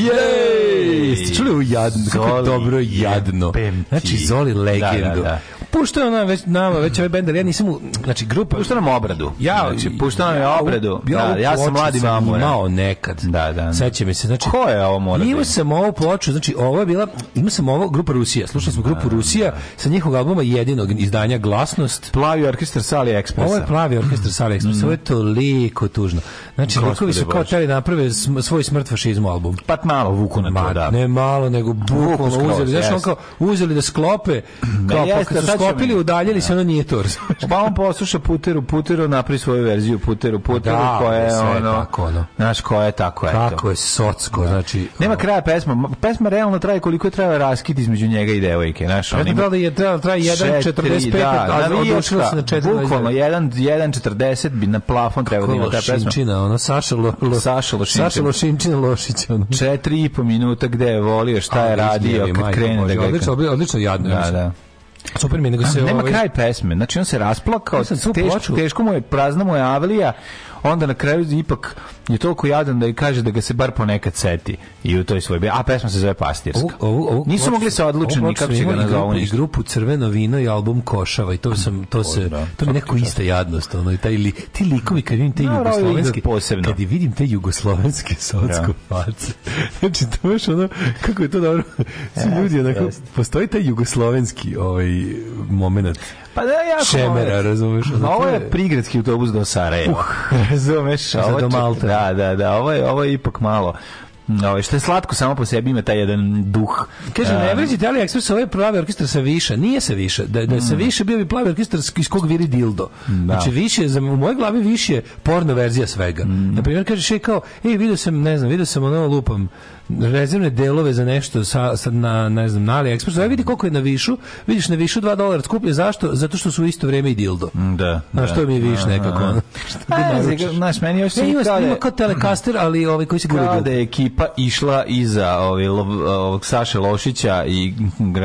Jej! Jeste čuli u jadno, kako je dobro jadno. Znači, Zoli da, legendu. Da, da, Puštao nam već nama već ovaj bend, ja nisam u, znači grupa puštao nam obradu. Ja, znači puštao nam ja, obradu. Ja, da, ja sam mladi mamu. Imao nekad. Da, da. Sećam mi se, znači Ko je ovo mora? Da imao sam ovu ploču, znači ovo je bila, imao sam ovo grupa Rusija. Slušali smo grupu da, Rusija sa njihovog albuma jedinog izdanja Glasnost. Plavi orkestar Sali Ekspresa. Ovo je Plavi orkestar Sali Ekspresa. Mm. Ovo je toliko tužno. Znači, likovi su kao teli da naprave svoj smrt fašizmu album. Pa malo vuku na to, da. Ne malo, nego bukvalno uzeli. Znaš, yes. on kao uzeli da sklope Kao, pa kad su skopili, udaljili se, ono nije to. pa on posluša Puteru, Puteru, napravi svoju verziju Puteru, pa Puteru, da, koja je ono... Tako, ono. Znaš, koja je tako, eto. Tako je socko, da. znači... Nema kraja pesma. Pesma realno traje koliko je trajao raskid između njega i devojke, znaš. Pesma ima... Da je trajao, traje 1.45, da, a da, se na 4. Bukvalno, 1.40 bi na plafon trebao da ima ta pesma. Lošinčina, ono, Saša, lo, lo, Saša Lošinčina. Saša Lošinčina Lošić. Ono. Četiri i po minuta gde je volio, šta je radio, kad krene da ga... Odlično, odlično jadno. Da, da. Super mi nego da, se... Nema ovaj... kraj pesme, znači on se rasplakao, ja teško, teško mu je, prazna mu je avlija, onda na kraju ipak je toliko jadan da i kaže da ga se bar ponekad seti i u toj svojoj a pesma se zove Pastirska. Ovu, ovu, Nisu ovu, mogli se odlučiti nikako će ga nazovu I grupu Crveno vino i album Košava i to sam to se to mi neko ista jadnost ono i taj li, ti likovi kad vidim te no, jugoslovenske posebno kad vidim te jugoslovenske da. socsko face. znači to baš ono kako je to dobro. Svi ljudi onako postoji taj jugoslovenski ovaj momenat. Pa da ja šemera, razumeš. Ovo je prigradski autobus do Sarajeva. Uh. Razumeš? Ovo do Malta. Da, da, da, ovo je, ovo je ipak malo. Ovaj što je slatko samo po sebi ima taj jedan duh. Kaže ne vređi Ali Express ovaj plavi orkestar sa više, nije sa više. Da da sa mm. više bio bi plavi orkestar iz kog viri dildo. Da. Znači više za u mojoj glavi više porno verzija svega. Mm. Na primjer kaže še kao, ej video sam, ne znam, video sam ono lupam rezervne delove za nešto sa, sad na ne znam na AliExpressu, da vidi koliko je na višu, vidiš na višu 2 dolara skuplje, zašto? Zato što su u isto vrijeme i dildo. Mm, da. Na što da. mi je viš nekako. Aha. Šta je, znaš, meni još se ima, kao, ima kao telekaster, ali ovaj koji se gura Kao da je ekipa išla iza ovaj, ovog Saše Lošića i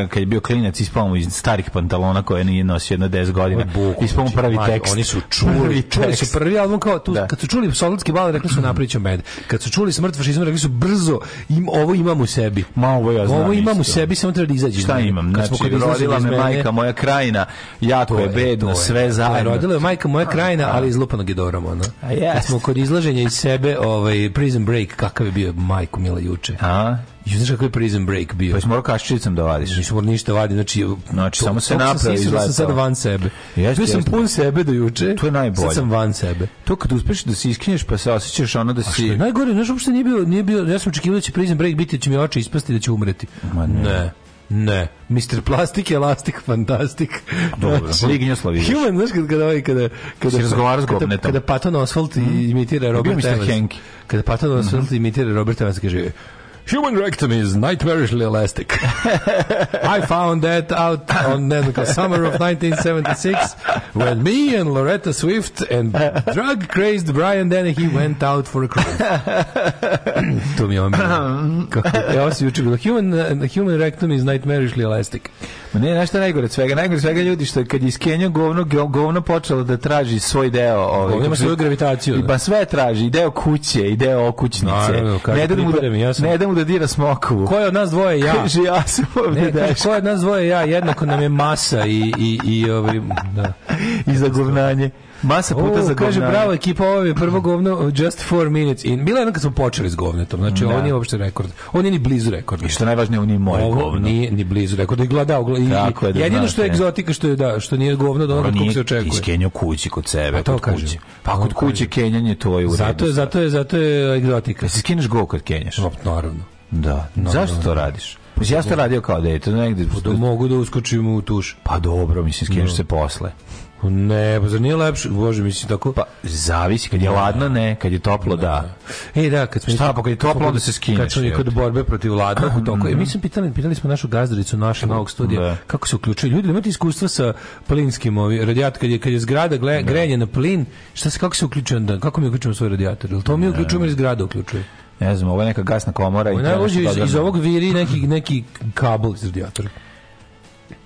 kad je bio klinac ispao iz starih pantalona koje nije nosio jedno 10 godina. Ispao znači, pravi tekst. Oni su čuli, čuli su prvi album kao tu, da. kad su čuli Solidski bal, rekli su napričao med. Kad su čuli smrt fašizma, rekli su brzo im, ovo imam u sebi. Ma ovo ja znam. Ovo imam isto. u sebi, samo treba da izađem. Šta imam? Kad znači, rodila me majka moja krajina, ja to je bedno, je, sve da, zajedno. Rodila je majka moja krajina, da. ali iz lupanog je ona. A yes. Kad smo kod izlaženja iz sebe, ovaj, Prison Break, kakav je bio majku mila juče. A? I znaš kako je prison break bio? Pa jesi morao kaščicom da vadiš? Nisam morao ništa vadi, znači... Znači, samo se napravi i sam sad van sebe. Jeste, Bio sam jeste. pun sebe do juče. To je najbolje. Sad sam van sebe. To kad uspeš da se iskineš pa se osjećaš ono da si... A što je najgore, znaš, uopšte nije bio, nije bio, ja sam očekivao da će prison break biti, da će mi oči ispasti, da će umreti. Ma ne. ne. Ne, Mr. Plastik, Elastik, Fantastik. Dobro, znači, Liginja Slaviš. Human, znaš kad, kad, ovaj, kada, kada, si pa- razgovara s kada, kada Patton Oswald mm. imitira Robert Evans. Kada Patton mhm. Oswald imitira Robert Evans, kaže, Human rectum is nightmarishly elastic. I found that out on the summer of 1976 when me and Loretta Swift and drug-crazed Brian Dennehy went out for a cruise. to mi je omilo. Ja se juče bilo. Human, uh, human rectum is nightmarishly elastic. Ma ne, nešto najgore od svega. Najgore svega ljudi što je kad je iz govno, govno počelo da traži svoj deo. Ovaj, govno ima svoju gravitaciju. I, da. ba sve traži. I deo kuće, i deo okućnice. Naravno, ne da mu, da, ja sam... ne da mu da dira smokovu. Ko je od nas dvoje ja? Kaže, ja sam ovdje ne, ko je od nas dvoje ja? Jednako nam je masa i, i, i, ovaj, da. I za zagovnanje. Masa puta oh, za Kaže, govnare. bravo ekipa, ovo je prvo govno just 4 minutes in. Bila je kad smo počeli s govnetom, znači da. on je uopšte rekord. On je ni blizu rekorda. I što najvažnije, on nije moje ovo govno. nije ni blizu rekorda. I gledao, i, Tako je, da jedino što je egzotika, što je da, što nije govno, da ono kako se očekuje. Iz Iskenio kući kod sebe, kod kuće. Pa kod kuće je to je u redu. Zato je, zato je, zato je egzotika. Se skineš go kad kenjaš. Pa, naravno. Da. Zašto to radiš? Pa ja sam radio kao dete, negde. Pa da mogu da uskočim u tuš. Pa dobro, mislim, skineš da. se posle. Ne, pa zar nije lepše? Bože, mislim tako. Pa zavisi kad je ladno, ne, kad je toplo, da. E, da, kad smo Šta, pa kad je toplo onda se skineš. Kad smo i kod borbe protiv ladnog u toku. Mhm. E, mi smo pitali, pitali smo našu gazdaricu naša novog studija da. kako se uključuju ljudi, imate iskustva sa plinskim ovi radijator kad je kad je zgrada gle, da. grenje na plin, šta se kako se uključuje onda? Kako mi uključujemo svoj radijator? Ili to mi uključujemo ili zgrada uključuje? Ne znam, ovo je neka gasna komora i to. iz, iz ovog viri neki neki kabel iz radijatora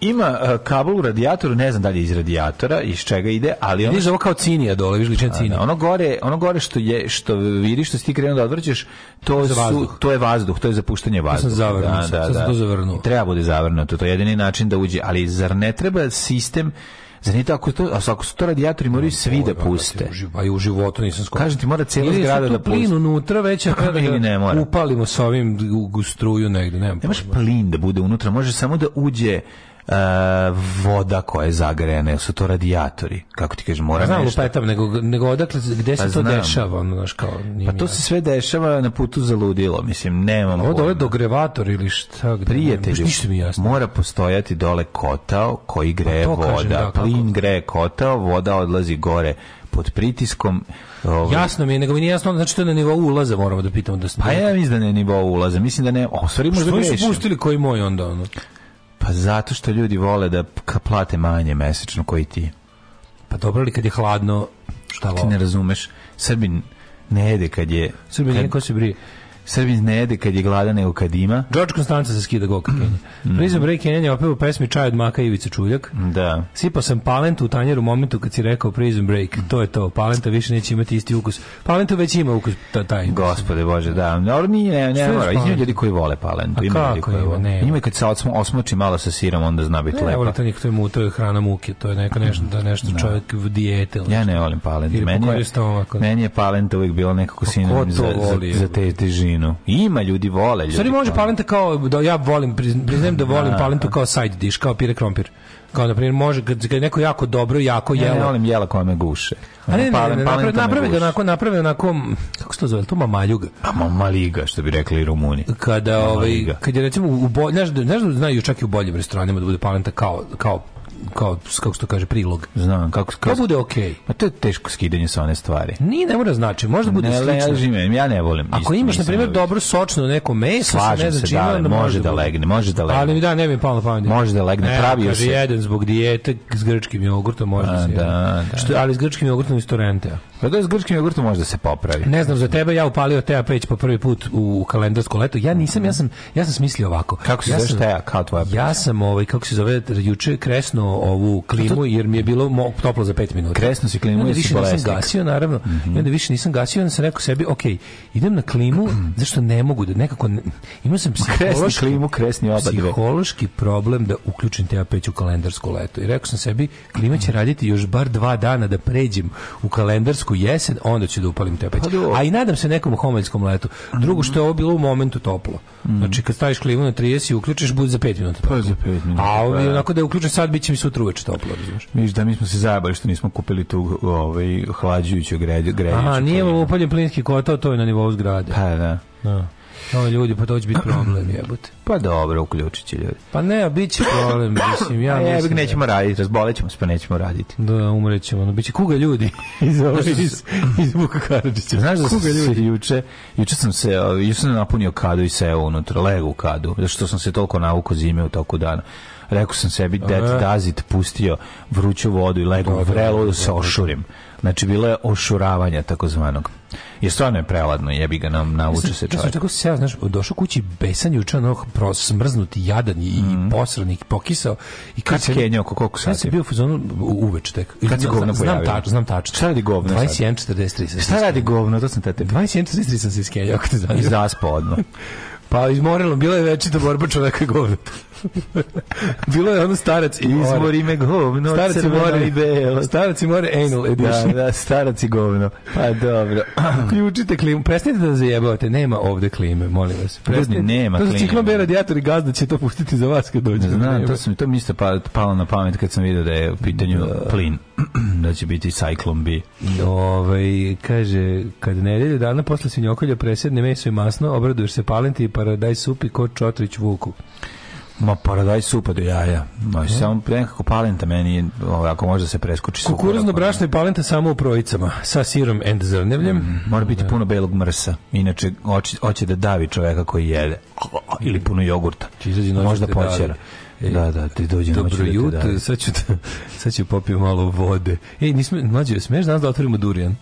ima uh, kabel u radijatoru, ne znam da li je iz radijatora, iz čega ide, ali ono... Vidiš da ovo kao cinija dole, vidiš ličan cinija. Da, ono gore, ono gore što je što vidiš što si ti krenuo da odvrćeš, to su, vazduh. to je vazduh, to je zapuštanje vazduha. Da, sam da, da, da. Sam to zavrnuo. I treba bude zavrnuto, to je jedini način da uđe, ali zar ne treba sistem Zar nije tako to, a ako su to radijatori moraju svi da puste. A i u životu nisam skoro. Kažem ti mora cijela zgrada da puste. plin unutra već a kada ili ne mora. Upalimo sa ovim u struju negde, ne. Nemaš plin da bude unutra, može samo da uđe uh, voda koja je zagrejana, su to radijatori, kako ti kažeš, mora pa znam, nešto. Znam, nego, nego odakle, gde pa se to dešava, ono, znaš, kao... Pa to se sve dešava na putu za ludilo, mislim, nemam... Ovo dole dogrevator ili šta, gde... Prijatelji, mi jasno. mora postojati dole kotao koji greje pa voda, kažem, da, plin greje kotao, voda odlazi gore pod pritiskom. Ovaj. Jasno mi je, nego mi nije jasno, znači to je na nivou ulaza moramo da pitamo da Pa ja mislim da ne nivou ulaza, mislim da ne, o, stvari možda grešim. Što su pustili koji moj onda, ono? Pa zato što ljudi vole da plate manje mesečno koji ti. Pa dobro li kad je hladno, šta Ti ne razumeš. Srbin ne jede kad je... Srbin kad... neko se brije. Srbin ne jede kad je gladan nego kad ima. George Konstanca se skida gol Kenja. Mm. Prizem Ray Kenjan je u pesmi Čaj od maka Ivica Čuljak. Da. Sipao sam palentu u tanjer u momentu kad si rekao Prison Break. To je to. Palenta više neće imati isti ukus. Palenta već ima ukus taj. Gospode Bože, da. No, nije, ne, ne, mora. Ima ljudi koji vole palentu. A ima kako ljudi ima? Vole. Ne, ima kad se osmo, osmoči malo sa sirom, onda zna biti ne, lepa. Ne, volim to nikto je mu, to je hrana muke. To je neka mm. nešto, da nešto da. čovjek u dijete. Ja ne volim palentu. Meni je, meni je palenta uvijek bila nekako pa sinonim za, za, za te težine Vojvodinu. Ima ljudi vole ljudi. Sorry, može Palenta kao da ja volim priznajem da volim da, da. palentu kao side dish, kao pire krompir. Kao na primjer može kad je neko jako dobro, jako jelo. Ja volim jela koja me guše. A ne, ne, ne, naprave, naprave ga onako, naprave onako, kako se to zove, to mamaljuga. A mamaliga, što bi rekli Rumuni. Kada, ovaj, kad je recimo, u bolj, ne znaš da- znaju čak i u boljim restoranima da bude palenta kao, kao kao kako se to kaže prilog. Znam. Kako kako to bude okej. Okay. Pa to je teško skidanje sa one stvari. Ni ne mora da znači, možda bude ne, slično. Ne, ja ne volim. Ako isto, imaš na primjer da dobro sočno neko meso, Slažem ne znači, da, može, može da legne, može da legne. Ali mi da ne mi palo na pamet. Može da legne, pravi se. jedan zbog dijete s grčkim jogurtom može da, se. Da, da. Što, ali s grčkim jogurtom iz Torrenta. Pa da s grčkim jogurtom može da se popravi. Ne znam za tebe, ja upalio Teja Peć po prvi put u kalendarsko leto. Ja nisam, ja sam ja sam smislio ovako. Kako se zove Teja, kao tvoja? Ja sam ovaj kako se zove juče kresno ovu klimu jer mi je bilo mo, toplo za 5 minuta. Kresno si klimu, jesi bolesnik. Nisam gasio naravno. Mm -hmm. I više nisam gasio, onda sam rekao sebi, ok, idem na klimu, mhm. zašto ne mogu da nekako ne, imao sam psihološki klimu, kresni oba Psihološki problem da uključim te u kalendarsku leto. I rekao sam sebi, klima će mhm. raditi još bar dva dana da pređem u kalendarsku jesen, onda ću da upalim te A pa i nadam se nekom homeljskom letu. Drugo što je ovo bilo u momentu toplo. Mhm. Znači kad staviš klimu na 30 i uključiš bude za 5 minuta. Pa za 5 minuta. A ovo, pa da. onako da je uključen sad bićem sutra uveče toplo, razumeš. Viš da mi smo se zajebali što nismo kupili tu ovaj hlađujuću greju, Aha, nije ovo upaljen plinski kotao, to je na nivou zgrade. Pa da. Da. No, ljudi, pa to će biti problem, jebote. Pa dobro, uključit će ljudi. Pa ne, bit će problem, mislim, ja pa mislim. Jebik, da- nećemo raditi, razbolećemo se, pa nećemo raditi. Da, umrećemo, no, bit će kuga ljudi iz, ove, da iz, iz Vuka Karadžića. Znaš da kuga se ljudi? juče, juče sam se, juče sam napunio kadu i seo unutra, legu kadu, zato što sam se toliko navukao zime u toku dana. Rekao sam sebi, that e. does it, pustio vruću vodu i legu vrelo da se ošurim. Znači, bilo je ošuravanja takozvanog. Je stvarno je preladno, jebi ga nam nauče se čovjek. Tako se ja, znaš, došao kući besan juče, ono smrznuti, jadan i mm. posranik, pokisao. I kad, kad se kenjao, koliko sati? Kad se bio fuzonu uveč tek. Kad se govno pojavio? Znam tačno, znam tačno. Šta radi govno 21.43 sam Šta radi govno, to sam te tebi. 21.43 sam se iskenjao, ako te zanima. I zaspao odmah. Pa izmorilo, bila je večita borba čoveka govna. Bilo je ono starac i more. Izmori me govno, starac i more, i belo. Starac i more, anal da, edition. Da, da, starac i govno. Pa dobro. Ključite klimu, prestanite da zajebavate, nema ovde klime, molim vas. Prestanite, nema klime. To su ciklon B radijator i gazda će to pustiti za vas kad dođe. Znam, to, sam, to mi isto pa, palo na pamet kad sam vidio da je u pitanju da. plin. da će biti Cyclone B. Ove, ovaj, kaže, kad nedelju dana posle svinjokolja presedne meso i masno, obraduješ se palenti i paradaj supi ko Čotrić Vuku. Ma paradaj supa do jaja. No, mm. Da. samo nekako palenta meni, ako može da se preskoči. Kukuruzno da- brašno i palenta samo u projicama, sa sirom and zrnevljem. Mm, mora biti da. puno belog mrsa, inače hoće hoće da davi čoveka koji jede. Ili puno jogurta. Možda počera. E, da, da, ti dođe Dobro jutro, da sad ću, da, sad ću popio malo vode. Ej, nismo, mlađe, smiješ danas da otvorimo durijan?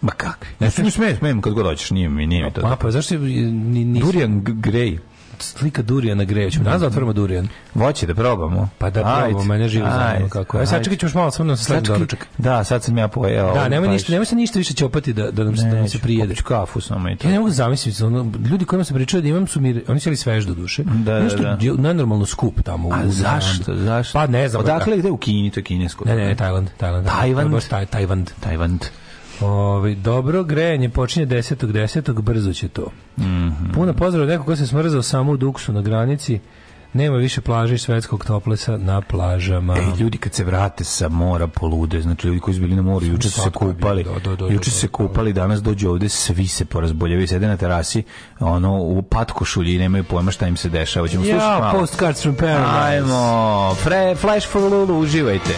Ma kakvi? Ja se mi smijem, smijem kad god hoćeš, nije mi, nije mi to. A pa zašto ni ni Durian Grey slika Durijana greje. Ćemo nazad da otvorimo Durijan. Voće da probamo. Pa da probamo, ajde, mene živo zanima kako. Aj sad čekaj ćeš malo samo na sledeći doručak. Da, sad sam ja pojeo. Da, nemoj pa ništa, nemoj se ništa više ćopati da da nam se da nam se prijede. kafu samo i to. Ja ne mogu zamisliti, ono, ljudi kojima se pričao da imam su mir, oni sjeli svež do duše. Da, nešto da, da. nenormalno skup tamo u. zašto? Zašto? Pa ne znam. Odakle gde da. u Kini, to kinesko. Ne, ne, Tajland, Tajland. Tajland, Tajland. Tajland. Ovi, ovaj, dobro grejanje počinje 10. 10. brzo će to. Mm -hmm. Puno pozdrav neko ko se smrzao samo u duksu na granici. Nema više plaže i svetskog toplesa na plažama. E, ljudi kad se vrate sa mora polude, znači ljudi koji su bili na moru, juče su se kupali, da, da, da, juče su se kupali, danas dođu ovde, svi se porazboljavaju, sede na terasi, ono, u patkošulji i nemaju pojma šta im se dešava. Ćemo ja, Postcards from Paradise. Ajmo, fre, Flash for Lulu, uživajte.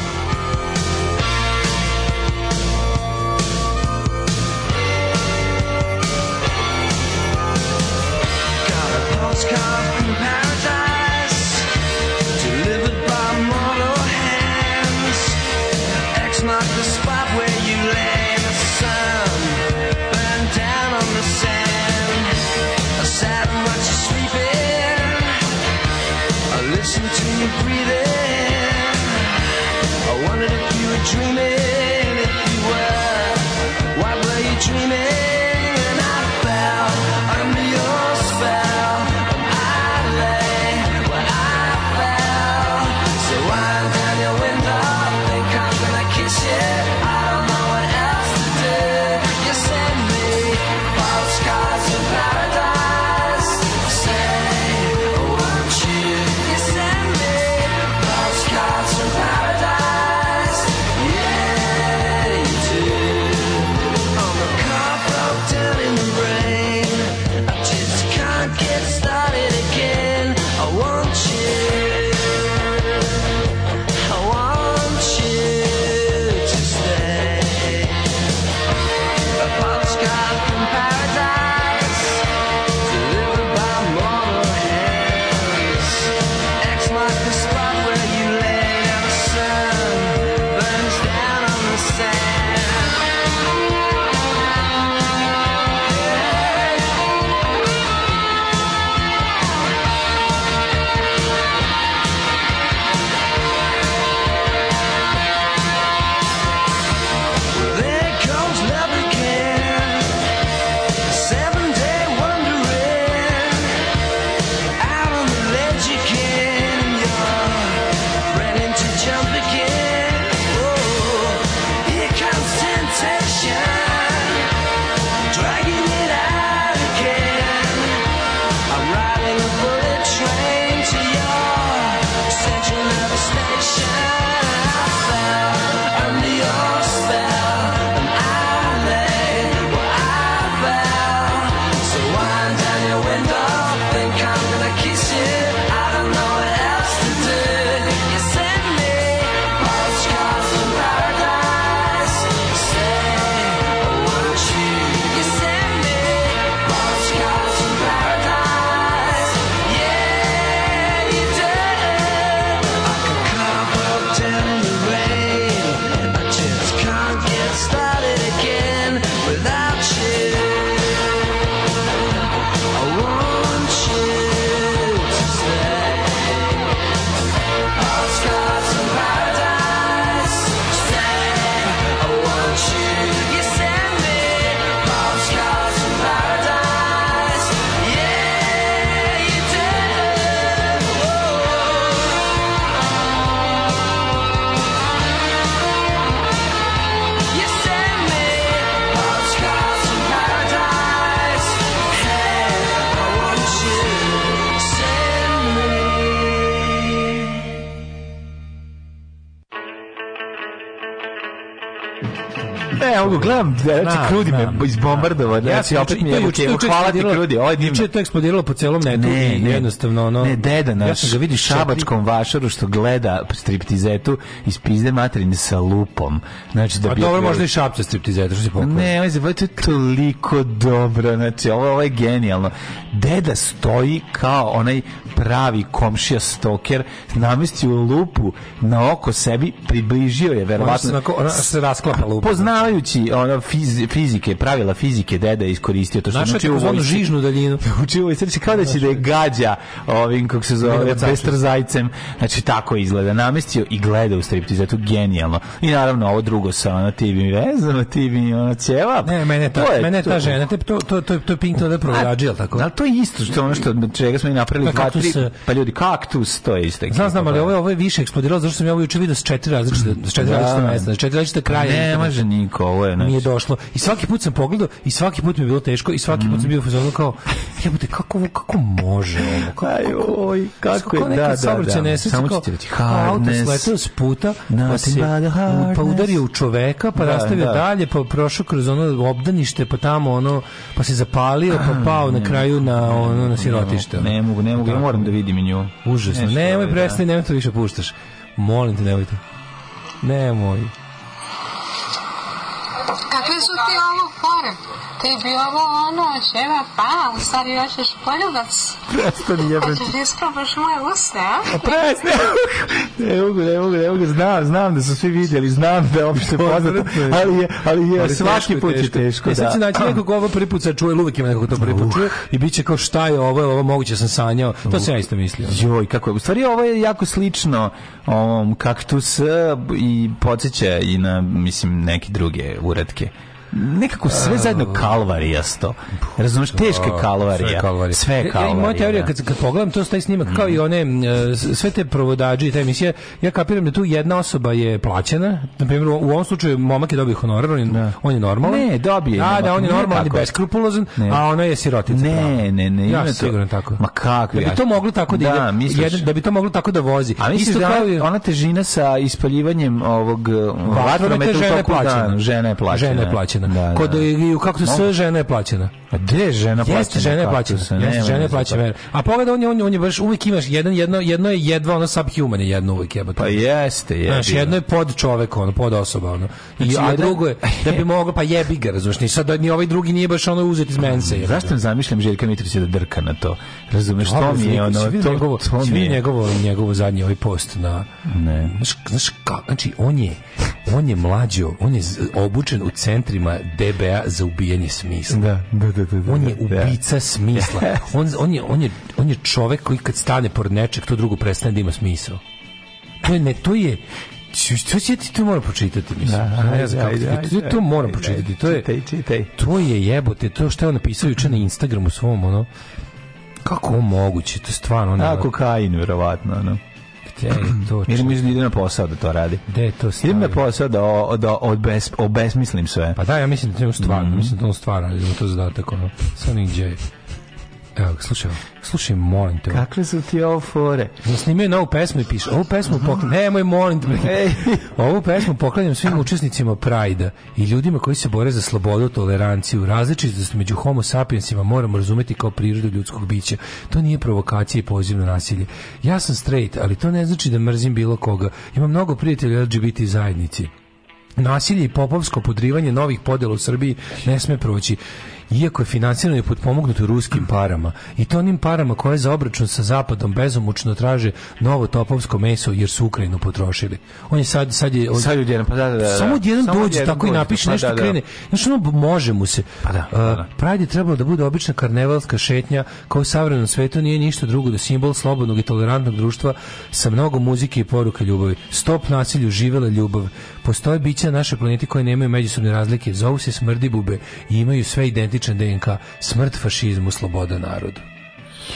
da, znači krudi me izbombardovan, znači opet mi je hvala ti krudi, ovo ovaj je divno. Juče je to eksplodiralo po celom netu ne, ne, jednostavno ono. Ne, deda naš, ja sam ga vidi šabačkom vašaru što gleda striptizetu iz pizde materine sa lupom. Znači da bi. A dobro, možda i šapca striptizetu, što se pokuša. Ne, ovo ovaj je toliko dobro, znači ovo, ovo je genijalno. Deda stoji kao onaj pravi komšija stoker, namestio lupu na oko sebi, približio je verovatno. Ona se rasklapa lupa. Znači. Poznavajući ono fiz, fizike, pravila fizike deda iskoristio to što znači u vojsci. žižnu daljinu. učio vojsci, znači kao da će da je gađa ovim, kako se zove, zajcem. Znači tako izgleda. Namestio i gleda u strip zato genijalno. I naravno ovo drugo sa ono ti mi vezano, ti mi ono Ne, mene ta, je, mene ta žena, to, to, to, to, to je Pink Toda provađi, jel tako? Da, to je isto što ono što, čega smo i napravili dva, tri, e- pa ljudi, kaktus, to je isto. Znam, znam, ali ovo je, ovo je više eksplodiralo, zašto sam ja ovo juče vidio s četiri različita s četiri da. različite mesta, s četiri različite pa kraje. Ne može niko, ovo je mi je došlo. I svaki put sam pogledao i svaki put mi je bilo teško i svaki put sam bio fuzonu kao jebote kako ovo kako može ovo kako Aj, oj, kako je da, da da da nesreća, samo ću ti reći auto sletao s puta pa se pa udario u čoveka pa da, rastavio da. dalje pa prošao kroz ono obdanište pa tamo ono pa se zapalio pa ah, pao na kraju na ono na sirotište ne mogu ne mogu ja moram da vidim nju užasno nemoj da. prestani nemoj to više puštaš molim te nemoj nemojte nemoj Às vezes o tem aula fora. Ti bi ovo ono, ževa, pa, u stvari još ješ poljubac. Prestani jebati. Hoćeš da isprobaš moje usne, a? a pa Prestani. ne mogu, ne mogu, ne mogu. Znam, znam da su svi vidjeli, znam da je opšte poznato, ali je, ali je ali svaki teško, put je teško. teško da. E sad će da. naći nekog ovo prvi put sad čuje, uvijek ima nekog to prvi put čuje uh. i bit će kao šta je ovo, ovo moguće sam sanjao. To sam ja isto mislio. Joj, kako je. U stvari ovo je jako slično ovom kaktus i podsjeća i na, mislim, neke druge uredke nekako sve zajedno da. kalvarijasto. Razumeš, da, teške kalvarija. Sve kalvarije. Sve kalvarija. Ja, moja teorija, kad, kad pogledam to, taj snimak, kao i mhm. one, sve te provodađe i te emisije, ja kapiram da tu jedna osoba je plaćena, na primjer, u ovom slučaju momak je dobio honorar, on je, ne. Da. on je normalan. Ne, dobije. Da, da, on je normalan, on je beskrupulozan, a ona je sirotica. Ne, ne, ne. Ja sam siguran tako. Ma kako? Da bi to moglo tako da, da, ide, jedan, da bi to moglo tako da vozi. A misliš da ona, ona težina sa ispaljivanjem ovog vatrometa u toku dana, žena je plaćena. Žena je plaćena plaćena. Da, da. Kod i kako se sve žena je plaćena. A gde žena plaćena? Jeste žena je plaćena. Jeste žena je plaćena. Pa- a pogleda on je on je on je baš uvek imaš jedan jedno jedno je jedva ono subhuman je jedno uvek jebote. Pa jeste, je. Znaš, jedno da. je pod čovek, ono pod osoba, ono. I znači, a jedan... drugo je da bi mogao pa jebi ga, razumeš, ni sad ni ovaj drugi nije baš ono uzeti iz mense. Je, Zašto zamišljam Željka Mitrovića da drka na to? Razumeš, to mi je ono, to, njegovo, to mi je. njegovo, njegovo zadnji ovaj post na... Ne. Znaš, znaš ka, znači, on je, on je mlađi, on je obučen u centrima pesama DBA za ubijanje smisla. Da, da, da, da, da on je da. ubica smisla. Da. On, on, je, on, je, on je čovek koji kad stane pored nečeg, to drugo prestane da ima smisla. To je, ne, to je, što će ti to moram pročitati, mislim. Da, ne ajde, to, to moram pročitati. To je, čitaj, čitaj. To je jebote, to što je on napisao juče na Instagramu svom, ono, kako moguće, to je stvarno... Ono, Ako Kain, verovatno, ono to Ili mislim da ide na posao da to radi. Gde to Idem na posao da, o, da obes, obesmislim sve. Pa da, ja mislim da to stvarno, mm -hmm. mislim da on stvara, da to zadatak, ono, sa Nick Evo, slušaj, slušaj, molim te. Kakve su ti ovo fore? Ja snimio novu pesmu i piše, ovu pesmu poklanjam, nemoj, molim te, ovu pesmu poklanjam svim učesnicima Prajda i ljudima koji se bore za slobodu, toleranciju, različitost među homo sapiensima moramo razumeti kao prirodu ljudskog bića. To nije provokacija i poziv na nasilje. Ja sam straight, ali to ne znači da mrzim bilo koga. Imam mnogo prijatelja LGBT zajednici. Nasilje i popovsko podrivanje novih podela u Srbiji ne sme proći iako je finansirano i potpomognuto ruskim parama i to onim parama koje za obračun sa zapadom bezomučno traže novo topovsko meso jer su Ukrajinu potrošili. On je sad sad je on, sad odjedan, pa da, da, da. da. Samo jedan samo dođe tako dođe, i napiše pa nešto da, da. krene. Znači ono može mu se. Pa da, da, da, Pride je trebalo da bude obična karnevalska šetnja kao u savremenom svetu nije ništa drugo do da simbol slobodnog i tolerantnog društva sa mnogo muzike i poruka ljubavi. Stop nasilju, živela ljubav Postoje bića na našoj planeti koje nemaju međusobne razlike, zovu se smrdibube i imaju sve identičan DNK. Smrt fašizmu, sloboda narodu.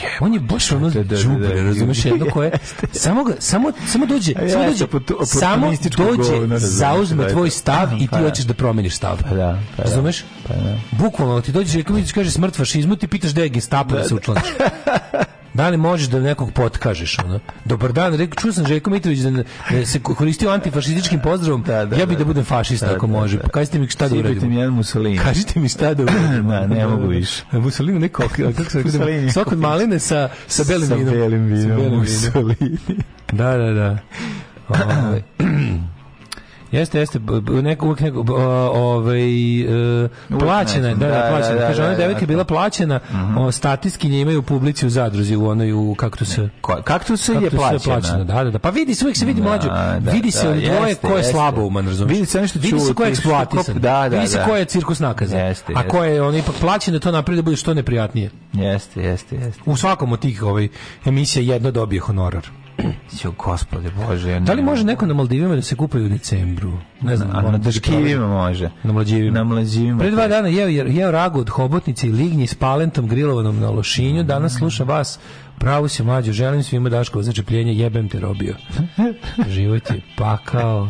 Jeba, on je baš ono džubre, da, da, da, razumeš jedno koje samo, samo, samo dođe, ja, samo dođe, samo dođe, zauzme tvoj stav i ti pa hoćeš da promeniš stav. Pa da, pa razumeš? Pa da. Bukvalno, ti dođeš i kaže smrt fašizmu, ti pitaš da je gestapo da, da se učlaniš. Da li možeš da nekog potkažeš? Ono? Dobar dan, rekao, čuo sam Željko Mitrović da, se koristio antifašističkim pozdravom. Da, da, ja bih da, da budem da. fašista ako da, može. Pa kažite mi šta da uradim. Sipite mi jedan Mussolini. Kažite mi šta da uradim. da, ne mogu više. Mussolini neko, kako se rekao, sok od maline sa, sa belim vinom. Sa belim vinom, Mussolini. Da, da, da. Ovaj. Jeste, jeste, neko uvek neko, ovaj e, plaćena, da, da, da, plaćena. Da, Kaže da, ona devojka je bila plaćena, mhm. statiskinje imaju publici u zadruzi u onoj u kako se kako se je plaćena. Da, da, da. Pa vidi se uvek se vidi mlađu. Vidi se dvoje ko je slabo uman, razumeš? Vidi se nešto vidi se ko je eksploatisan. Da, da, vidi se ko je cirkus nakaza. A ko je on ipak plaćen da to napravi da bude što neprijatnije. Jeste, jeste, jeste. U svakom od tih ovaj emisija jedno dobije honorar. Jo, gospode bože. Ja da li može neko na Maldivima da se kupaju u decembru? Ne znam. A na Daškivima može. Na Mlađivima. Na Mlađivima. Pre dva dana jeo, jeo ragu od hobotnice i lignji s palentom grilovanom na lošinju. Danas mm. sluša vas Pravo se mlađo, želim svima Daškovo začepljenje, jebem te robio. Život je pakao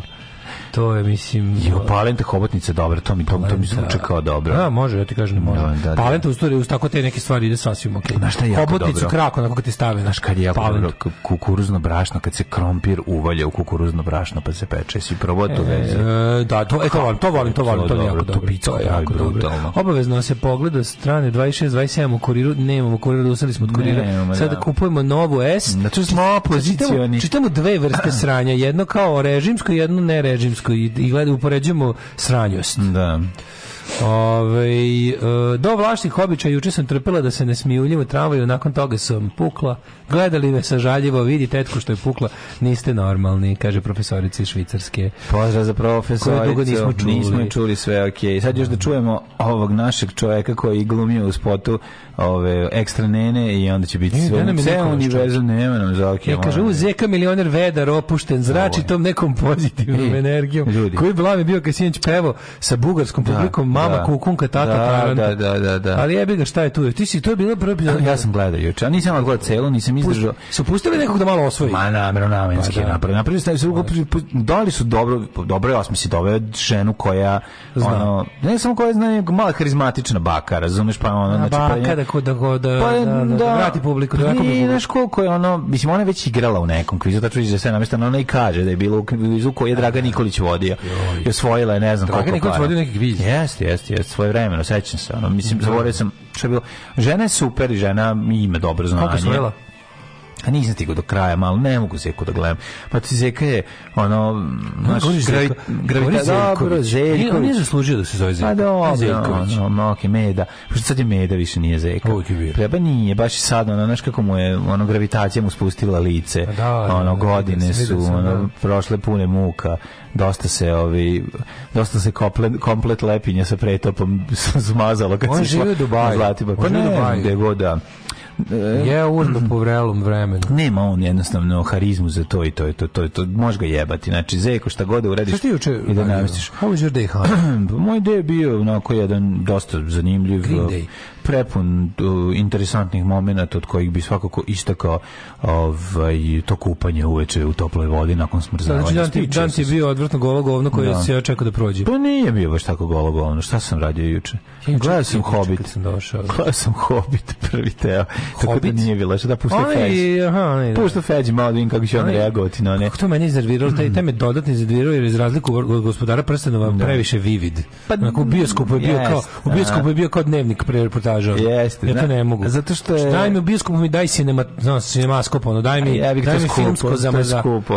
to je, mislim... Jo, Palenta hobotnice, dobro, to mi, to, to mi zvuče kao dobro. Da, može, ja ti kažem, ne da, može. Da, da, Palenta, u stvari, uz tako te neke stvari ide sasvim okej. Okay. Znaš šta je jako Hobotnicu, krako na kako ti stave. naš kad je jako dobro, kukuruzno brašno, kad se krompir uvalja u kukuruzno brašno, pa se peče, si probao to e, veze. E, da, to, e, to volim, to volim, to volim, to, to jako dobro. To je jako dobro. Obavezno se pogleda strane 26, 27 u kuriru, nemamo kuriru, usali smo od kurira. Sada da. kupujemo novu S. Znači smo opozicioni. Čitamo dve vrste sranja, jedno kao režimsko, jedno nerežimsko Hrvatskoj i, i gleda, upoređujemo sranjost. Da. Ove, ovaj, do vlašnih običaja juče sam trpila da se ne smijuljimo tramvaju, nakon toga sam pukla. Gledali me sa žaljivo, vidi tetku što je pukla, niste normalni, kaže profesorici švicarske. Pozdrav za profesoricu. Koju dugo nismo čuli. Nismo čuli sve, Okay. Sad još da čujemo ovog našeg čoveka koji glumio u spotu ove ekstra nene i onda će biti e, sve ne, sve univerzum nema nam za okej. Okay, kaže u zeka milioner vedar opušten zrači tom nekom pozitivnom e, energijom. Ljudi. Koji blame bio kad sinoć pevo sa bugarskom da, publikom da, mama da, kukunka tata da, da, da, da, da. Ali jebi ga šta je tu? Ti si to je bilo prvi Ja sam gledao juče, a nisam gledao celo, nisam izdržao. Su pustili nekog da malo osvoji. Ma namerno namenski pa, da. napravili. Napravili su dali su dobro, dobro je osmisli doveo ženu koja ono ne samo koja zna, mala karizmatična baka, razumeš pa ona znači pa da nekako da go da, pa, da, da, da, da vrati publiku. Da I znaš koliko je ono, mislim ona već igrala u nekom kvizu, tačno da se namješteno, ona i kaže da je bilo u kvizu koji je da, Dragan da. Nikolić vodio Joj. i osvojila je ne znam Dragan koliko Nikolić para. vodio neki kviz. Jeste, jeste, jeste, svoje vreme no sećam se, ono, mislim, da. zaboravio sam što je bilo. Žena je super, žena ima dobro znanje. Koliko osvojila? A nisam stigao do kraja, malo ne mogu Zeku da gledam. Pa ti Zeka je ono naš gravi, gravita dobro, Zeljković. On nije zaslužio da se zove Zeka. Pa dobro, No, no, okay, Meda. Pošto sad je Meda više nije Zeka. Uvijek je bio. Treba pa pa nije, baš i sad, ono, znaš kako mu je, ono, gravitacija mu spustila lice. Da, da, da ono, da, godine da, da su, sam, ono, prošle pune muka. Dosta se, ovi, dosta se komplet, komplet lepinja sa pretopom smazalo. Kad on živi u Dubaju. On pa živi u Dubaju je e? uzme po vrelom vremenu. Nema on jednostavno harizmu za to i to je to, to, to, može ga jebati. Znači, Zeko šta god da uradiš šta ti uče, i da namestiš. How was your day, Moj day je bio onako jedan dosta zanimljiv. Green day prepun uh, interesantnih momenata od kojih bi svakako istakao ovaj to kupanje uveče u toploj vodi nakon smrzavanja. Znači, dan dan ti je bio odvrtno golo govno koje da. se ja čekao da prođe. Pa nije bio baš tako golo govno. Šta sam radio juče? Ja, Gledao sam Hobbit. došao. Gledao sam Hobbit prvi teo. Hobbit? Tako da nije bilo. Šta da pusti Feđi. Aha, da. Pušta Feđi malo da vidim kako će on reagovati na ne. Kako to meni iznerviralo, taj, taj me dodatno iznervirao jer iz razliku od gospodara Prstenova da. previše vivid. Pa, Onako, u bioskopu je bio mm, kao, u bioskopu je da. bio kao dnevnik pre reportaže stražar. Jeste. Ja to ne mogu. Zato što je... Daj mi u biskupu mi daj sinema, no, sinemaskop, ono, daj mi, ja daj mi skupo, filmsko za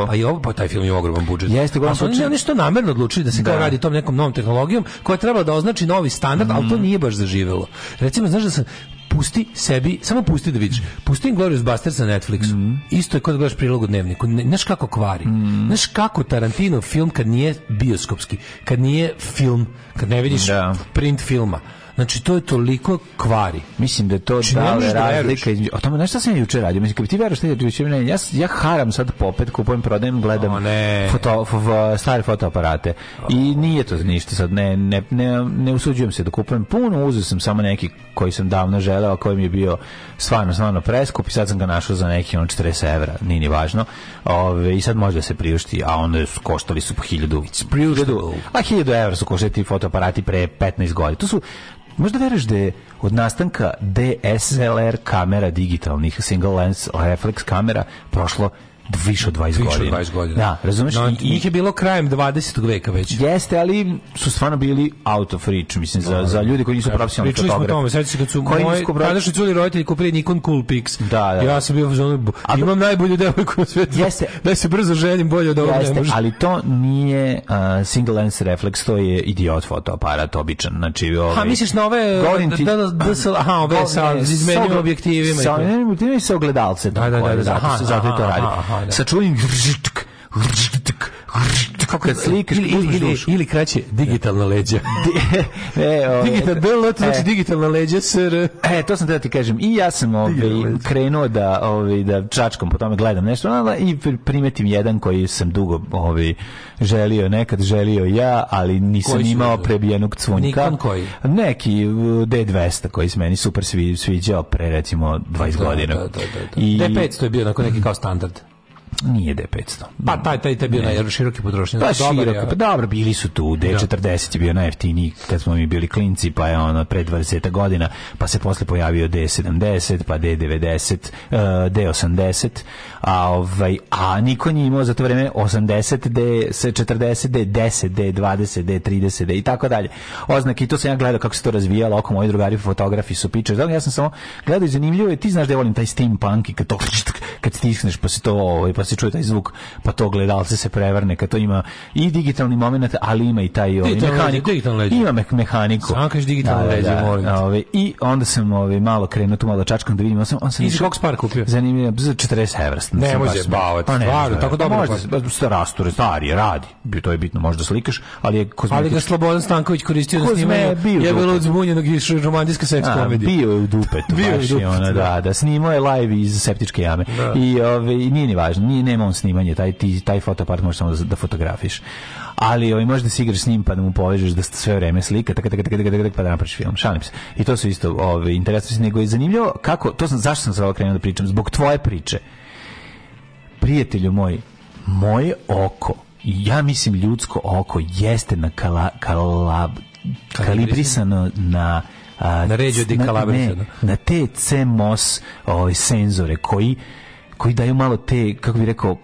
Pa i ovo, pa taj film je ogroman budžet. Jeste, A su oni nešto namerno odlučili da se da. kao radi tom nekom novom tehnologijom koja treba da označi novi standard, mm. ali to mhm. nije baš zaživelo. Recimo, znaš da sam pusti sebi, samo pusti da vidiš. Pusti Inglourious Basterds na Netflixu. Mm. Isto je kod gledaš prilog u dnevniku. Znaš kako kvari. Mm. Znaš kako Tarantino film kad nije bioskopski, kad nije film, kad ne vidiš da. print filma Znači, to je toliko kvari. Mislim da je to znači, dale da razlika. Između... O tome, nešto sam juče radio? Mislim, da bi ti veraš šta je juče, ne, ja, ja haram sad popet, kupujem, prodajem, gledam o, ne. Foto, v, stare fotoaparate. I nije to ništa sad, ne, ne, ne, ne usuđujem se da kupujem puno, uzeo sam samo neki koji sam davno želeo, a koji mi je bio stvarno, stvarno preskup i sad sam ga našao za neki on 40 evra, nije ni važno. Ove, I sad može da se priušti, a onda su koštali su po hiljadu. Priuštilo. A hiljadu evra su koštali ti fotoaparati pre 15 godina. To su, možda veruješ da je od nastanka DSLR kamera digitalnih single lens reflex kamera prošlo više od 20 godina. Više od 20 godina. Da, razumeš? No, I, njih je bilo krajem 20. veka već. Jeste, ali su stvarno bili out of reach, mislim, za, za da, da, ljudi da. koji nisu da, profesionalni fotografi. Pričali smo o tome, sveći se kad su koji moji tadašnji culi roditelji kupili Nikon Coolpix. Da, da. Ja sam bio u zonu, imam do... najbolju devojku na svijetu. Jeste. Da se brzo ženim, bolje od ovoga ne može. ali to nije uh, single lens reflex, to je idiot fotoaparat običan. Znači, ovaj, ha, misliš na ove... Govorim ti... Da, da, da, da, aha, ove sa izmenjivim objektivima. Sa izmenjivim objektivima i sa ogledalce. Da, da, da, da, zato je to radi da, da. sa čuvenim ržtk, ržtk, kako kad slikaš ili, ili, ili, ili kraće digitalna leđa. e, o, Digital download znači e, digitalna leđa sr. E, to sam da ti kažem. I ja sam ovaj krenuo da ovaj da čačkom po tome gledam nešto i primetim jedan koji sam dugo ovaj želio, nekad želio ja, ali nisam imao su? prebijenog cvunjka. Nikon koji? Neki D200 koji se meni super svi, sviđao pre recimo 20 da, godina. Da, da, da, da. I... D500 je bio onako neki kao standard. Nije D500. Pa taj taj taj bio ne. na široki potrošnji. Pa znači, široko, ja. pa dobro, bili su tu, da. D40 je bio najjeftiniji kad smo mi bili klinci, pa je ono pre 20 godina, pa se posle pojavio D70, pa D90, uh, D80, a ovaj a niko nije imao za to vreme 80 D40, D10, D20, D30 D i tako dalje. Oznake i to sam ja gledao kako se to razvijalo, oko moji drugari fotografi su pičer. Znači, ja sam samo gledao i zanimljivo je, ti znaš da ja volim taj steampunk i kad to kad stisneš pa se to ovaj, pa pa se čuje taj zvuk, pa to gledalce se prevrne, kad to ima i digitalni moment, ali ima i taj ovaj mehaniku. Ima me mehaniku. Samo kažeš digitalno da, da, da, ove, ovaj, I onda sam ove, ovaj, malo krenuo tu malo čačkom da vidim, on sam, on sam I išao, Park kupio? Zanimljivo, za 40 evra. Ne može bavati, pa ne, stvarno, tako dobro. Pa možda, pa- se pa rasture, stari, radi, to je bitno, možda slikaš, ali je kozmetički. Ali ga Slobodan Stanković koristio da snimaju, je bilo od zbunjenog i romantiska seks komedija. Bio je u dupetu, bio je u da. da, da, snimao je live iz septičke jame. Da. I, ove, ovaj, i nije ni važno, nije nema on snimanje, taj ti taj fotoaparat možeš samo da, da fotografiš. Ali ovaj možeš da se igraš s njim pa da mu povežeš da sve vreme slika, tako tako tako tako pa da napraviš film. Šalim se. I to su isto ovaj interesantno nego je zanimljivo kako to sam zašto sam zvao krenuo da pričam zbog tvoje priče. Prijatelju moj, moje oko, ja mislim ljudsko oko jeste na kala, kalab, kalibrisano na a, na ređu na, ne, da. na TC MOS ovaj, senzore koji koji daju malo te, kako bi rekao,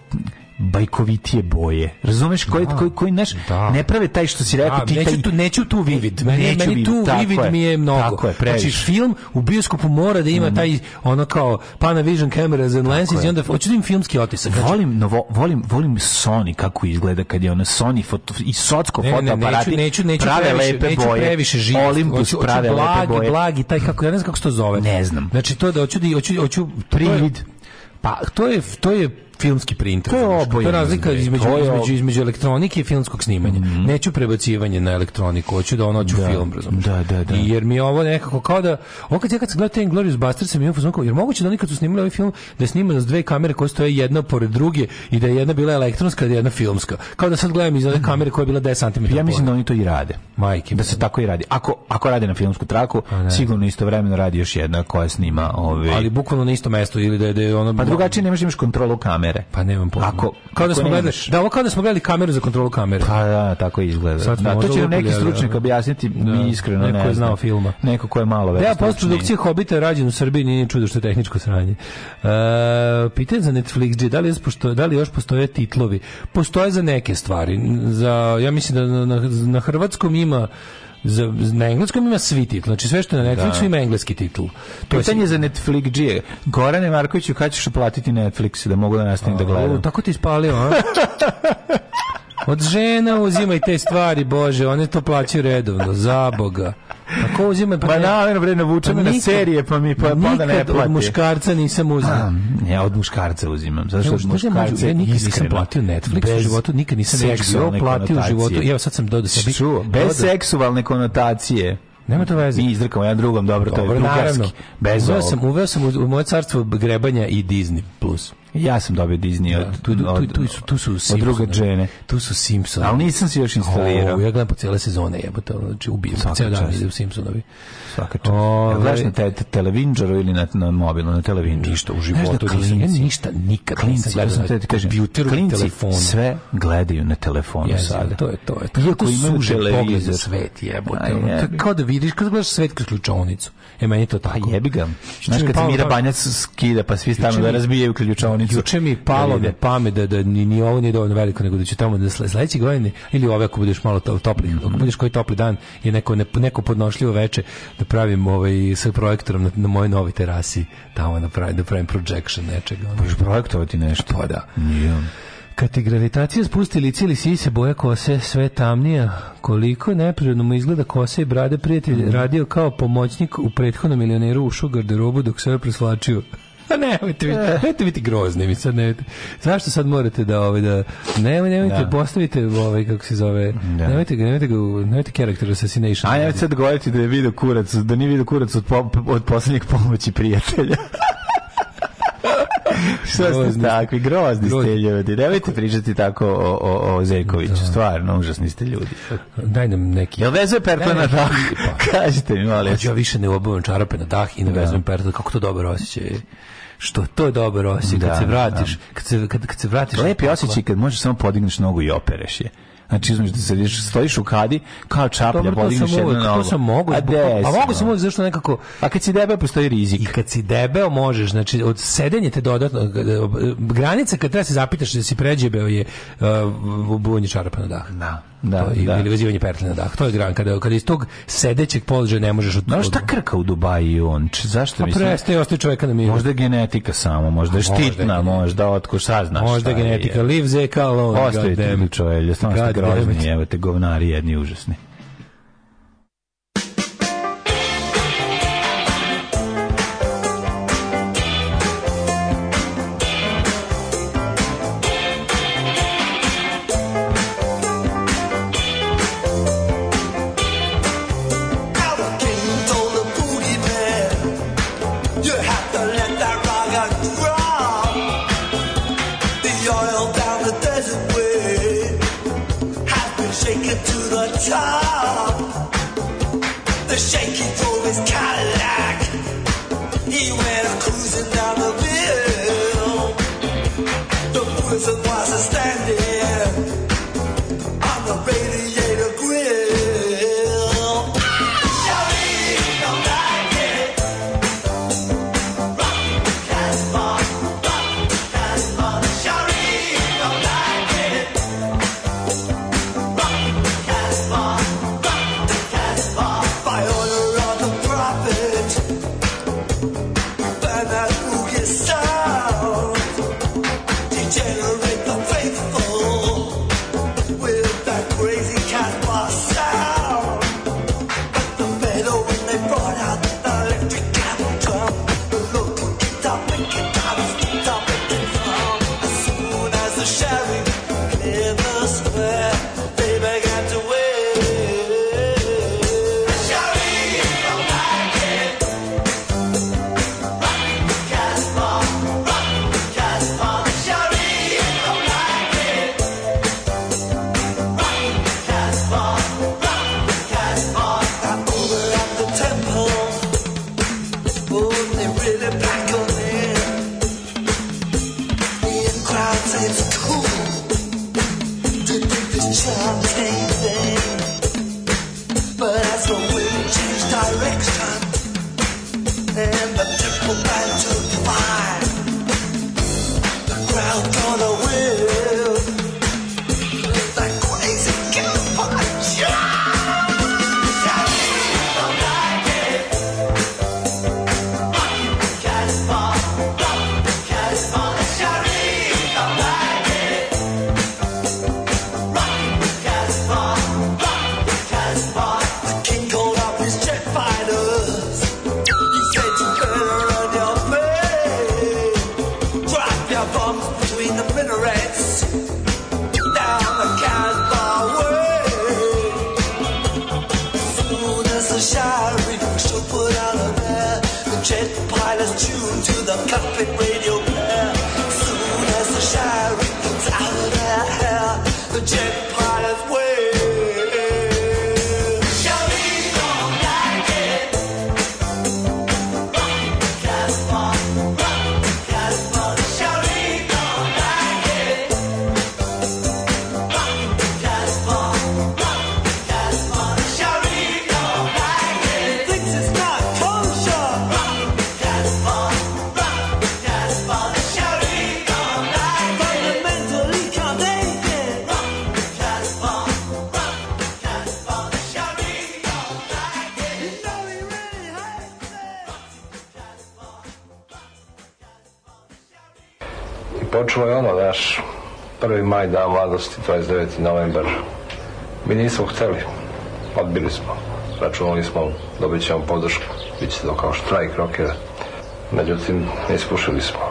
bajkovitije boje. Razumeš koji da. koji koji naš da. ne prave taj što si rekao da, ti neću taj, tu neću tu vivid. Meni, neću meni tu vivid, vivid je, mi je mnogo. je, znači film u bioskopu mora da ima mm. taj ono kao Panavision cameras and lenses i onda hoću da im filmski otisak. Znači, volim novo, volim volim Sony kako izgleda kad je ona Sony foto i socsko ne, fotoaparati. Ne, neću, neću, prave previše, lepe neću boje. Previše život. Olympus hoću, prave blagi, lepe boje. Blagi, blagi taj kako ja ne znam kako se to zove. Ne znam. Znači to da hoću da hoću hoću privid Pa to je to je filmski printer. To je oboje. To je razlika između, je između, između elektronike i filmskog snimanja. Mm -hmm. Neću prebacivanje na elektroniku, hoću da ono ću da, film, razumiješ. Da, da, da. I jer mi je ovo nekako kao da, ovo kad ja kad sam gledao ten Glorious Bastard sam imao fuzonko, jer moguće da oni kad su snimili ovaj film, da je snimano s dve kamere koje stoje jedna pored druge i da je jedna bila elektronska, da je jedna filmska. Kao da sad gledam iz ove kamere koja je bila 10 cm. Ja mislim da oni to i rade. Majke. Da se tako i radi. Ako, ako rade na filmsku traku, A, pa sigurno istovremeno radi još jedna koja snima ove... Ovaj- Ali bukvalno na isto mesto ili da je, da je ono... Pa drugačije ne možeš imaš kontrolu kamere kamere. Pa nemam pojma. Ako, kao da smo gledali, da ovo kao da smo gledali kameru za kontrolu kamere. Pa da, tako izgleda. Sad da, to će nam neki stručnjak objasniti, da, mi iskreno neko ne. Neko je znao filma. Neko ko je malo već. Da, postprodukcija Hobita je rađena u Srbiji, nije čudo što je tehničko sranje. E, pitanje za Netflix, da li, još postoje, da li još postoje titlovi? Postoje za neke stvari. Za, ja mislim da na, na, na hrvatskom ima za, na engleskom ima svi titl. Znači sve što na Netflixu da. ima engleski titl. To Pitanje je za Netflix G. Gorane Markoviću, kada ćeš platiti Netflix da mogu da nastavim da gledam? Tako ti ispalio, a? Od žena uzimaj te stvari, Bože, one to plaćaju redovno, za Boga. Kako uzima pa Ma na, bre, navuče me na serije, pa mi pa, pa da ne plati. od muškarca nisam uzimao. Ja od muškarca uzimam. Zašto od da muškarca? Ja nikad nisam platio Netflix u životu, nikad nisam seksualne platio u životu. Evo sad sam dodao sebi. Bez seksualne konotacije. Nema to veze. Mi izrkamo jedan drugom, dobro, dobro to je drugarski. Bez uveo sam, uveo sam u, u moje carstvo grebanja i Disney+. Plus. Ja sam dobio Disney da, od, tu, tu, tu, su, tu su Simpsons, druge džene. Tu su Simpsons. Ali nisam se još instalirao. O, ja gledam po cijele sezone, jebote, znači ubijem Svaka ceo dan idem Simpsonovi. Svaka čast. O, ja gledaš na te, televinđaru ili na, na mobilu, na televinđaru? Ništa, u da životu da klinci, nisam. Ja ništa, nikad klinci, nisam gledao na kompjuteru i telefonu. sve gledaju na telefonu yes, sada. To je to. Je, to. Iako imaju pogled za svet, jebote. Ono, kao da vidiš, kao da gledaš svet kroz ključavnicu. E, meni to pa tako. Pa jebi ga. Znaš, kad se Mira Banjac skida, pa svi stavno da razbijaju ključavnicu utakmicu. Juče mi palo na pamet da, da ni, ni ovo nije dovoljno veliko, nego da ću tamo da sledeće godine, ili ove ako budeš malo to, toplih, ako budeš koji topli dan, je neko, ne, neko podnošljivo veče da pravim ovaj, sa projektorom na, na mojoj novi terasi, tamo da pravim, da pravim projection nečega. Možeš pa projektovati nešto. Pa da. Yeah. Kad ti gravitacija spusti lice ili se boja kose sve tamnija. Koliko neprirodno mu izgleda kose i brade prijatelj mm. radio kao pomoćnik u prethodnom milioneru ušu garderobu dok se je ovaj presvlačio. Pa nemojte biti, nemojte biti grozni mi sad nemojte. Zašto sad morate da ovaj da ne, nemojte da. postavite ovaj kako se zove. Da. Nemojte ga nemojte ga nemojte character assassination. Aj, nemojte sad govoriti da je video kurac, da nije video kurac od po, od poslednjeg pomoći prijatelja. Šta ste takvi, grozni ste ljudi. Nemojte pričati tako o, o, o Zeljkoviću, da. stvarno, užasni ste ljudi. Daj nam neki... Jel vezuje pertle na dah? Kažite mi, molim. Ja više ne obavam čarape na dah i ne da. vezujem pertle, kako to dobro osjećaj što to je dobar osjećaj kad da, se da, vratiš, da. kad se kad, kad se vratiš. Lepi osjećaj kad možeš samo podigneš nogu i opereš je. Znači, izmiš da se stojiš u kadi, kao čaplja, Dobro, podigneš jednu nogu. To sam mogu, a, des, a mogu sam mogu, zašto nekako... A kad si debeo, postoji rizik. I kad si debeo, možeš, znači, od sedenje te dodatno... Granica kad treba se zapitaš da si pređebeo je uh, buvanje čarapa na dah. Da. Da, to, da. Ili vezivanje pertle na dah. To je gran kada, kada iz tog sedećeg položaja ne možeš od... Znaš šta krka u Dubaji on? Zašto pa mislim? Pa prestaje, ostaje čovjeka na miru. Možda je genetika samo, možda je štitna, možda, otko, šta znaš? Možda je genetika. Live zeka alone. Ostaje ti čovjek, stvarno ste grozni, evo te govnari jedni užasni. songs they 29. novembar. Mi nismo hteli, odbili smo. Računali smo, dobit ćemo podršku, bit će to kao štrajk rokera. Međutim, iskušili smo.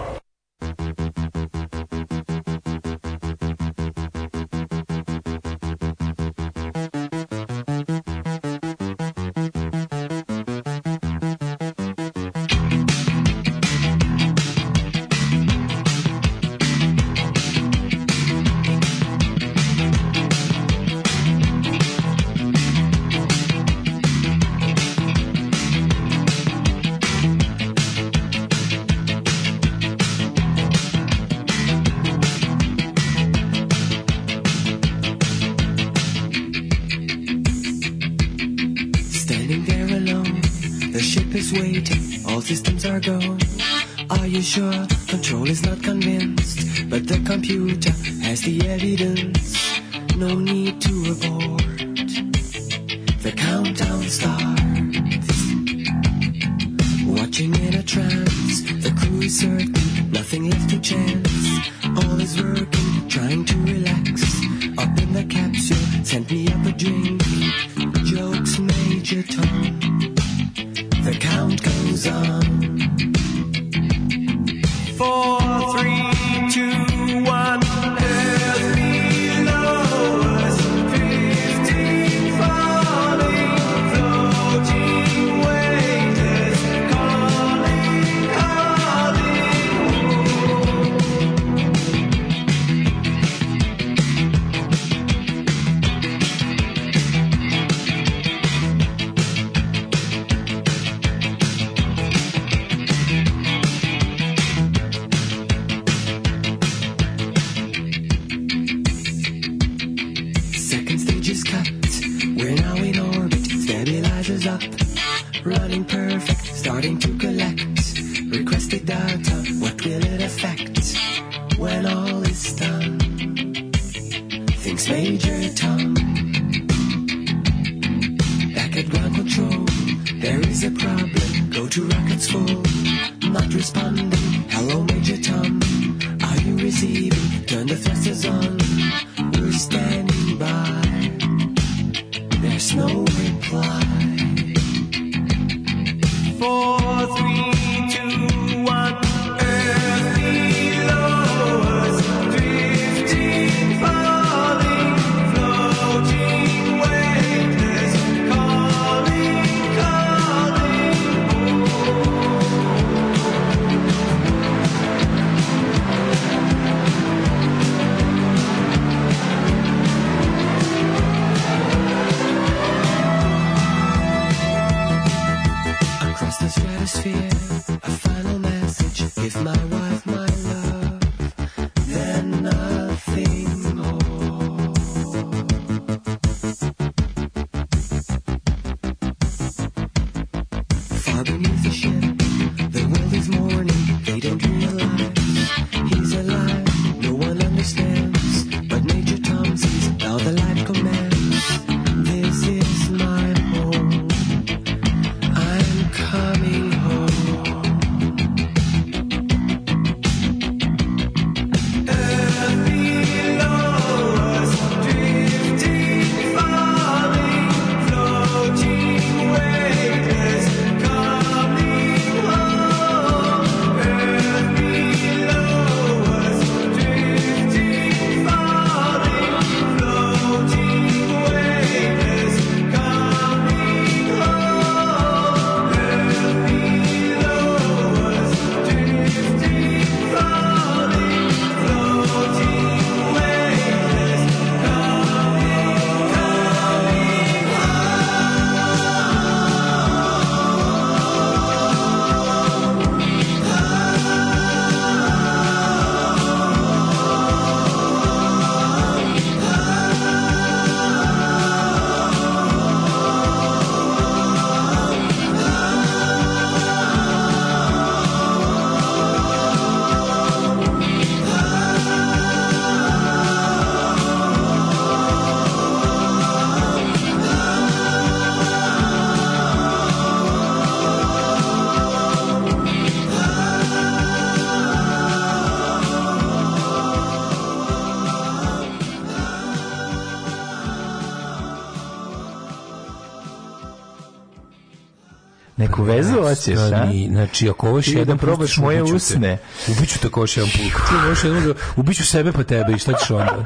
hoćeš, a? Znači, ako ovo je da jedan probaš moje da- usne. Ubiću te koš jedan put. Ti možeš jedan da- ubiću sebe pa tebe i šta ćeš onda?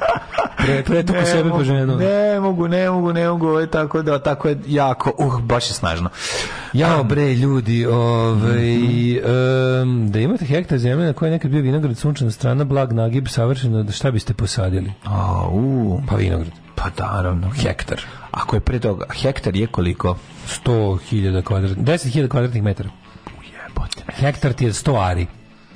Pre, pre to sebe pa ženu. Ne mogu, ne mogu, ne mogu, ovo je tako da, tako je jako, uh, baš je snažno. Ja, bre, ljudi, ovaj, um, da imate hektar zemlje na kojoj je nekad bio vinograd, sunčana strana, blag nagib, savršeno, šta biste posadili? A, u, pa vinograd. Pa naravno, hektar. Ako je pre toga, hektar je koliko? 100.000 kvadratnih, 10.000 kvadratnih metara. Jebote. Hektar ti je 100 ari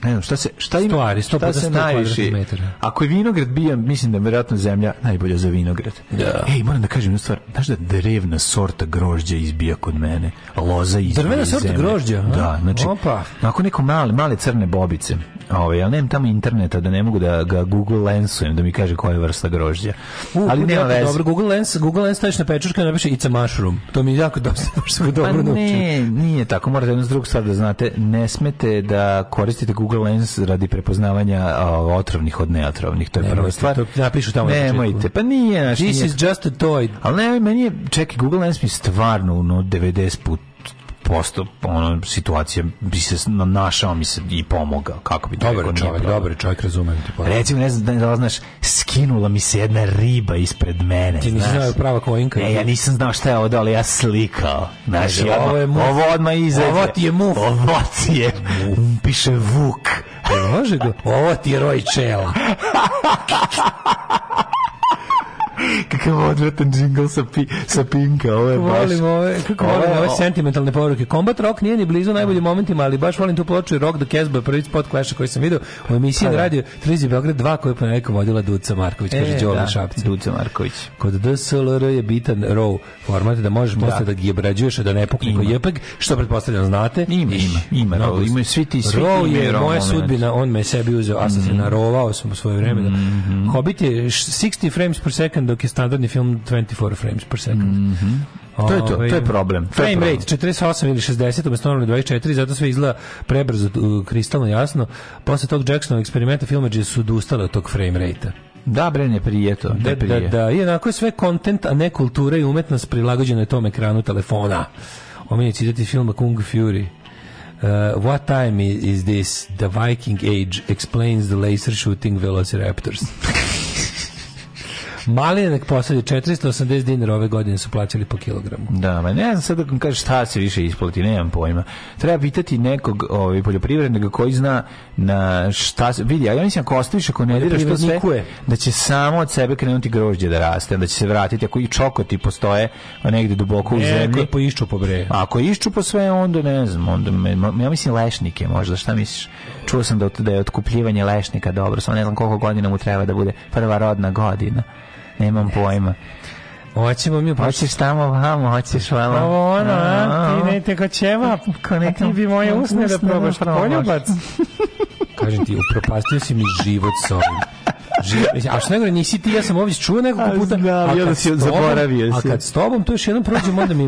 ne znam, šta se šta ima stvari, šta se najviše ako je vinograd bijam, mislim da je verovatno zemlja najbolja za vinograd da. ej moram da kažem jednu stvar znaš da drevna sorta grožđa izbija kod mene loza izbija Drevna sorta grožđa a? da znači Opa. ako neko male male crne bobice ovaj ja nemam tamo interneta da ne mogu da ga Google lensujem da mi kaže koja je vrsta grožđa uh, ali nema veze dobro Google lens Google lens staviš na pečurka i napiše it's a mushroom to mi je jako dosta baš pa dobro naučim ne nije tako morate jednu drugu stvar da znate ne smete da koristite Google Google Lens radi prepoznavanja uh, otrovnih od neotrovnih. To je prva stvar. To napišu tamo Nemojte, pa nije. Naš, This nije. is just a toy. Ali ne, meni je, čekaj, Google Lens mi stvarno no, 90 puta posto ono situacija bi se našao mi se i pomogao kako bi dobro rekao, čovjek dobar čovjek razumem te pa recimo ne znam da li znaš skinula mi se jedna riba ispred mene ti nisi znao prava kojinka ne ja nisam znao šta je ovo ali da ja slikao znaš znači, ovo je muf, ovo odmah izađe ovo ti je mu ovo ti je piše Vuk može da- ovo ti je roj čela Kakav odvratan džingl sa, pi, sa pinka, ovo je baš... Volim ove, kako volim ove sentimentalne poruke. Combat Rock nije ni blizu najboljim da. momentima, ali baš volim tu ploču Rock the Casbah, prvi spot Clash koji sam video u emisiji pa na da. radio Trizi Beograd 2 koju je ponedjeljka vodila Duca Marković, e, kaže Đole da, Šapci. Duca Marković. Kod DSLR je bitan RAW format da možeš da. posle da ga obrađuješ da ne pukne koji JPEG, što pretpostavljam znate. Ima, ima, ima, no, ima, imaju svi ti svi. Row je row moja sudbina, znači. on me sebi uzeo, a sam se mhm. narovao sam u svoje vreme. Mm -hmm. Hobbit je 60 frames per second satan dok je standardni film 24 frames per second. Mm To je to, to je ovaj, problem. To frame je problem. rate 48 ili 60, umesto ono 24, zato sve izgleda prebrzo, uh, kristalno jasno. Posle tog Jacksonovog eksperimenta filmađe su odustale od tog frame rate-a. Da, bre, ne prije to. Ne prije. Da, da, da. I onako je sve kontent, a ne kultura i umetnost prilagođena je tom ekranu telefona. Omenje citati filma Kung Fury. Uh, what time is this? The Viking Age explains the laser shooting velociraptors. Malinak posadi 480 dinara ove godine su plaćali po kilogramu. Da, ma ne znam sad da kažeš šta se više isplati, nemam pojma. Treba pitati nekog ovaj, poljoprivrednog koji zna na šta se... Vidi, ja mislim ako ostaviš, ako ne diraš to sve, da će samo od sebe krenuti grožđe da raste, da će se vratiti. Ako i čokoti postoje negde duboko u ne, zemlji. Ako išču po bre. Ako išču po sve, onda ne znam. Onda me, ja mislim lešnike možda, šta misliš? Čuo sam da, da je otkupljivanje lešnika dobro, samo ne znam koliko godina mu treba da bude prva rodna godina. Nemam pojma. Hoćemo mi pa hoćeš tamo vamo, hoćeš vamo. Ovo pa ono, a, ti ne te ko ćeva, ko ti bi moje usne da, da pa probaš poljubac. Kažem ti, upropastio si mi život s ovim a što nego nisi ti, ja sam ovdje čuo nekoliko puta. Znam, ja da si zaboravio si. A kad s tobom to još jednom prođem, onda mi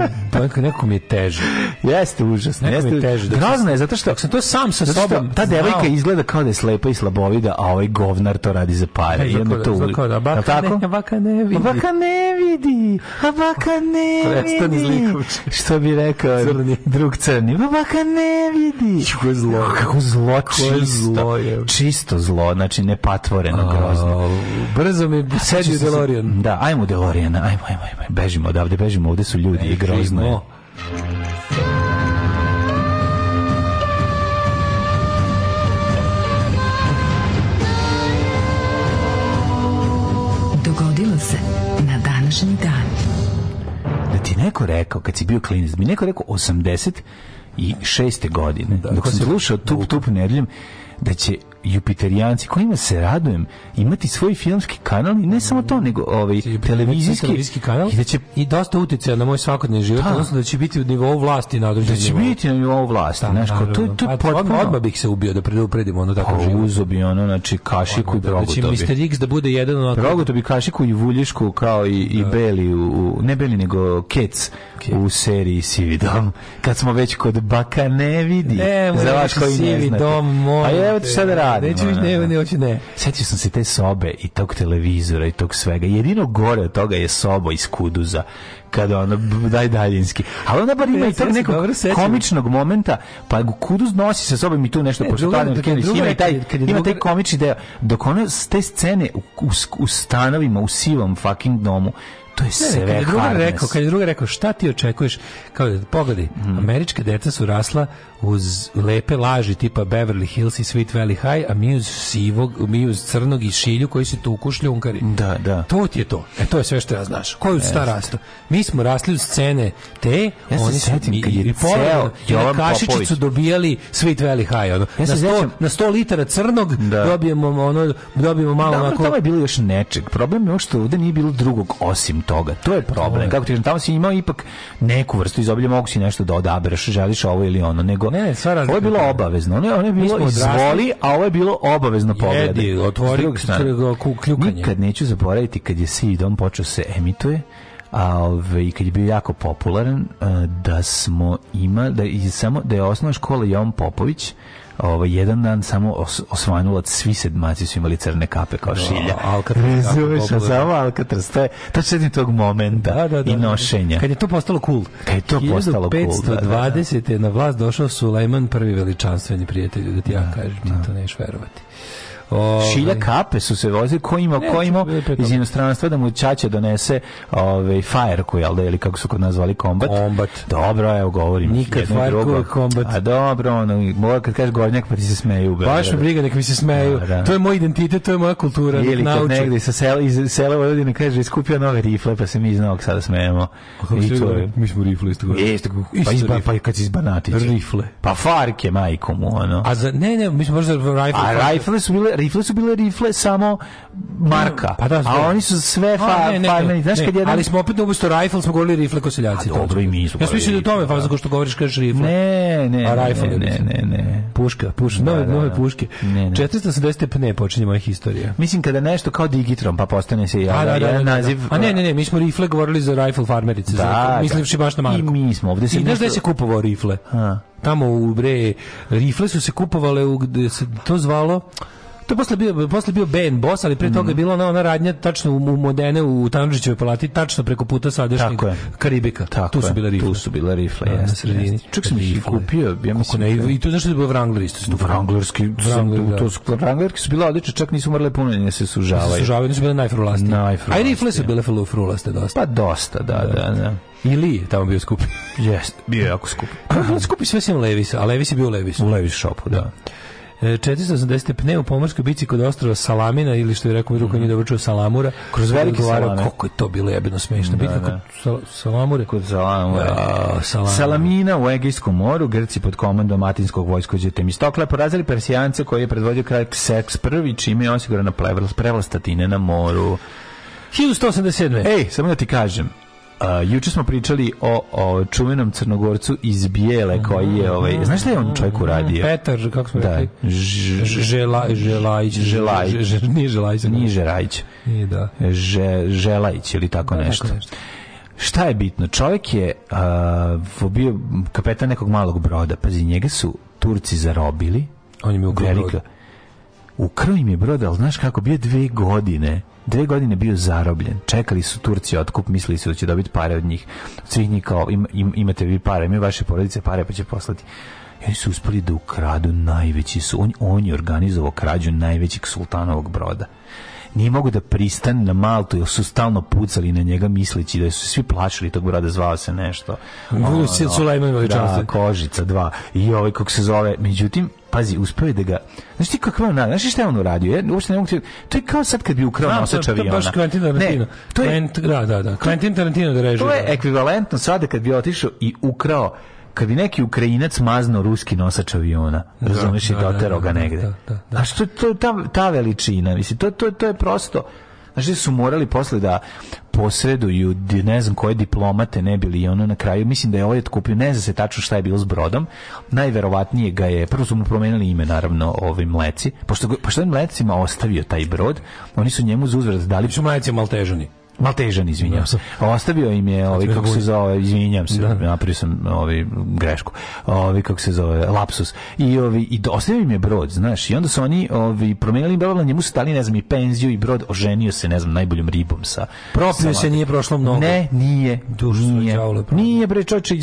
nekako mi je teže. Jeste užasno. Jeste mi je teže. Da grozno je, zato što sam to sam sa sobom. Ta devojka izgleda kao da je slepa i slabovida, a ovaj govnar to radi za pare. Jedno to uvijek. Tako da baka ne vidi. Baka ne vidi. A baka ne vidi. Što bi rekao drug crni. Baka ne vidi. Kako zlo. Kako zlo čisto. Čisto zlo, znači nepatvoreno grozno grozno. Brzo mi sedi u DeLorean. Da, ajmo u DeLorean, ajmo, ajmo, ajmo. Bežimo odavde, bežimo, ovde su ljudi i grozno je. Dogodilo se na današnji dan. Da ti neko rekao, kad si bio klinic, da mi neko rekao 80 i šeste godine. Da, dok sam slušao Tup da, Tup Nedljem, da će Jupiterijanci kojima se radujem imati svoj filmski kanal i ne samo to nego ovaj televizijski, televizijski kanal i da će i dosta uticaja na moj svakodnevni život ta, da. odnosno da će biti u nivou vlasti na određenom da će nivou. biti na nivou vlasti da, znaš kao to je to pa, potpuno odmah, bih se ubio da predupredim ono tako pa, uzo bi ono znači kašiku i progu da, da će Mr. X da bude jedan onako progu to bi kašiku i vuljišku kao i, i da. beli u, ne beli nego kec okay. u seriji Sivi dom kad smo već kod baka ne vidi ne, za vas koji ne znate dom, a evo ti sad radi stvarno. Neću više, ne, da, da. ne, hoću ne. Sjetio sam se te sobe i tog televizora i tog svega. Jedino gore od toga je soba iz Kuduza kada ono daj daljinski. Ali ona bar ima i tog nekog komičnog momenta, pa Kuduz nosi sa sobom i tu nešto ne, pošto druga, ima i taj, kad ima taj komični deo. Dok ona s te scene u, u, u stanovima, u sivom fucking domu, to je sve ne, kad druga rekao, kad je druga rekao, šta ti očekuješ? Kao, pogledi, mm. američka deca su rasla uz lepe laži tipa Beverly Hills i Sweet Valley High, a mi uz sivog, mi uz crnog i šilju koji se tu kušljunkari. Da, da. To ti je to. E, to je sve što ja znaš. Koju uz ta rasto? Mi smo rasli uz scene te, ja oni se setim, kad je ceo Jovan Popović. dobijali Sweet Valley High. Ono. Ja na, sto, na 100 litara crnog da. dobijemo, ono, dobijemo malo da, onako... Tamo je bilo još nečeg. Problem je što ovde nije bilo drugog osim toga. To je problem. Kako ti kažem, tamo si imao ipak neku vrstu izobilja, mogu si nešto da odabereš, želiš ovo ili ono, nego ne, ne, ovo je bilo obavezno. Ono je, ono je bilo izvoli, a ovo je bilo obavezno pogledaj. Jedi, otvori kljukanje. Nikad neću zaboraviti kad je Sidon počeo se emituje, a ove, kad je bio jako popularan da smo ima da je samo da je osnovna škola Jovan Popović ovaj, jedan dan samo os, osvanulac, svi sedmaci su imali crne kape kao da, šilja. Razumeš, a za Alcatraz, to je, to sedim tog momenta da, da, da, i nošenja. Kad je to postalo cool. Kad je to postalo cool, 520. Da, da, je na vlast došao Sulejman, prvi veličanstveni prijatelj, da ti ja kažem, ti to neš verovati. Ove, Šilja kape su se vozili, ko ima, ko ima iz inostranstva da mu čače donese ove, fajerku, jel da, ili kako su kod nazvali kombat. Kombat. Dobro, evo govorim. Nikad fajerku kombat. A dobro, ono, mora kad kažeš gornjak pa ti se smeju. Baš me briga, nek mi se smeju. Da, da. To je moj identitet, to je moja kultura. Ili kad nauču. negdje sa sela, iz sela Vojvodine kaže, iskupio nove rifle, pa se mi iz Novog sada smejemo. I to Mi smo rifle isto gore. Pa isto, pa, izba, pa kad si iz Banatića. Rifle. Pa farke, majkom, ono. A za, ne, ne, mi smo možda rifle. A rifle su bile rifle su bile rifle samo marka. Pa da, a oni su sve fa, ne, ne, fa, znaš, kad jedan... Ali smo opet umesto rifle smo govorili rifle ko seljaci. dobro i mi su. Ja mislim da tome pa zato što govoriš kažeš rifle. Ne, ne. A rifle, ne, ne, ne, Puška, puška, da, nove, da, nove da. puške. Ne, ne. 480 pne počinje moja historija. Mislim kada nešto kao digitron pa postane se ja naziv. A ne, ne, ne, mi smo rifle govorili za rifle farmerice. Mislivši baš na marku. I mi smo ovde se. I znaš da se kupovao rifle. Ha. Tamo u bre rifle su se kupovale u gde se to zvalo To je posle bio, posle bio Ben Boss, ali pre toga je mhm. bila ona, ona radnja tačno u, u Modene, u Tanđićevoj palati, tačno preko puta sadašnjeg Karibika. Tako tu su bile rifle. Tu su bile rifle, ja, da, na sredini. Čak sam ih kupio. Ja mislim, ne, da- I to znaš da je bio Wrangler isto. Wranglerski, Wrangler, da. to su, Wranglerski su bile odlične, čak nisu morale puno ne se sužavaju. Sužavaju, nisu bile najfrulaste. Najfrulaste. A i rifle su bile frulaste dosta. Pa dosta, da, da, da. I Lee tamo bio skup. Jeste, bio je jako skup. Skupi sve sam Levis, a Levis je bio Levis. U Levis šopu, da. 480. E, pne u pomorskoj bici kod ostrava Salamina ili što je rekao mi rukom nije mhm. dobro čuo Salamura. Kroz velike salame. Kako je to bilo jebeno smiješno. Da, Bitka da. kod Salamure. Kod Salamure. Ja, da, Salamina u Egejskom moru, Grci pod komandom Atinskog vojskođa Temistokla porazili Persijance koji je predvodio kralj Kseks prvi, čime je osigurana prevlast Atine na moru. 1187. Ej, samo da ti kažem, Uh, juče smo pričali o, o čuvenom crnogorcu iz Bijele koji je ovaj znaš šta je on čovjek uradio Petar kako smo da. rekli Ž, žela Želajić Želajić ž, nije Želajić nije Želajić nije da Že, Želajić ili tako da, nešto. Tako nešto šta je bitno? Čovjek je uh, bio kapetan nekog malog broda. Pazi, njega su Turci zarobili. On je mi ukrao Ukrao im je broda, ali znaš kako, bio dve godine dve godine bio zarobljen. Čekali su Turci otkup, mislili su da će dobiti pare od njih. Svih njih kao, im, im, imate vi pare, imaju vaše porodice pare, pa će poslati. I oni su uspeli da ukradu najveći su. On, on je organizovao krađu najvećeg sultanovog broda nije mogu da pristane na Maltu, jer su stalno pucali na njega misleći da su svi plašili tog broda, zvao se nešto. Ono, Sulejman Da, Kožica, 2. I ovaj, kako se zove, međutim, pazi, uspeo je da ga... Znaš ti kakva je znaš šta je on uradio? Ja uopšte ne mogu ti... To je kao sad kad bi ukrao no, nosač aviona. To je baš Quentin Tarantino. Ne, to je... Quentin, da, da, da. Quentin Tarantino da režira. To je ekvivalentno sada kad bi otišao i ukrao kad bi neki Ukrajinac mazno ruski nosač aviona, da, razumiješ, i da, da, doterao ga negde. A što to ta, ta veličina, mislim, to, to, to je prosto, znači su morali posle da posreduju ne znam koje diplomate ne bili i ono na kraju mislim da je ovaj kupio ne zna se tačno šta je bilo s brodom najverovatnije ga je prvo su mu promijenili ime naravno ovim mleci pošto pošto je mlecima ostavio taj brod oni su njemu za uzvrat dali su mleci maltežani Maltežan, izvinjam da, se. Da. Ostavio im je, ovi, ovaj, kako se zove, izvinjavam se, da. napravio sam ovi, ovaj, grešku, ovi, ovaj, kako se zove, lapsus. I, ovi, i ostavio im je brod, znaš, i onda su oni ovi, promenili promijenili brod, njemu su stali, ne znam, i penziju i brod, oženio se, ne znam, najboljom ribom sa... Propio se, nije prošlo mnogo. Ne, nije. Duž nije. Nije, bre, čoče,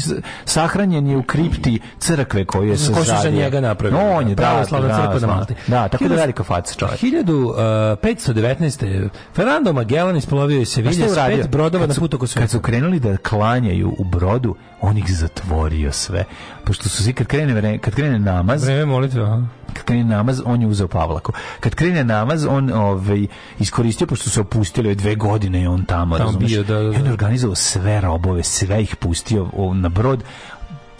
sahranjen je u kripti crkve koje je se zadije. Ko njega napravio. No, on je, da, da, da, na Malti. da, tako da da velika faca čovjek. 1519. Fernando Magellan isplovio je Sevilja s pet brodova na putu Kad su krenuli da klanjaju u brodu, on ih zatvorio sve. Pošto su svi kad krene, kad krene namaz... Vreme molitve, aha kad krene namaz, on je uzeo Pavlaku. Kad krene namaz, on ovaj, iskoristio, pošto su se opustili dve godine i on tamo, tamo bio, da, da, da. I on je organizovao sve robove, sve ih pustio na brod,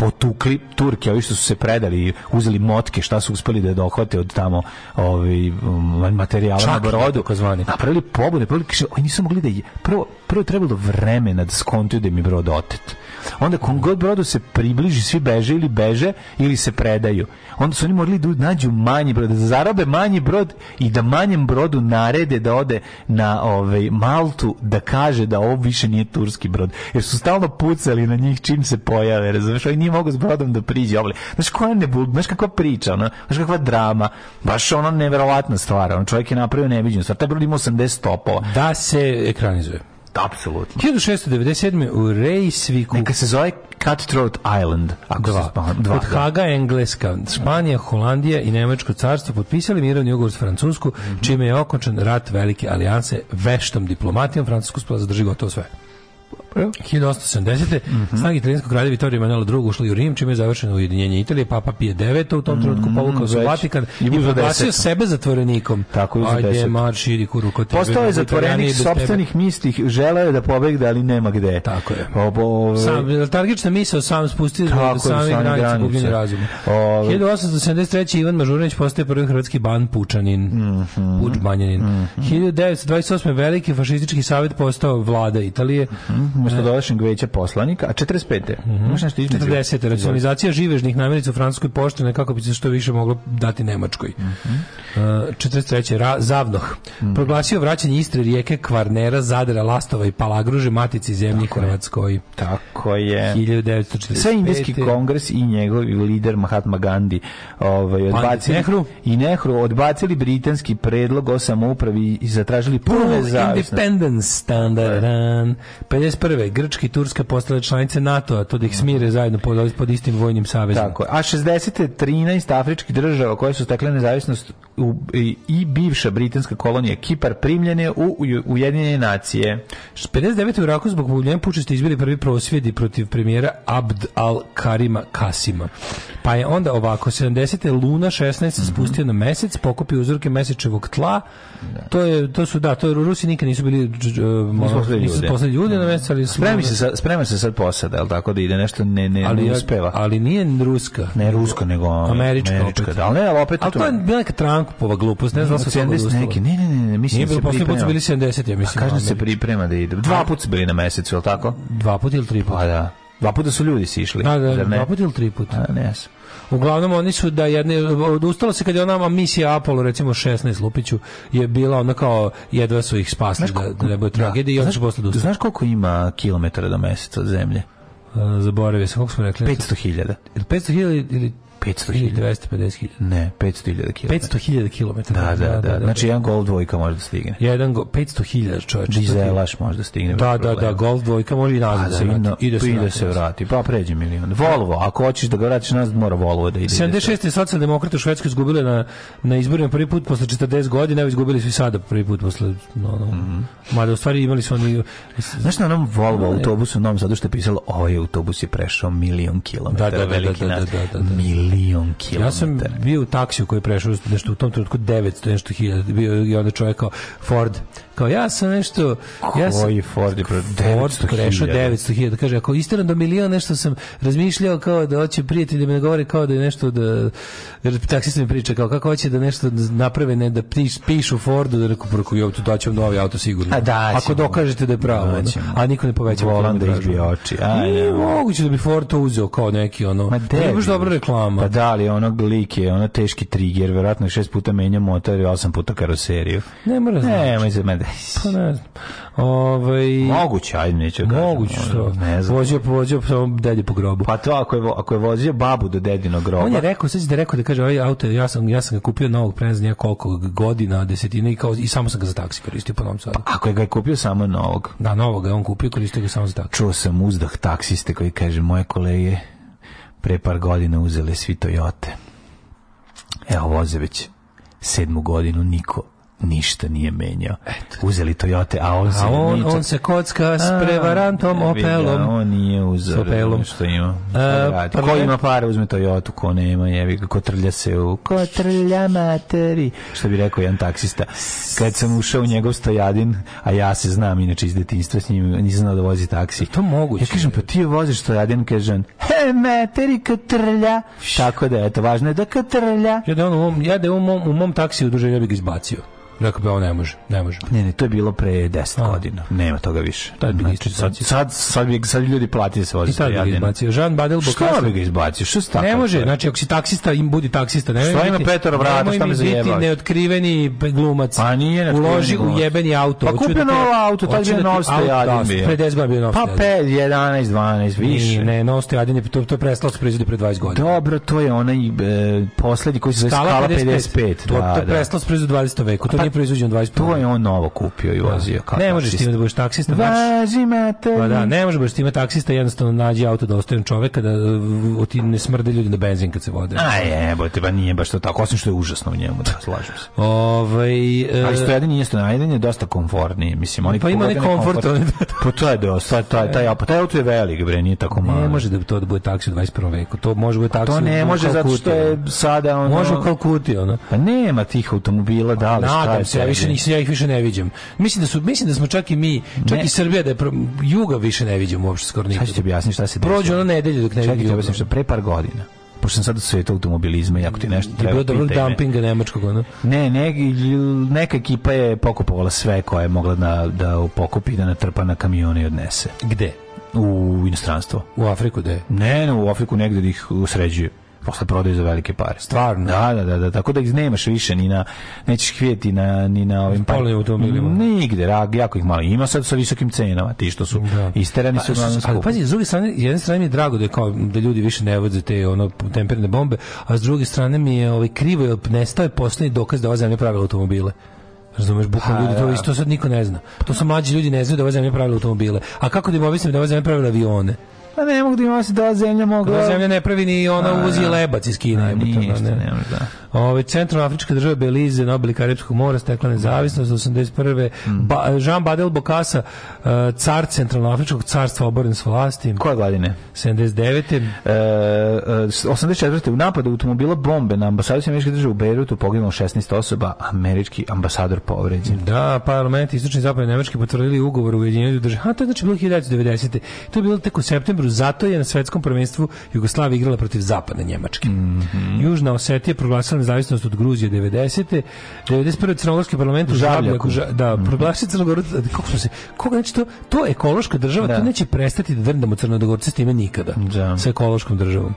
potukli Turke, ovi što su se predali i uzeli motke, šta su uspeli da dohvate od tamo ovaj um, materijala na brodu, kozvani. Napravili pobune, prvo nisu mogli da je, prvo prvo trebalo vremena da skontuju da mi brod otet. Onda kom god brodu se približi, svi beže ili beže ili se predaju. Onda su oni morali da nađu manji brod, da zarabe manji brod i da manjem brodu narede da ode na ovaj Maltu da kaže da ovo više nije turski brod. Jer su stalno pucali na njih čim se pojave, razumiješ? Oni nije mogu s brodom da priđe ovdje. Znaš koja ne bud, znaš kakva priča, ono, znaš kakva drama, baš ono neverovatna stvar, ono čovjek je napravio neviđenu stvar, taj brod ima 80 stopova. Da se ekranizuje. Apsolutno. 1697. u Rejsviku. Neka se zove Cutthroat Island. Ako dva. Se dva, Od da. Haga, Engleska, Španija, Holandija i Nemačko carstvo potpisali mirovni ugovor s Francusku, mm -hmm. čime je okončan rat velike alijanse veštom diplomatijom. Francusku zadrži gotovo sve. Pa, 1870. Mm -hmm. Snagi italijanskog kralja Vitorija Emanuela II ušli u Rim, čime je završeno ujedinjenje Italije. Papa Pije IX u tom mhm, trenutku mm -hmm, povukao su Vatikan i proglasio sebe zatvorenikom. Tako je za 10. Ajde, mar širi kuru kod tebe. Postao je zatvorenik sobstvenih mistih, želeo je da pobegne, ali nema gde. Tako je. Obo... Sam, targična misao sam spustio Tako, sami granice bubljenja razuma. Ove... 1873. Ivan Mažuranić postaje prvi hrvatski ban Pučanin. Mm -hmm. Puč Banjanin. Mm -hmm. 1928. Veliki fašistički savjet postao vlada Italije. Mm -hmm umesto dolašnjeg veća poslanika, a 45. Mm -hmm. Imaš nešto između? 40. Racionalizacija živežnih namirnica u Francuskoj poštene kako bi se što više moglo dati Nemačkoj. Mm -hmm. uh, 43. Ra, Zavnoh. Mm -hmm. Proglasio vraćanje Istre, Rijeke, Kvarnera, Zadra, Lastova i Palagruže, Matici zemlji Tako Hrvatskoj. Je. Tako je. 1945. Sve indijski kongres i njegov lider Mahatma Gandhi ovaj, odbacili, Nehru. i Nehru odbacili britanski predlog o samoupravi i zatražili pune zavisnosti. Independence standard. 51. 1991. Grčki i Turska postale članice NATO-a, to da ih smire zajedno pod, pod istim vojnim savezom. Tako, a 60. 13 afričkih država koje su stekle nezavisnost u, i, i bivša britanska kolonija Kipar primljene u Ujedinjene nacije. 59. u Iraku zbog buljenja pučesti izbili prvi prosvjedi protiv premijera Abd al-Karima Kasima. Pa je onda ovako, 70. Luna 16 se spustio mm -hmm. na mesec, pokupio uzorke mesečevog tla. Da. To, je, to su, da, to je, Rusi nikad nisu bili uh, nisu poslali ljude, nisu poslali ljude mm -hmm. na mesec, ali Spremi se, sa, sprema se sad posada, el tako da ide nešto ne, ne, ali, uspeva. Ali nije ruska. Ne ruska, nego američka. američka opet. Da, ali ne, ali opet... Ali to je neka Trumpova glupost, ne znam da su 70 neki. Ne, ne, ne, ne, mislim nije da se priprema. Nije bilo, put 70, ja mislim. Kažem da se priprema da ide. Dva puta su bili na mesecu, el tako? Dva puta ili tri puta? Pa da. Dva puta su ljudi sišli. Da, da, dva puta ili tri puta? A, ne, Uglavnom oni su da jedne odustalo se kad je ona misija Apollo recimo 16 Lupiću je bila ona kao jedva su ih spasili da koliko, da, ne bude da. tragedije i onda su posle odustali. Znaš koliko ima kilometara do meseca od zemlje? E, zaboravio sam, kako smo rekli? 500.000. 500.000 ili 500.000. 250.000. Ne, 500.000 km. 500.000 km. Da, da, da. da, Znači, jedan Golf dvojka može da stigne. Jedan 500.000 čovječe. Dizelaš može da stigne. Da, da, da, Golf dvojka može i nazad se vrati. I da se, i da se vrati. Pa pređe milion. Volvo, ako hoćeš da ga vratiš nazad, mora Volvo da ide. 76. socijaldemokrata u Švedskoj izgubili na, na izborima prvi put posle 40 godina, evo izgubili su i sada prvi put posle, no, no. Mm -hmm. Mada u stvari imali su oni... Znaš na onom Volvo autobusu, u Novom Sadu što je pisalo, ovaj autobus je prešao milion kilometara. Da, da, da, da, da da, da, da, da, da, da. Milion milion kilometara. Ja sam bio u taksiju koji je prešao nešto u tom trenutku 900 nešto hiljada bio i onda čovjek kao Ford Kao ja sam nešto... Ja sam, Koji Ford je prešao 900.000? Kaže, ako isteram do miliona nešto sam razmišljao kao da hoće prijatelji da me govore kao da je nešto da... Taksista mi priča kao kako hoće da nešto naprave, ne da pišu Fordu, da reku, preko, joj, tu daću novi auto sigurno. A da, ako dokažete da je pravo, da ćemo. a niko ne poveća. Volan da izbije oči. A, ne, moguće da bi Ford to uzeo kao neki ono... Ma da imaš dobra reklama. Pa da, ali ono lik je, ono teški trigger, verovatno šest puta menja motor i osam puta karoseriju. Ne mora znači. Ne, Pa ne znam. Ovaj moguće, ajde neće da kažem. Moguće što. Ne znam. Vozio vozio samo delje po grobu. Pa to ako je ako je vozio babu do dedinog groba. On je rekao, sad da rekao da kaže ovaj auto ja sam ja sam ga kupio novog pre znam koliko godina, desetina i kao i samo sam ga za taksi koristio po Novom Sadu. Pa ako je ga je kupio samo novog. Da, novog je on kupio, koristio ga samo za taksi. Čuo sam uzdah taksiste koji kaže moje kolege pre par godina uzele svi Toyote. Evo voze već sedmu godinu niko ništa nije menjao. Eto. Uzeli Toyota, a on se... A on, on se kocka s prevarantom a, Opelom. Ja, on nije uzor, da Opelom. što ima. A, pa ko ima pare, uzme Toyota, ko nema, jevi, ko trlja se u... Ko trlja materi. Što bi rekao jedan taksista. Kad sam ušao u njegov stojadin, a ja se znam, inače iz detinstva s njim, nisam znao da vozi taksi. To moguće. Ja kažem, pa ti voziš stojadin, kažem, he, materi, ko trlja. Tako da, eto, važno je da ko trlja. Ja da, on, ja da u mom, u mom taksiju duže, ja bih ga izbacio. Rekao bi, ovo ne može, ne može. Ne, ne, to je bilo pre 10 godina. Nema toga više. Tad bi znači, sad, sad, sad, bi, sad bi ljudi platili da se vozi. I tad bi ga izbacio. Jean Badel Bokasa. Što bi ga izbacio? Što tako? Ne može, znači ako si taksista, im budi taksista. Ne što ima Petar Vrata, šta me zajebao? Nemoj biti neotkriveni glumac. Pa nije neotkriveni Uloži u jebeni auto. Pa kupio kupi da novo auto, tad bi da nov stojadin bio. Da, pre 10 godina bio nov Pa 5, 11, 12, više. Ne, nov stojadin je, to, to je prestalo se proizvodi pre 20 godina. Dobro, to je onaj e, poslednji koji se zove Skala 55. To, to je prestalo se proizvodi u 20. veku. To pa nije proizvođen 20. To je on novo kupio i vozio da. Ne možeš ti da budeš taksista, Važi mater. Pa da, ne možeš baš ti taksista, jednostavno nađi auto da ostavim čoveka da ti ne smrde ljudi na benzin kad se vode. A jebote, ba pa nije baš to tako, osim što je užasno u njemu, da slažem se. Ovaj e... Ali stojadanje jeste najdenje dosta komfortnije, mislim, oni pa ima neki komfort. Pa to je dosta, taj taj taj auto je velik, bre, nije tako malo. Ne može da to da bude taksi u 21. veku. To može da bude pa taksi. To ne može zato što je sada ono Može kalkuti ono. Pa nema tih automobila da li šta nadam se, ja više nisam, ja ih više ne viđam. Mislim da su mislim da smo čak i mi, čak ne. i Srbija da je pro, juga više ne viđamo uopšte skoro nikad. Sad ću objasniti šta se dešava. Prođe ona nedelja dok ne vidim. Čekaj, objasnim što pre par godina pošto sam sad u svetu automobilizma i ako ti nešto treba... Je bilo dobrog dumpinga nemačkog, ono? Ne, ne, neka ekipa je pokupovala sve koje je mogla da, da pokupi, da natrpa na kamione i odnese. Gde? U inostranstvo. U Afriku, gde? Ne, ne, u Afriku negde da ih sređuje posle prodaju za velike pare. Stvarno? Da, da, da, da. tako da ih nemaš više ni na nećeš hvijeti na ni na ovim pa Nigde, rag, jako ih malo. Ima sad sa visokim cenama, ti što su da. isterani su na pa, Ali pazi, s druge strane, jedne strane mi je drago da je kao da ljudi više ne voze te ono temperne bombe, a s druge strane mi je ovaj krivo je nestao je poslednji dokaz da ova zemlja pravila automobile. Razumeš, bukvalno pa, ljudi, to da. isto sad niko ne zna. To su mlađi ljudi ne znaju da ova zemlja pravila automobile. A kako da im objasnim da ova zemlja pravila avione? Pa ne mogu da ima se da zemlja mogla. Da zemlja ne pravi ni ona uzi da. lebac iz Kine. Nije, da, ne, ne, da. Ove Centralna Afrička država Belize na obali Karibskog mora stekla nezavisnost 81. Da. Mm. Ba, Jean Badel Bokasa, uh, car Centralnoafričkog carstva oboren s vlasti. Koje godine? 79. E, 84. E, u napadu automobila bombe na ambasadu američke države u Beirutu poginulo 16 osoba, američki ambasador povređen. Da, parlament istočni zapad Nemački potvrdili ugovor u Ujedinjenju države. A to je znači bilo 1990. To je bilo tek u septembru, zato je na svetskom prvenstvu Jugoslavija igrala protiv zapadne Njemačke. Mm -hmm. Južna Osetija proglasila nezavisnost od Gruzije 90. 91. crnogorski parlament u Žabljaku, Žabljaku da, mm. proglasi crnogorci, da, kako smo se, koga neće to, to ekološka država, da. to neće prestati da drndamo crnogorci s time nikada, da. sa ekološkom državom.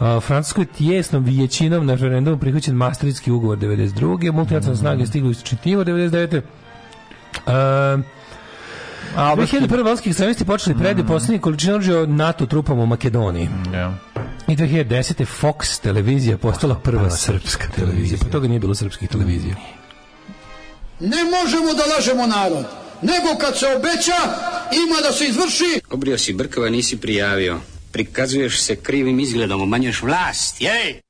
Uh, je tijesnom vijećinom na referendumu prihvaćen Maastrichtski ugovor 92. Multinacionalne mm. snage stigli u Četivo 99. Uh, 2001. albanski ekstremisti počeli prede mm. poslednje količine oružja od NATO trupama u Makedoniji. Yeah. I 2010. Fox televizija postala prva Pala srpska televizija. Pa toga nije bilo srpskih mm. televizija. Ne možemo da lažemo narod, nego kad se obeća, ima da se izvrši. Obrio si brkava, nisi prijavio. Prikazuješ se krivim izgledom, umanjuješ vlast, jej!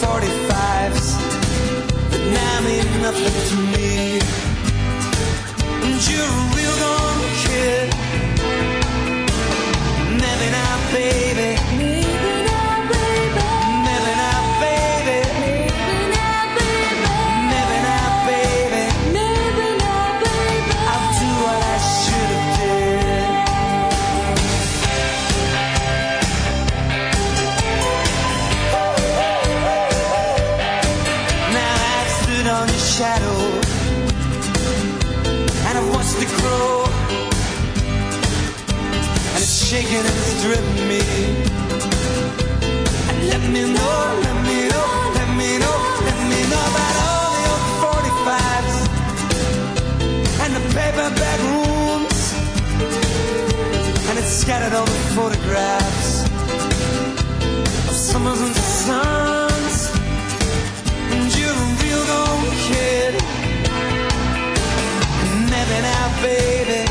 45s, but now mean nothing to me. scattered the photographs of summers and suns. And you're a real old kid. Maybe now, baby.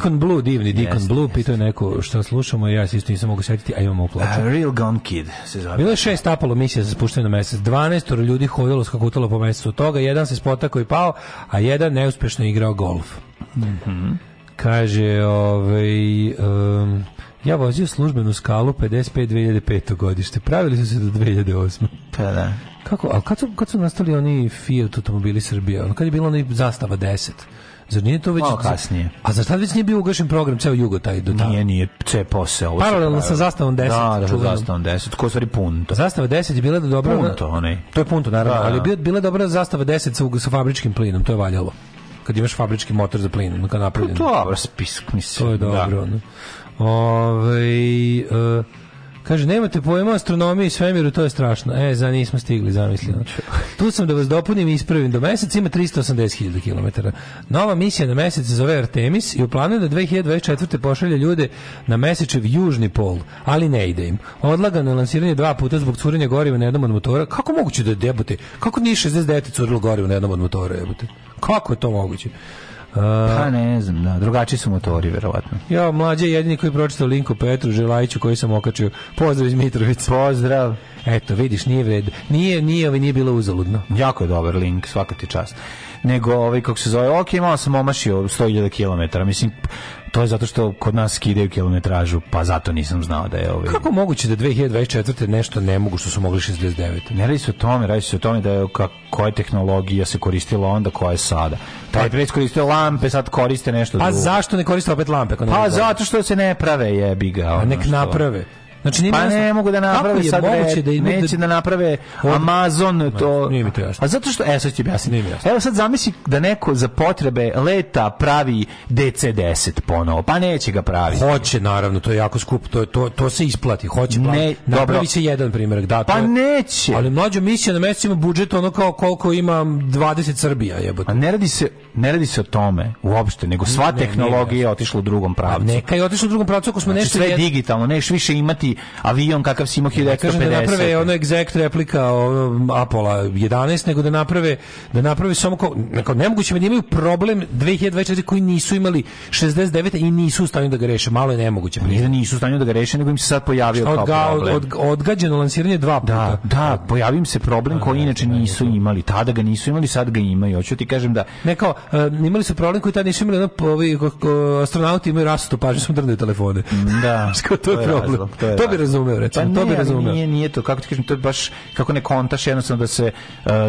Deacon Blue, divni Deacon yes, Blue, yes. pitao je neko što slušamo, ja se isto nisam mogu setiti, a imamo plaću. Uh, Real Gone Kid se zove. Bilo je šest Apollo misija za spuštanje na mesec. 12 ljudi hodilo skakutalo po mesecu od toga, jedan se spotako i pao, a jedan neuspešno igrao golf. Mm -hmm. Kaže, ovaj, um, ja vozio službenu skalu 55 2005. godište. Pravili su se do 2008. Pa da. Kako, a kad su, kad su nastali oni Fiat automobili Srbije? kad je bila onaj zastava 10? Zar nije to već Malo kasnije? A zar tad već nije bio ugašen program ceo jugo taj do tada? Nije, nije, cepo se. Ovo Paralelno sa zastavom 10. Da, da, čuvanom. zastavom 10, ko stvari punto. Zastava 10 je bila dobra... Punto, onaj. To je punto, naravno, da, ali da. bila, bila dobra zastava 10 sa, sa fabričkim plinom, to je valjalo. Kad imaš fabrički motor za plin, kad pa napravljen. To je dobro, spisk, mislim. To je da. dobro, da. Ove, uh, Kaže, nemate pojma o astronomiji i svemiru, to je strašno. E, za nismo stigli, zamislimo. Tu sam da vas dopunim i ispravim. Do meseca ima 380.000 km. Nova misija na mesec se zove Artemis i u planu da 2024. pošalje ljude na mesečev južni pol, ali ne ide im. Odlagano je lansiranje dva puta zbog curenja goriva na jednom od motora. Kako moguće da debute? Kako nije 69 curilo goriva na jednom od motora? Jebute? Kako je to moguće? pa ne znam, da, drugačiji su motori, verovatno. Ja, mlađe je jedini koji pročitao linku Petru Želajiću koji sam okačio. Pozdrav iz Mitrovice. Pozdrav. Eto, vidiš, nije vred. Nije, nije, ovaj, nije bilo uzaludno. Jako je dobar link, svaka ti čast nego ovaj kako se zove, ok, imao sam omašio 100.000 km. Mislim To je zato što kod nas skidaju kilometražu, pa zato nisam znao da je ovaj... Kako moguće da 2024. nešto ne mogu što su mogli 69? Ne radi se o tome, radi se o tome da je koja tehnologija se koristila onda, koja je sada. Taj pa- je već koristio lampe, sad koriste nešto pa drugo. Pa zašto ne koriste opet lampe? Pa zato što se ne prave jebi ga. A pa nek naprave. Znači pa ne mogu da naprave sad re, da neće da, da naprave od... Amazon to. Ne, nije mi to jasno. A zato što e sad ti objasnim. Evo sad zamisli da neko za potrebe leta pravi DC10 ponovo. Pa neće ga praviti. Hoće naravno, to je jako skupo, to to to se isplati. Hoće pa ne, napravi se jedan primjerak da Pa je, neće. Ali mlađo misija na mesecima budžet ono kao koliko imam 20 Srbija jebote. A ne radi se ne radi se o tome uopšte, nego sva ne, tehnologija je otišla u drugom pravcu. A neka je otišla u drugom pravcu ako smo znači, nešto sve jed... digitalno, neš više imati avion kakav si imao 1950. Ne kažem da naprave ono exact replika Apollo 11, nego da naprave da naprave samo kao, kao nemoguće da imaju problem 2024 koji nisu imali 69 i nisu u stanju da ga reše. Malo je nemoguće. Pa nije da nisu u stanju da ga reše, nego im se sad pojavio Šta, kao odga, problem. Od, odgađeno lansiranje dva puta. Da, da, pojavim se problem pa koji inače nisu imali. Tada ga nisu imali, sad ga imaju. Hoću ti kažem da... Ne kao, uh, imali su problem koji tada nisu imali, ono, ovi, astronauti imaju rasutu pažnju, su drndaju telefone. Da. to, je problem. To je, to bi razumeo, recimo, ne, pa to bi razumeo. Nije, nije to, kako ti kažem, to je baš kako ne kontaš jednostavno da se e,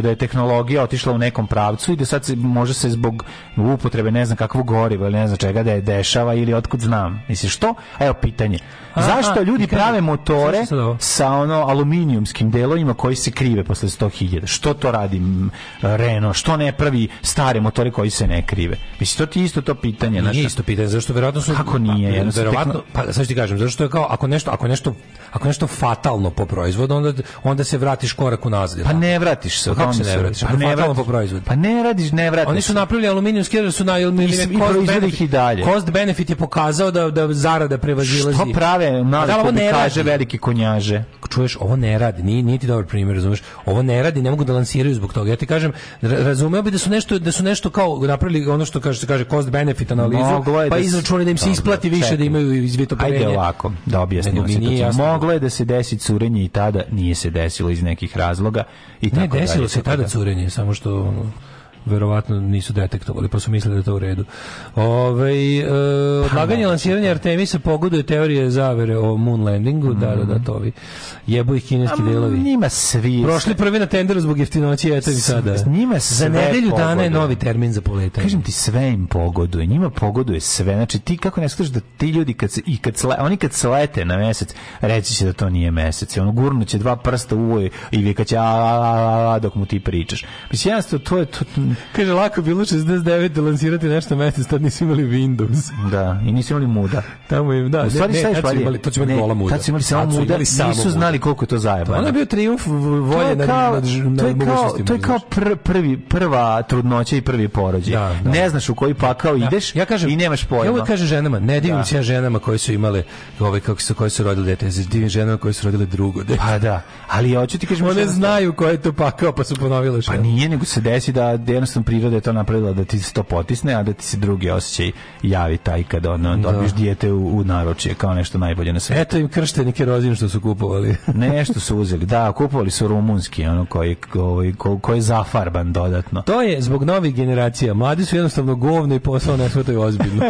da je tehnologija otišla u nekom pravcu i da sad se, može se zbog upotrebe ne znam kakvog goriva ili ne znam čega da je dešava ili otkud znam. Misliš što? Evo pitanje. Aha, Zašto ljudi nikad... prave motore sa ono aluminijumskim delovima koji se krive posle 100.000? Što to radi Renault? Što ne pravi stare motore koji se ne krive? Mislim, to ti isto to pitanje. Nije isto pitanje, zašto verovatno su... Kako nije? Pa, verovatno, pa sad ti kažem, zašto je kao, ako nešto, ako nešto nešto ako nešto fatalno po proizvodu, onda, onda se vratiš korak unazad. Pa ne vratiš se. Pa kako se ne vratiš? Pa, pa ne vratiš. po proizvodu. Pa ne radiš, ne vratiš. Oni su napravili aluminijum skijer, su na aluminijum i, proizvodi ih i dalje. Cost benefit je pokazao da, da zarada prevazilazi. Što prave mlade da, kubikaže, velike konjaže? Čuješ, ovo ne radi, nije, nije ti dobar primer razumeš? Ovo ne radi, ne mogu da lansiraju zbog toga. Ja ti kažem, razumeo bi da su nešto, da su nešto kao napravili ono što kaže, se kaže cost benefit analizu, no, pa da izračunali da im se isplati više da imaju izvitoparenje. Ajde ovako, da objasnim Nije znači, Moglo je da se desi curenje i tada nije se desilo iz nekih razloga. I ne, tako desilo da, se tada curenje, samo što... Ono, verovatno nisu detektovali, pa su mislili da je to u redu. Ove, e, pa odlaganje da. lansiranja Artemisa pogoduje teorije zavere o moon landingu, mm da, da, da, mhm. to vi. Jebu ih kineski delovi. Njima svi. Prošli prvi na tenderu zbog jeftinoći, eto i sada. Njima sve Za nedelju pogoduje. dana je novi termin za poletanje. Kažem ti, sve im pogoduje, njima pogoduje sve. Znači, ti kako ne skliš da ti ljudi, kad se, i kad sle, oni kad slete na mesec, reći će da to nije mesec. I ono gurnuće dva prsta u uvoj i vikaće a, a, a, a, dok mu ti pričaš. Mislim, jednostavno, to je, to, Kaže, lako bilo 69 da lansirati nešto mesec, tad nisu imali Windows. Da, i nisu imali muda. Tamo je, da, U stvari, ne, ne, tad su imali, to će imali gola muda. Tad su imali samo muda, imali samo nisu znali koliko je to zajebano. Ono je bio triumf volje na, na, mogućnostima. To je kao pr, prvi, prva trudnoća i prvi porođaj. Da, da. Ne znaš u koji pakao da. ideš i nemaš pojma. Ja uvijek kažem ženama, ne divim se ja ženama koje su imale, ove, kako su, koje su rodile dete, divim ženama koje su rodile drugo dete. Pa da, ali ja hoću ti kažem... One znaju koje je to pakao, pa su ponovile što. Pa nije, nego se desi da jednostavno priroda je to napravila da ti se to potisne, a da ti se drugi osjećaj javi taj kad ono, da. dobiješ dijete u, u naročje kao nešto najbolje na svijetu. Eto im kršteni kerozin što su kupovali. nešto su uzeli, da, kupovali su rumunski, ono koji, ovaj, koji, ko, je zafarban dodatno. To je zbog novih generacija. Mladi su jednostavno govno i posao ne shvataju ozbiljno.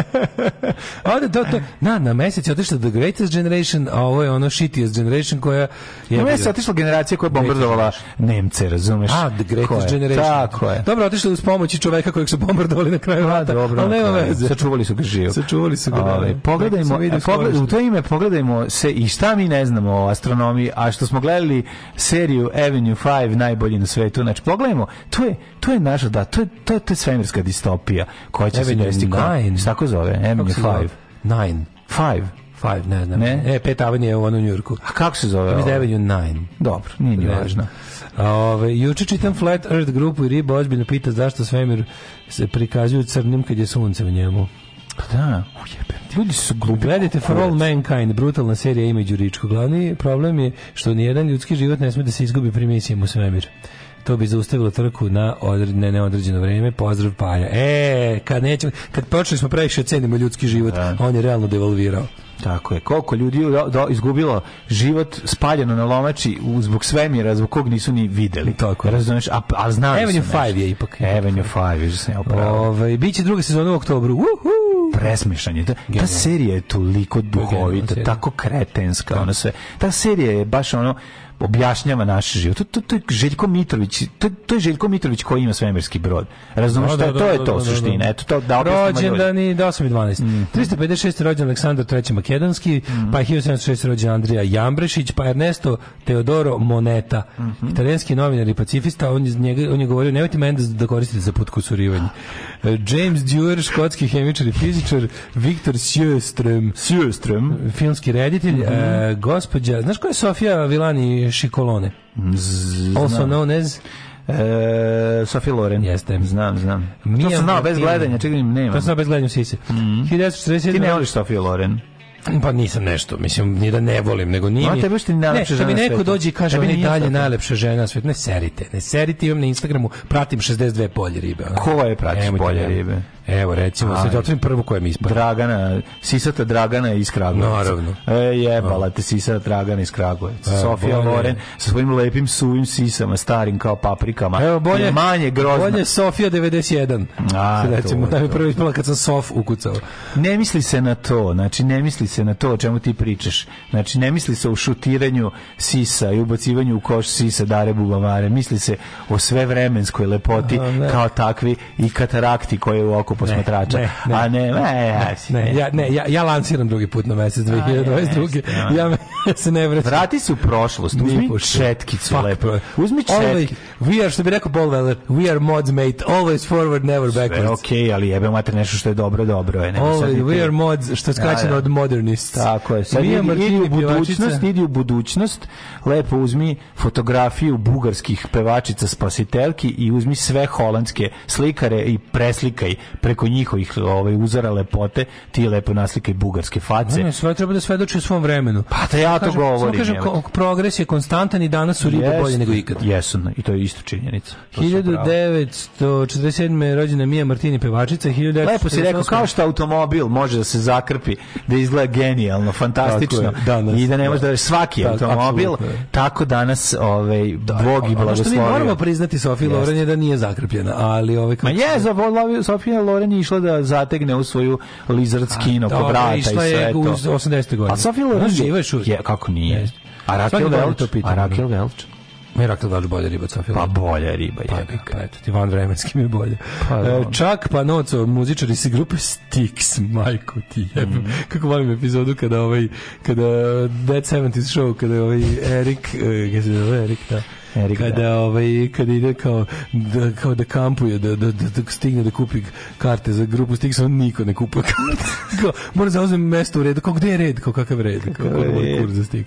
Ode to, to, na, na mesec je otišla The Greatest Generation, a ovo je ono Shittiest Generation koja je... Na mesec je otišla generacija koja je bombardovala Nemce, razumeš? A, The Greatest Generation. Tako je. Dobro, izašli uz pomoć čoveka kojeg su bombardovali na kraju rata. Al nema veze. Sačuvali su ga živog. Sačuvali su ga. Ali, da, da. pogledajmo, e, pogledajmo u to ime pogledajmo se i šta mi ne znamo o astronomiji, a što smo gledali seriju Avenue 5 najbolji na svetu. Znači pogledajmo, to je to je naša da, to je to je, svemirska distopija koja će Avenue se desiti. Nine. Šta ko zove? Avenue 5. Nine. Five. Five, ne znam. Ne? E, pet avenija u onom Njurku. A kako se zove? Ja mislim da Avenue 9. Dobro, nije ni važno. Ove, juče čitam Flat Earth grupu i riba ozbiljno pita zašto svemir se prikazuju crnim kad je sunce u njemu. Pa da. Ujebem. Ljudi su glupi. Gledajte For All Mankind, brutalna serija ima Đuričko. Glavni problem je što nijedan ljudski život ne sme da se izgubi pri misijama u svemir. To bi zaustavilo trku na odredne, neodređeno vreme. Pozdrav Palja. E, kad nećemo, kad počeli smo previše da cenimo ljudski život, da. on je realno devalvirao. Tako je. Koliko ljudi je izgubilo život spaljeno na lomači zbog svemira, zbog kog nisu ni videli. Tako je. Razumeš? A, a znali Avenue 5 je ipak. Avenue 5, je sam ja upravo. Ovaj, biće druga sezona u oktobru. Uhu! Presmešan je. Ta, ta serija je toliko duhovita, tako kretenska, Ona sve. Ta serija je baš ono, objašnjava naš život. To, to, to je Željko Mitrović, to, to je Željko Mitrović koji ima svemirski brod. Razumeš da, je? Da, to da, je da, to suština. Eto, to da Rođendan i 812. Mm. 356. rođen Aleksandar III. Makedonski, mm. pa je 1706. rođen Andrija Jambrešić, pa Ernesto Teodoro Moneta, mm -hmm. italijanski novinar i pacifista, on, njega, on je govorio, nemojte mene da koristite za potkusurivanje. E, James Dewar, škotski hemičar i fizičar, Viktor Sjöström, Sjöström, filmski reditelj, mm -hmm. e, gospođa, znaš ko je Sofija Vilani Ši kolone. also known as... E, Sophie Loren. Jeste. Znam, znam. Mija to sam znao bez gledanja, čekaj, nema. To sam znao bez gledanja sise. Mm -hmm. 1947. Ti ne voliš Sophie Loren? Pa nisam nešto, mislim, ni da ne volim, nego nije mi... No, ti ne, žena mi neko dođe i kaže, ona je dalje najlepša žena sveta. Ne serite, ne serite, imam na Instagramu, pratim 62 polje ribe. Ona. Ko je pratiš polje ribe? Evo, recimo, sad otvorim prvu koja mi ispada. Dragana, sisata Dragana iz Kragujevca. Naravno. E, jebala te sisata Dragana iz Kragujevca. E, Sofija Loren sa svojim lepim suvim sisama, starim kao paprikama. Evo, bolje, je manje grozna. Bolje Sofija 91. A, sad, recimo, to, to. prvo ispala kad sam Sof ukucao. Ne misli se na to, znači, ne misli se na to o čemu ti pričaš. Znači, ne misli se o šutiranju sisa i ubacivanju u koš sisa Dare Bubamare. Misli se o svevremenskoj lepoti A, kao takvi i katarakti koje je u oko oku posmatrača. Ne, ne, ne. A ne, ne, ne, ne, ja, ne, ja, ja lanciram drugi put na mesec 2022. Da. Ja, ja, ja, ja, ja, ja, ja, ja, se ne vraća. Vrati se u prošlost, uzmi četkicu lepo. Uzmi četkicu. We are, što bi rekao Paul Weller, we are mods mate, always forward, never backwards. Sve okej, okay, ali jebe mater nešto što je dobro, dobro je. Always, we are mods, što je da, skraćeno da. od modernist. Tako je. Sad Mija idi, u budućnost, idi u budućnost, lepo uzmi fotografiju bugarskih pevačica spasitelki i uzmi sve holandske slikare i preslikaj preko njihovih ovaj, uzara lepote, ti lepo naslikaj bugarske face. Ne, sve treba da svedoči u svom vremenu. Pa te da ja zato kažem, govorim. Samo kažem, progres je konstantan i danas su ribe bolje nego ikad. Jesu, i to je isto činjenica. 1947. je rođena Mija Martini pevačica. 1948. Lepo si rekao, kao što automobil može da se zakrpi, da izgleda genijalno, fantastično. Danas, I da ne može da, da- svaki tako, automobil, absolutno. tako danas ovaj, da, Bog i blagoslovio. Ono što mi moramo priznati Sofija Loren je da nije zakrpljena, ali ovaj kako... Ma je, zavolao, Sofija Loren je išla da zategne u svoju lizard skin oko vrata i sve to. Išla je u 80. godina. A Sofija Loren je, je kako nije? A Rakel Velč? A da. Rakel Velč? Mi e, Rakel Velč bolje riba od Sofija. Pa bolje riba, je. Pa, jebik. Pa, eto, ti van vremenski mi je bolje. Pa, e, čak pa noco, muzičari si grupe Styx, majko ti jeb. Mm. Kako volim epizodu kada ovaj, kada Dead 70 show, kada ovaj Erik, eh, ga se zove Erik, da Eric kada, da. ovaj, kada ide kao da, kao da kampuje, da, da, da, da stigne da kupi karte za grupu Stig, samo niko ne kupuje karte. kao, mora da zauzem mesto u redu. kako gde je red? Kao, kakav red? Kao, kako je ovaj kur za Stig?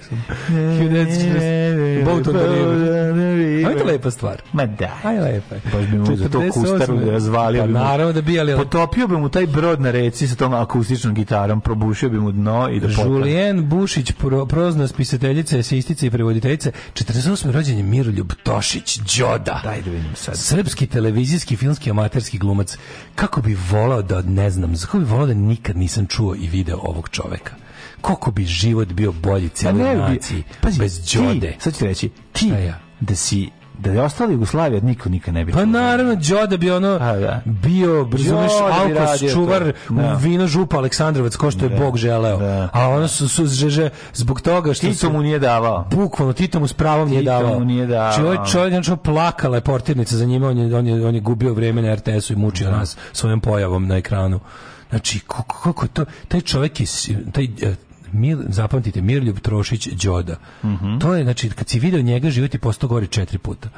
Boat on the river. Ajde lepa stvar. Ma da. Ajde lepa. Baš bi mu za to kustaru da razvalio. Pa naravno da bi, ali... Potopio bi mu taj brod na reci sa tom akustičnom gitarom, probušio bi mu dno i da Julien Bušić, pro, prozna spisateljica, esistica i prevoditeljica, 48. rođenje Miru Rodoljub Tošić, Đoda. Daj da vidim sad. Srpski televizijski, filmski, amaterski glumac. Kako bi volao da ne znam, kako bi volao da nikad nisam čuo i video ovog čoveka koliko bi život bio bolji cijeloj pa naciji bez Đode. Sad ću reći, ti ja? da si da je ostala Jugoslavija, niko nikad ne bi. Pa naravno Đoda bi ono A, da. bio, razumeš, alkos čuvar da. vino župa Aleksandrovac, ko što je da. Bog želeo. Da. A ono su, su žeže zbog toga što Tito mu nije davao. Bukvalno Tito mu s nije davao. Tito mu nije davao. Čovjek, čovjek znači plakala je portirnica za njima, on je, on je, on je gubio vrijeme na RTS-u i mučio da. nas svojom pojavom na ekranu. Znači, kako to, taj čovjek je, taj e, Mil, zapamtite, Mirljub Trošić Đoda. Mm -hmm. To je, znači, kad si video njega, život je postao gore četiri puta.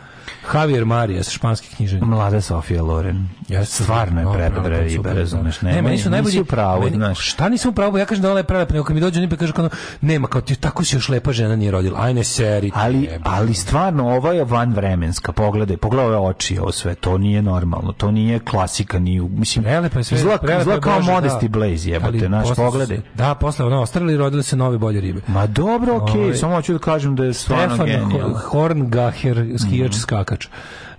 Javier Marias, španski književnik. Mlada Sofija Loren. Ja stvarno je predobra da. riba, razumeš? Ne, meni su najbolji pravo, znaš. Šta nisu pravo? Ja kažem da ona je prelepa, nego kad mi dođe oni kaže kao nema, kao ti tako si još lepa žena nije rodila. Ajne seri. Ali ali stvarno ova je vanvremenska. Pogledaj, pogledaj ove oči, ovo sve, to nije normalno. To nije klasika ni mislim. Prelepa je sve. zla kao modesti da. Blaze, jebote, naš pogledaj. Da, posle ona ostrali i rodile se nove bolje ribe. Ma dobro, okej, ovaj- samo hoću da kažem da je stvarno genijalno. Horngacher, skijač skakač.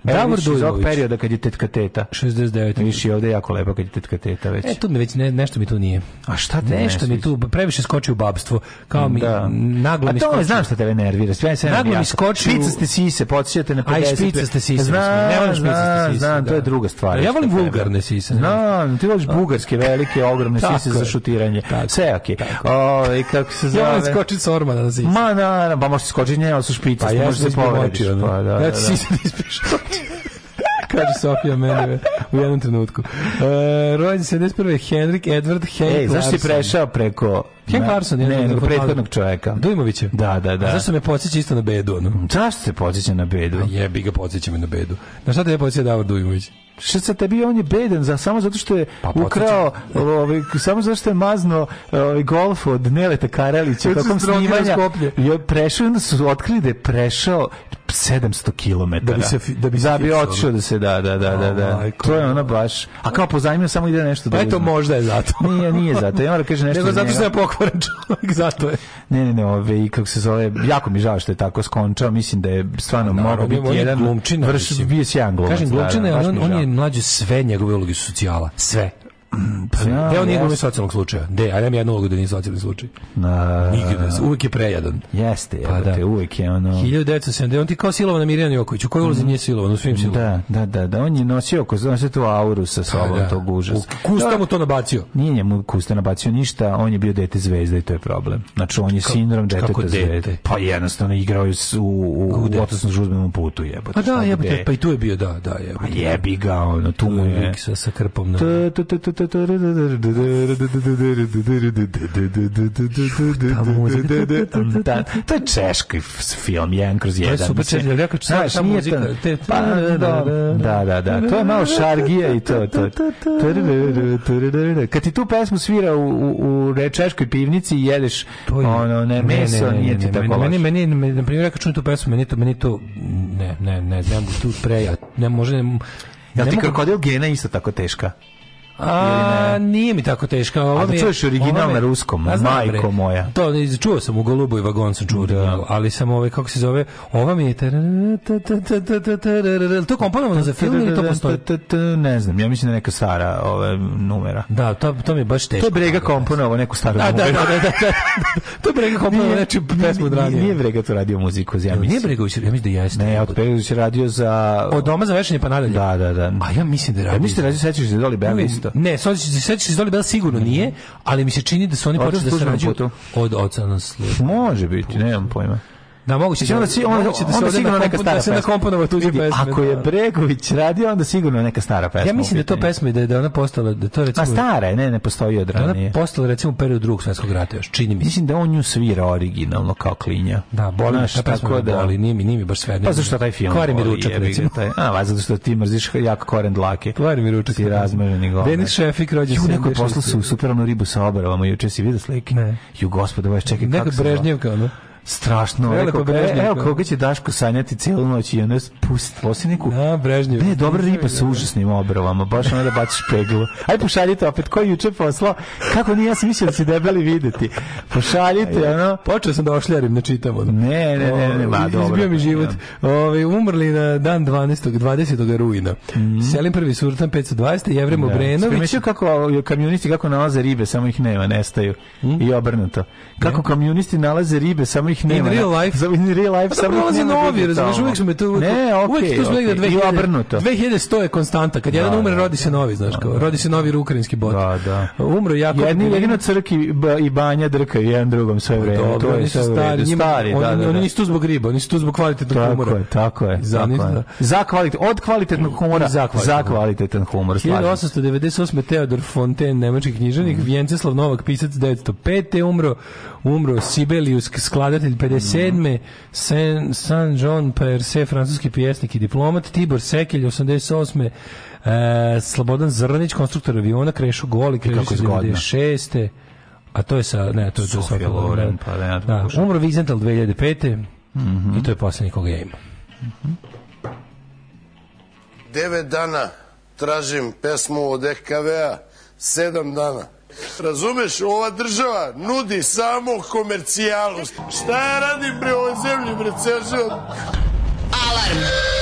Davor Dujlović. Iz perioda kad je tetka teta. 69. Viš je ovde jako lepo kad je tetka teta već. E, tu mi već ne, nešto mi tu nije. A šta te Nešto mi tu, previše skoči u babstvo. Kao mi, da. naglo mi skoči. A to znam šta tebe nervira. Sve se naglo mi skoči. Špica ste sise, podsjećate na 50. Aj, špica ste sise. Znam, ne volim špica sise. Znam, to je da. druga stvar. Ja volim vulgarne sise. Znam, ti voliš bugarske velike, ogromne sise za šutiranje. Sve okej. Ovaj kako se zove. Ja volim skočiti sa ormana na sise. Ma, na, pa možeš skočiti nje, ali su špice, pa možeš se da povrediš. Pa da, da, da, da. Ja ti sise ispišao. Kaže Sofija meni u jednom trenutku. E, rođen 71. Henrik Edward Hank Ej, zašto si prešao preko... Hank Larson, ne, ne, nego prethodnog čoveka. Dujmovića? Da, da, da. A zašto me podsjeća isto na bedu? Ono? Zašto se podsjeća na bedu? A jebi ga podsjeća me na bedu. Na šta te podsjeća Davor Dujmović? šta se tebi on je bedan za samo zato što je pa, ukrao ovaj samo zato što je mazno ovaj golf od Neleta Karalića tokom da snimanja je prešao da su otkrili da je prešao 700 km da, da bi se da bi zabio otišao da se da da da da da to je ona baš a kao pozajmio samo ide nešto pa eto možda je zato nije nije zato ja moram da kaže nešto nego zato što je pokvaren čovjek zato je ne ne ne ove i kako se zove jako mi žao što je tako skončao mislim da je stvarno pa mogao biti jedan glumčina vrš bio sjajan glumac kažem glumčina on, on je mlađe sve njegove uloge su socijala, sve. Pa, no, gde on nije glumi socijalnog slučaja? De, a nema jednu ulogu da nije socijalni slučaj. Na, Nigde, da, uvijek je prejadan. Jeste, pa, da. uvijek je ono... 1970, on ti kao silovan na Mirjana Joković, u kojoj ulozi mhm. nije silovan, u svim silovan. Da, da, da, da, on je nosio, ko nosio tu auru sa pa sobom, pa, da. tog užasa. Kusta da, mu to nabacio. Nije njemu Kusta nabacio ništa, on je bio dete zvezda i to je problem. Znači, on je Ka, sindrom deteta kako zvezde. Dete? Pa jednostavno igrao je u, u, u, u otosnom žudbenom putu, jebote. Pa da, jebote, pa i tu je bio, da, da, jebote. Pa jebi ga, ono, tu mu je. Sa krpom na... To je češki film, jedan kroz jedan. To je super češki, ali ja kad sam muzika... da, da, da, to je malo šargija i to. to. Kad ti tu pesmu svira u, u, u češkoj pivnici i jedeš ono, ne, meso, nije ti tako loš. Meni, meni, na primjer, ja kad čujem tu pesmu, meni to, meni to, ne, ne, ne, ne, tu preja, ne može, ne, Jel ti krokodil gena isto tako teška? A, nije mi tako teško. Ovo a da čuješ original na ruskom, a, majko bre, moja. To, čuo sam u Golubu i vagon sam čuo original, ali sam ove, kako se zove, ova mi je... To komponovano za film ili to postoji? Ne znam, ja mislim da neka stara ove, numera. Da, to, to mi je baš teško. To je Brega komponovao neku staru numeru. Da, da, da, da, To je Brega komponovao neču pesmu od radija. Nije Brega to radio muziku, ja mislim. Nije brega, ja mislim da jeste. Ne, od Bregović radio za... Od doma za vešanje pa nadalje. Da, da, da. A ja mislim da radio. Ja mislim da radio, sećaš se Doli Bevis, puta. Ne, sećaš se Dolly Bell sigurno nije, mhm. ali mi se čini da su oni počeli da, da sarađuju od oca na Može biti, nemam pojma. Da, moguće znači, da, onda, si, onda, moguće da se onda sigurno neka stara da se nakomponovao tuđe pesme. Ako je da. Bregović radio, onda sigurno neka stara pesma. Ja mislim da to pesma da je da ona postala da to recimo. A stara, ne, ne postoji od da ranije. Da ona postala recimo u periodu Drugog svetskog rata još, čini mi Mislim da on nju svira originalno kao klinja. Da, boli Naš, ta tako da boli, da- nije mi, nije mi baš sve. Pa zašto taj film? Kvari mi ručak recimo. Taj, a, va, zato što ti mrziš jako koren dlake. Kvari mi ručak. Si razmaženi govor. Denis Šefik rođen se. Neko poslao su supernu ribu sa obarovama, juče si vidio slike. Ne. Ju gospode, baš čekaj kako. Neka Brežnjevka, ne? strašno. Prelepo Brežnjevka. Evo koga će Daško sanjati cijelu noć i on onda pusti posljedniku. Na Brežnjevka. Ne, dobra riba sa užasnim obrovama, baš onda da baciš peglu. Aj pošaljite opet, ko je juče poslao? Kako ni ja sam mislio da si debeli videti. Pošaljite, Aj, ono. Počeo sam da ošljarim, ne da čitam. Ono. Ne, ne, ne, ne, ovaj, ma, dobro. Izbio mi život. Da. Ove, ovaj, umrli na dan 12. 20. rujna. Mm -hmm. Selim prvi surtan 520, Jevrem Obrenović. Da. kako kamionisti kako nalaze ribe, samo ih nema, nestaju. Mm I obrnuto. Kako kamionisti nalaze ribe, samo ih ih nema. In real life. Za in real life samo prolazi novi, razumiješ, uvijek su me to... Ne, okej, uvijek to su negdje 2000, 2100 je konstanta, kad jedan da, umre, da, rodi se da. novi, znaš, kao, rodi se novi ukrajinski bot. Da, da. Umro jako... Jedni, jedino crki i banja drkaju jedan drugom sve vreme. Dobro, oni su stari, stari, da, da. Oni nisu tu zbog riba, oni su tu zbog kvalitetnog humora. Tako je, tako je. Za kvalitet, od kvalitetnog humora, za kvalitetan humor. 1898. Teodor Fontaine, nemački knjiženik, mhm. Vjenceslav Novak, pisac 905. umro, umro Sibelius, skladatelj 57. Mm. Saint, Saint John Perse, francuski pjesnik i diplomat, Tibor Sekelj, 88. E, Slobodan Zrnić, konstruktor aviona, Krešo Goli, Krešo 96. A to je sa, ne, to je, sa je Loren, pa Lenart da, Umro Vizental 2005. Mm -hmm. I to je posljednji koga ja imam. Mm -hmm. Devet dana tražim pesmu od EKV-a, sedam dana Razumeš, ova država nudi samo komercijalnost. Šta ja radim pre ovoj zemlji, bre, ceo život? Alarm!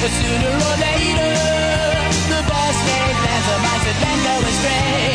But sooner or later, the boss may never mind, so then go astray.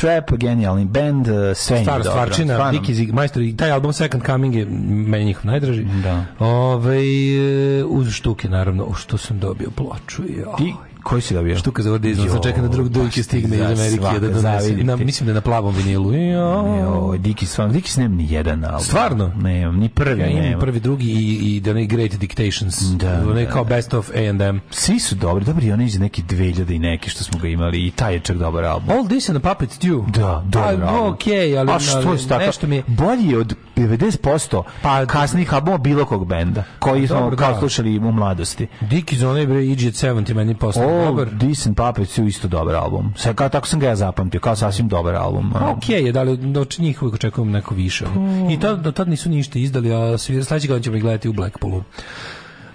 Trap, genijalni band, e, sve Stara stvarčina, Diki Zig, majstor, i taj album Second Coming je meni njihov najdraži. Da. Ove, ovaj, uz štuke, naravno, što sam dobio ploču. Joj. Ti Koji si dobio? Štuka za ordizam, sam čekao na da drug dujke stigne iz Amerike da donese. Na, mislim da je na plavom vinilu. Jo, jo Diki stvarno, Diki nemam ni jedan album. Stvarno? Ne, ni prvi ja, nemam. prvi, drugi i, i da ne Great Dictations. Da, da, da, kao da. Best of A&M. Svi su dobri, dobri, oni iz neki 2000 i neki što smo ga imali i taj je čak dobar album. All This and the Puppet Stew. Da, dobar A, pa, album. okay, ali, A što je staka? nešto mi je... Bolji od 90% pa, kasnih albuma bilo kog benda, koji pa smo kao da. slušali u mladosti. Diki za onaj bre, Idiot 70, meni posle dobar. Oh, Disen Puppets je isto dobar album. Sve kao tako sam ga ja zapamtio, kao sasvim dobar album. A okej okay je, da li od da njih uvijek očekujem neko više. Pa- I tad, do tad nisu ništa izdali, a sledeći godin ćemo ih gledati u Blackpoolu.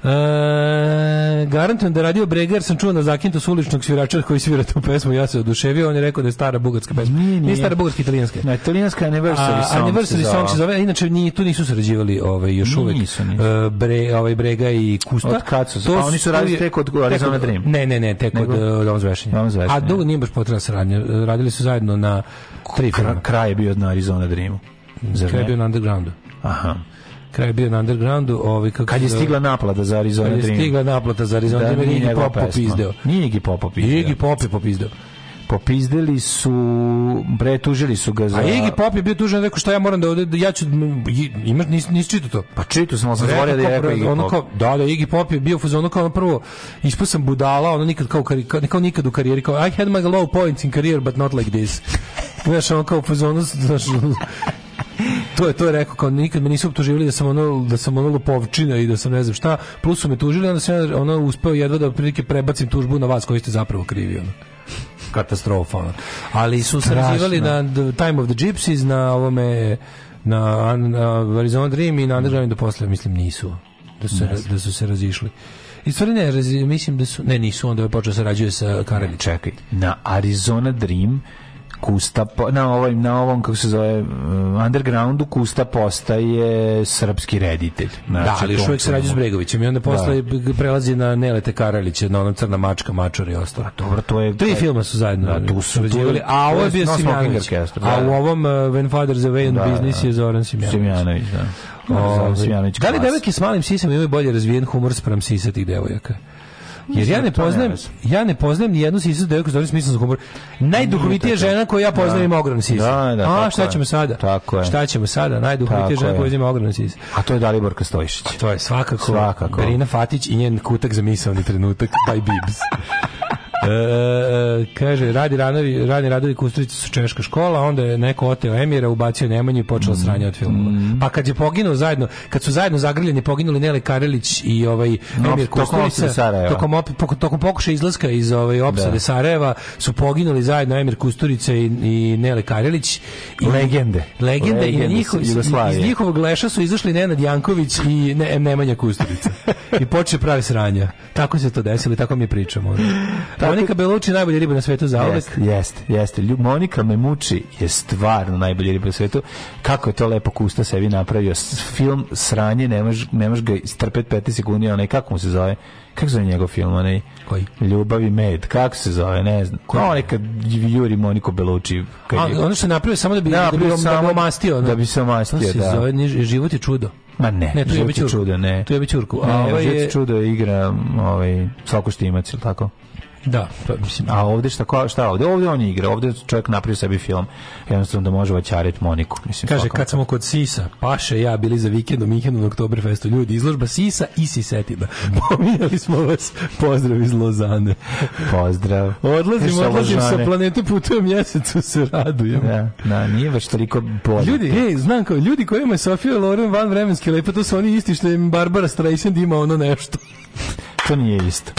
E, garantujem da radio Brega jer sam čuo na zakintu uličnog svirača koji svira tu pesmu, ja se oduševio, on je rekao da je stara bugarska pesma. Nije, nije. nije stara bugarska italijanska. Na italijanska anniversary song. Anniversary song se zove, inače ni tu nisu sređivali ovaj još uvek. Nisu, nisu. E, bre, ovaj Brega i Kusta. Od kad su? To a oni su radili tek od Arizona Dream. Ne, ne, ne, tek Nego, od Dom zvešanja. Dom zvešanja. A dugo nije baš potrebna saradnja. E, radili su zajedno na tri filma. Kraj je bio na Arizona Dreamu. Kraj je bio na Undergroundu. Aha kraj bio na undergroundu, ovaj kako Kad je stigla naplata za Arizona Dream. Kad je stigla naplata za Arizona da, Dream, da, ni Pop popizdeo. Nije Iggy Pop popizdeo. Iggy Pop popizdeo popizdeli su bre tužili su ga za A Iggy Pop je bio tužen rekao šta ja moram da ovde da ja ću imaš nis nis čito to pa čito sam sam zvorio da je rekao Iggy ono kao da da Iggy Pop je bio fuzon kao ono prvo ispao sam budala ono nikad kao, kao, kao nikad u karijeri kao I had my low points in career but not like this znaš ono kao fuzonu znaš to je to je rekao kao nikad me nisu optuživali da sam ono da sam ono lupovčina i da sam ne znam šta, plus su me tužili onda sam ja ono uspeo jedva da prilike prebacim tužbu na vas koji ste zapravo krivi ono katastrofa. Ono. Ali su se sarađivali na Time of the Gypsies, na ovome na, na Arizona Dream i na Underground do da posle, mislim, nisu. Da su, da su se razišli. I stvari ne, mislim da su, ne, nisu, onda je počeo da sarađuje sa Kareli. Čekaj, na Arizona Dream Kusta na ovom na ovom kako se zove uh, undergroundu Kusta postaje srpski reditelj. Da, znači, da, ali čovjek uvijek se rađa s Bregovićem i onda posle da. prelazi na Nelete Karalića, na onom Crna mačka, Mačor i ostalo. Pa dobro, to je tri filma su zajedno. Da, tu su rađivali, a ovo je bio Simjanović. A da. u ovom uh, When Fathers Away in da, Business da, je Zoran Simjanović. Simjanović, da. O, ovaj, Simjanović da li devojke s malim sisama imaju bolje razvijen humor spram sisatih devojaka? Jer ja ne poznajem, ja ne poznajem ni jednu sisicu devojku s dobrim smislom za humor. Najduhovitija žena koju ja poznajem da. ima ogromne sise. Da, da, A šta ćemo sada? Tako je. Šta ćemo sada? Najduhovitija žena koja ima ogromne sise. A to je Dalibor Kastojišić. To je svakako. Svakako. Berina Fatić i njen kutak za misao ni trenutak by Bibs. E, e, kaže, radi ranovi, rani radovi Kusturica su češka škola, onda je neko oteo Emira, ubacio Nemanju i počelo mm. sranje od filmova. Mm. Pa kad je poginuo zajedno, kad su zajedno zagrljeni, poginuli Nele Karelić i ovaj Emir Kusturica, tokom, tokom, tokom pokušaja izlaska iz ovaj opsade da. Sarajeva, su poginuli zajedno Emir Kusturica i, i Nele Karelić. I, legende. Legende, legende i njihovi, iz, iz njihovog leša su izašli Nenad Janković i ne, Nemanja Kusturica. I počeo pravi sranja. Tako se to desilo i tako mi pričamo. Ono. Monika Belucci najbolja riba na svetu za uvek. Jeste, jeste. Jest. Monika me muči je stvarno najbolja riba na svetu. Kako je to lepo Kusta sebi napravio film sranje, ne nemaš ne ga strpet 15 sekundi, onaj kako mu se zove? Kako se zove njegov film, onaj? Koji? Ljubav i med. Kako se zove, ne znam. Koji? Onaj kad Juri Moniku Belucci. Kad A, je... ono što napravio samo da bi, da, da bi, samo, da mastio. No? Da bi se omastio, da. se da. zove život je čudo. Ma ne, ne to je čudo, ne. To je bićurku. A ne, ovaj je čudo igra, ovaj Sokoštimac, ili tako? Da, to mislim. A ovde šta ko, šta ovde? Ovde on igra, ovde čovjek napravio sebi film. Jednostavno da može vaćarit Moniku, mislim. Kaže kad smo kod Sisa, Paše ja bili za vikendom Minhenu na Oktoberfestu, ljudi, izložba Sisa i Sisetina. Mm. Pominjali smo vas. Pozdrav iz Lozane. Pozdrav. Odlazim, Eš, odlazim sa planete putujem mjesecu se radujem. Da, da, nije baš toliko bolje. Ljudi, ej, znam kao ljudi kojima je Sofia Loren van vremenski lepo, to su oni isti što je Barbara Streisand ima ono nešto. to nije isto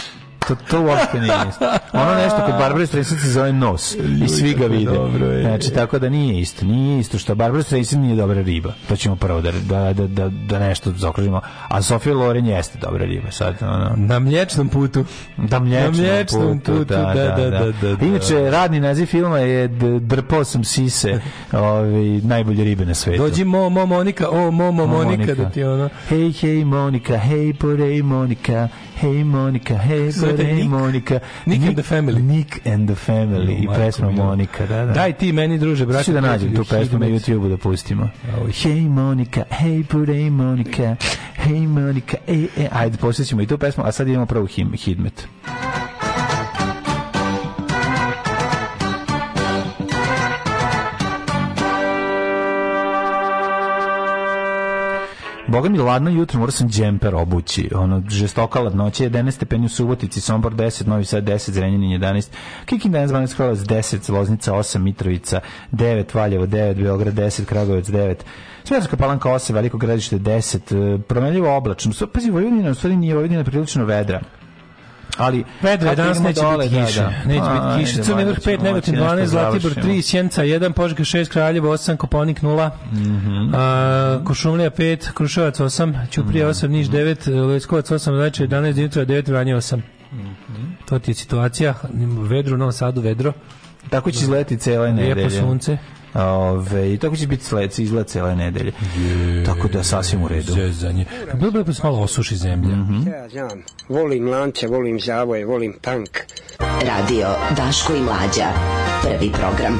to, to uopšte nije isto. Ono nešto kod Barbara Streisand se zove nos i svi ga vide. Dobro, je. Znači, tako da nije isto. Nije isto što Barbara Streisand nije dobra riba. To ćemo prvo da, da, da, da, da nešto zaokružimo. A Sofia Loren jeste dobra riba. Sad, ono. Na mlječnom putu. Da mlječnom, na mlječnom putu, putu da, da, da, Inače, radni naziv filma je Drpao sam sise ove, najbolje ribe na svetu. Dođi mo, mo, Monika, o, mo, mo, Monika, Monika. da ti ono... Hej, hej, Monika, hej, porej, Monika, Hey Monika, hey Gore, hey Monika. Nick, Nick and the Family. Nick and the Family i pesma Monika, da, da. Daj ti meni, druže, brate. Sada da nađem tu pesmu na YouTube-u da pustimo. Hey Monika, hey Gore, Monika, hey Monika, ej, ej. Ajde, posjećemo i tu pesmu, a sad idemo prvo him, Hitmet. Boga mi ladno jutro, mora sam džemper obući. Ono, žestoka ladnoća, 11 stepeni u Subotici, Sombor 10, Novi Sad 10, Zrenjanin 11, Kikinda 11, 12, Kralac 10, Loznica 8, Mitrovica 9, Valjevo 9, Beograd 10, Kragovic 9, Smederska palanka 8, Veliko gradište 10, e, promenljivo oblačno. Pazi, Vojvodina, u stvari nije Vojvodina prilično vedra ali Pedro danas neće dole, biti da, kiše. Da, da. Neće biti kiše. Crni vrh 5, Negotin 12, Zlatibor 3, da Sjenica 1, Požega 6, Kraljevo 8, Koponik 0, mm -hmm. Košumlija 5, Kruševac 8, Ćuprija 8, Niš 9, mhm. Leskovac 8, Leče 11, Dimitrova 9, Vranje 8. Mm To ti je situacija. Vedro, u Novom Sadu vedro. Tako će izgledati cijela nedelja. Lijepo sunce. Ove, I tako će biti sledeće izgled cele nedelje. Je, tako da sasvim u redu. Zezanje. Bilo bi se malo osuši zemlja. Mm -hmm. Ja znam, volim lance, volim zavoje, volim tank. Radio Daško i Mlađa. Prvi program.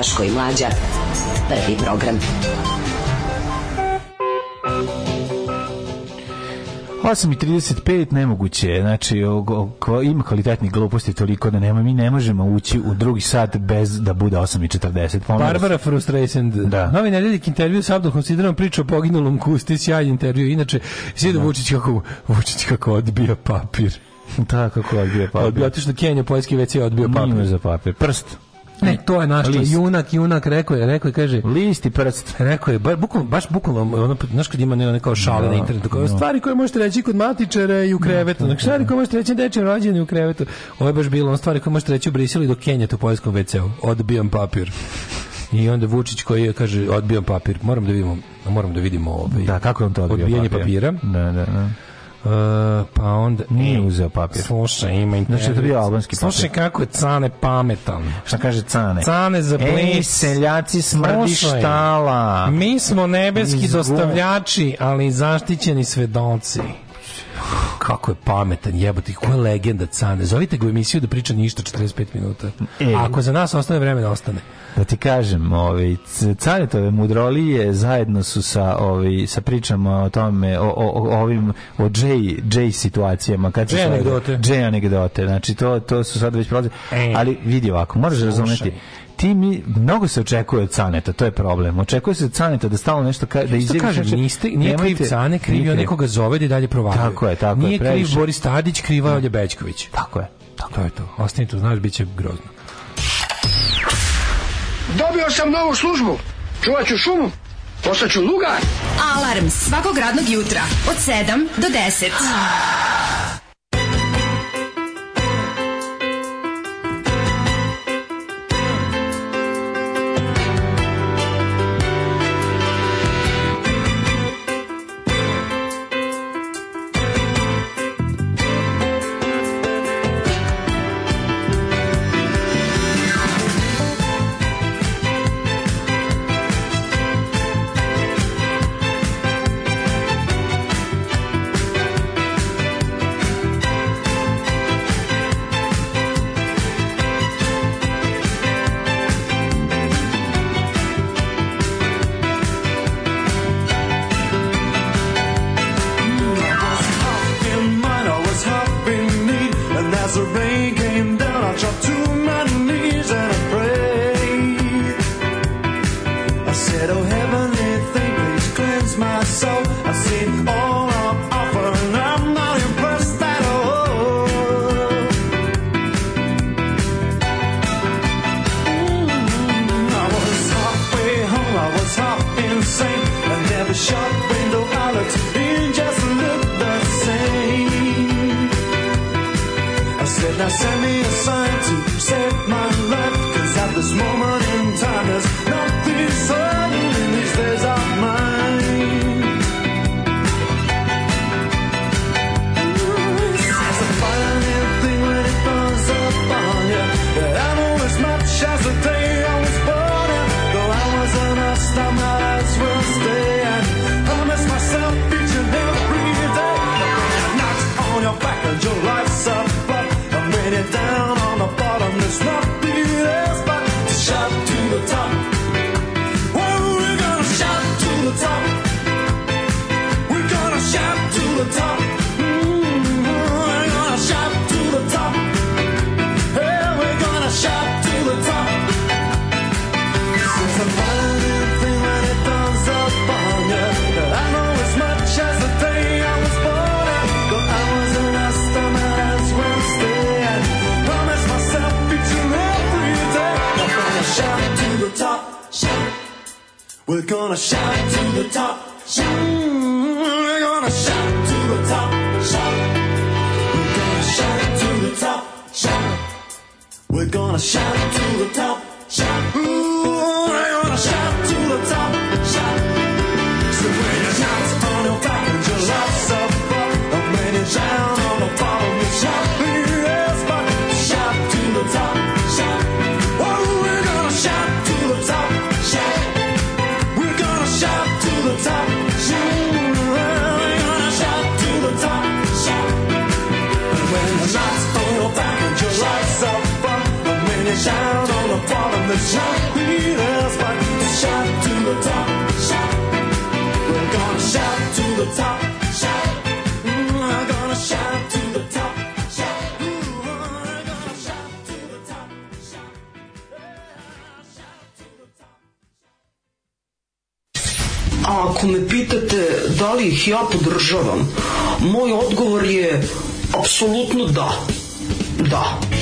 Daško i Mlađa. Prvi program. 8.35 nemoguće je, znači ima kvalitetnih gluposti toliko da nema, mi ne možemo ući u drugi sat bez da bude 8.40. Barbara Frustration, da. novi nedeljik intervju sa Abduhom Sidorom priča o poginulom kusti, sjaj intervju, inače Sidor da. Vučić kako, Vučić kako odbija papir. Tako da, kako odbija papir. Odbija, otišao Kenja, poljski već je odbio papir. Nije za papir, prst. Ne, e, to je naš junak, junak, rekao je, rekao je, kaže... List i prst. Rekao je, ba, bukvalno, baš bukvalno, ono, znaš kad ima ne, kao šale no, da, na internetu, kao no. Da. stvari koje možete reći kod matičara i u da, krevetu, no, znači, stvari koje možete reći na dečjem u krevetu. Ovo je baš bilo ono stvari koje možete reći u Briselu i do Kenja u poljskom WC-u. Odbijam papir. I onda Vučić koji je, kaže, odbijam papir. Moram da vidimo, moram da vidimo ovaj. Da, kako je on to odbio Odbijanje papira. papira. Da, da, da. E, pa onda nije uzeo papir. Slušaj, ima internet. Znači to bio albanski papir. Slušaj kako je Cane pametan. Šta kaže Cane? Cane za blic. Ej, seljaci smrdi Slušaj, štala. Mi smo nebeski Izgu... dostavljači, ali zaštićeni svedoci. Kako je pametan, jebote, koja je legenda Cane. Zovite ga u emisiju da priča ništa 45 minuta. E, Ako za nas ostane vreme, da ostane. Da ti kažem, ovaj, Canetove mudrolije zajedno su sa, ovaj, sa pričama o tome, o, o, o ovim, o J, J situacijama. Kad J anegdote. J anegdote, znači to, to su sad već prolaze. E, Ali vidi ovako, moraš slušaj. razumeti, ti mi mnogo se očekuje od Caneta, to je problem. Očekuje se od Caneta da stalno nešto kaže, da izjavi kaže, znači, niste, nije nemojte, kriv Cane, krivio nekoga zove da dalje provalio. Tako je, tako nije je. Nije kriv Boris Tadić, kriva da. Olje Bečković. Tako je. Tako to je to. Ostani tu, znaš, bit će grozno. Dobio sam novu službu. Čuvat ću šumu. Postaću lugar. Alarm svakog radnog jutra od 7 do 10. We're gonna shout to the top, shout. We're gonna shout to the top, shout. We're gonna shout to the top, shout. We're gonna shout to the top. ako me pitate da li ih ja podržavam, moj odgovor je apsolutno da. Da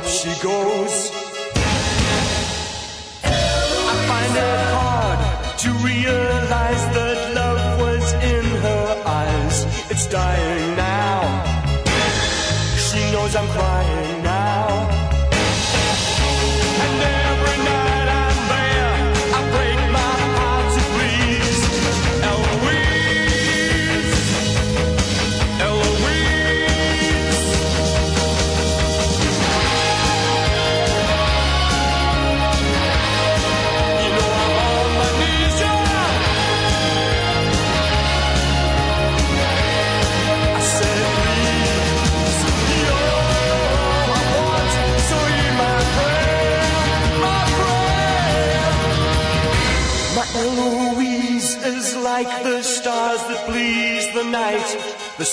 hope she goes. I find it hard to realize that love was in her eyes. It's dying now. She knows I'm crying.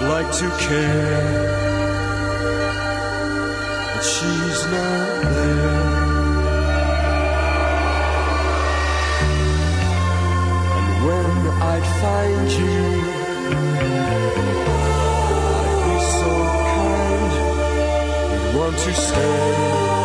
I'd like to care, but she's not there. And when i find you, I'd be so kind, you want to stay.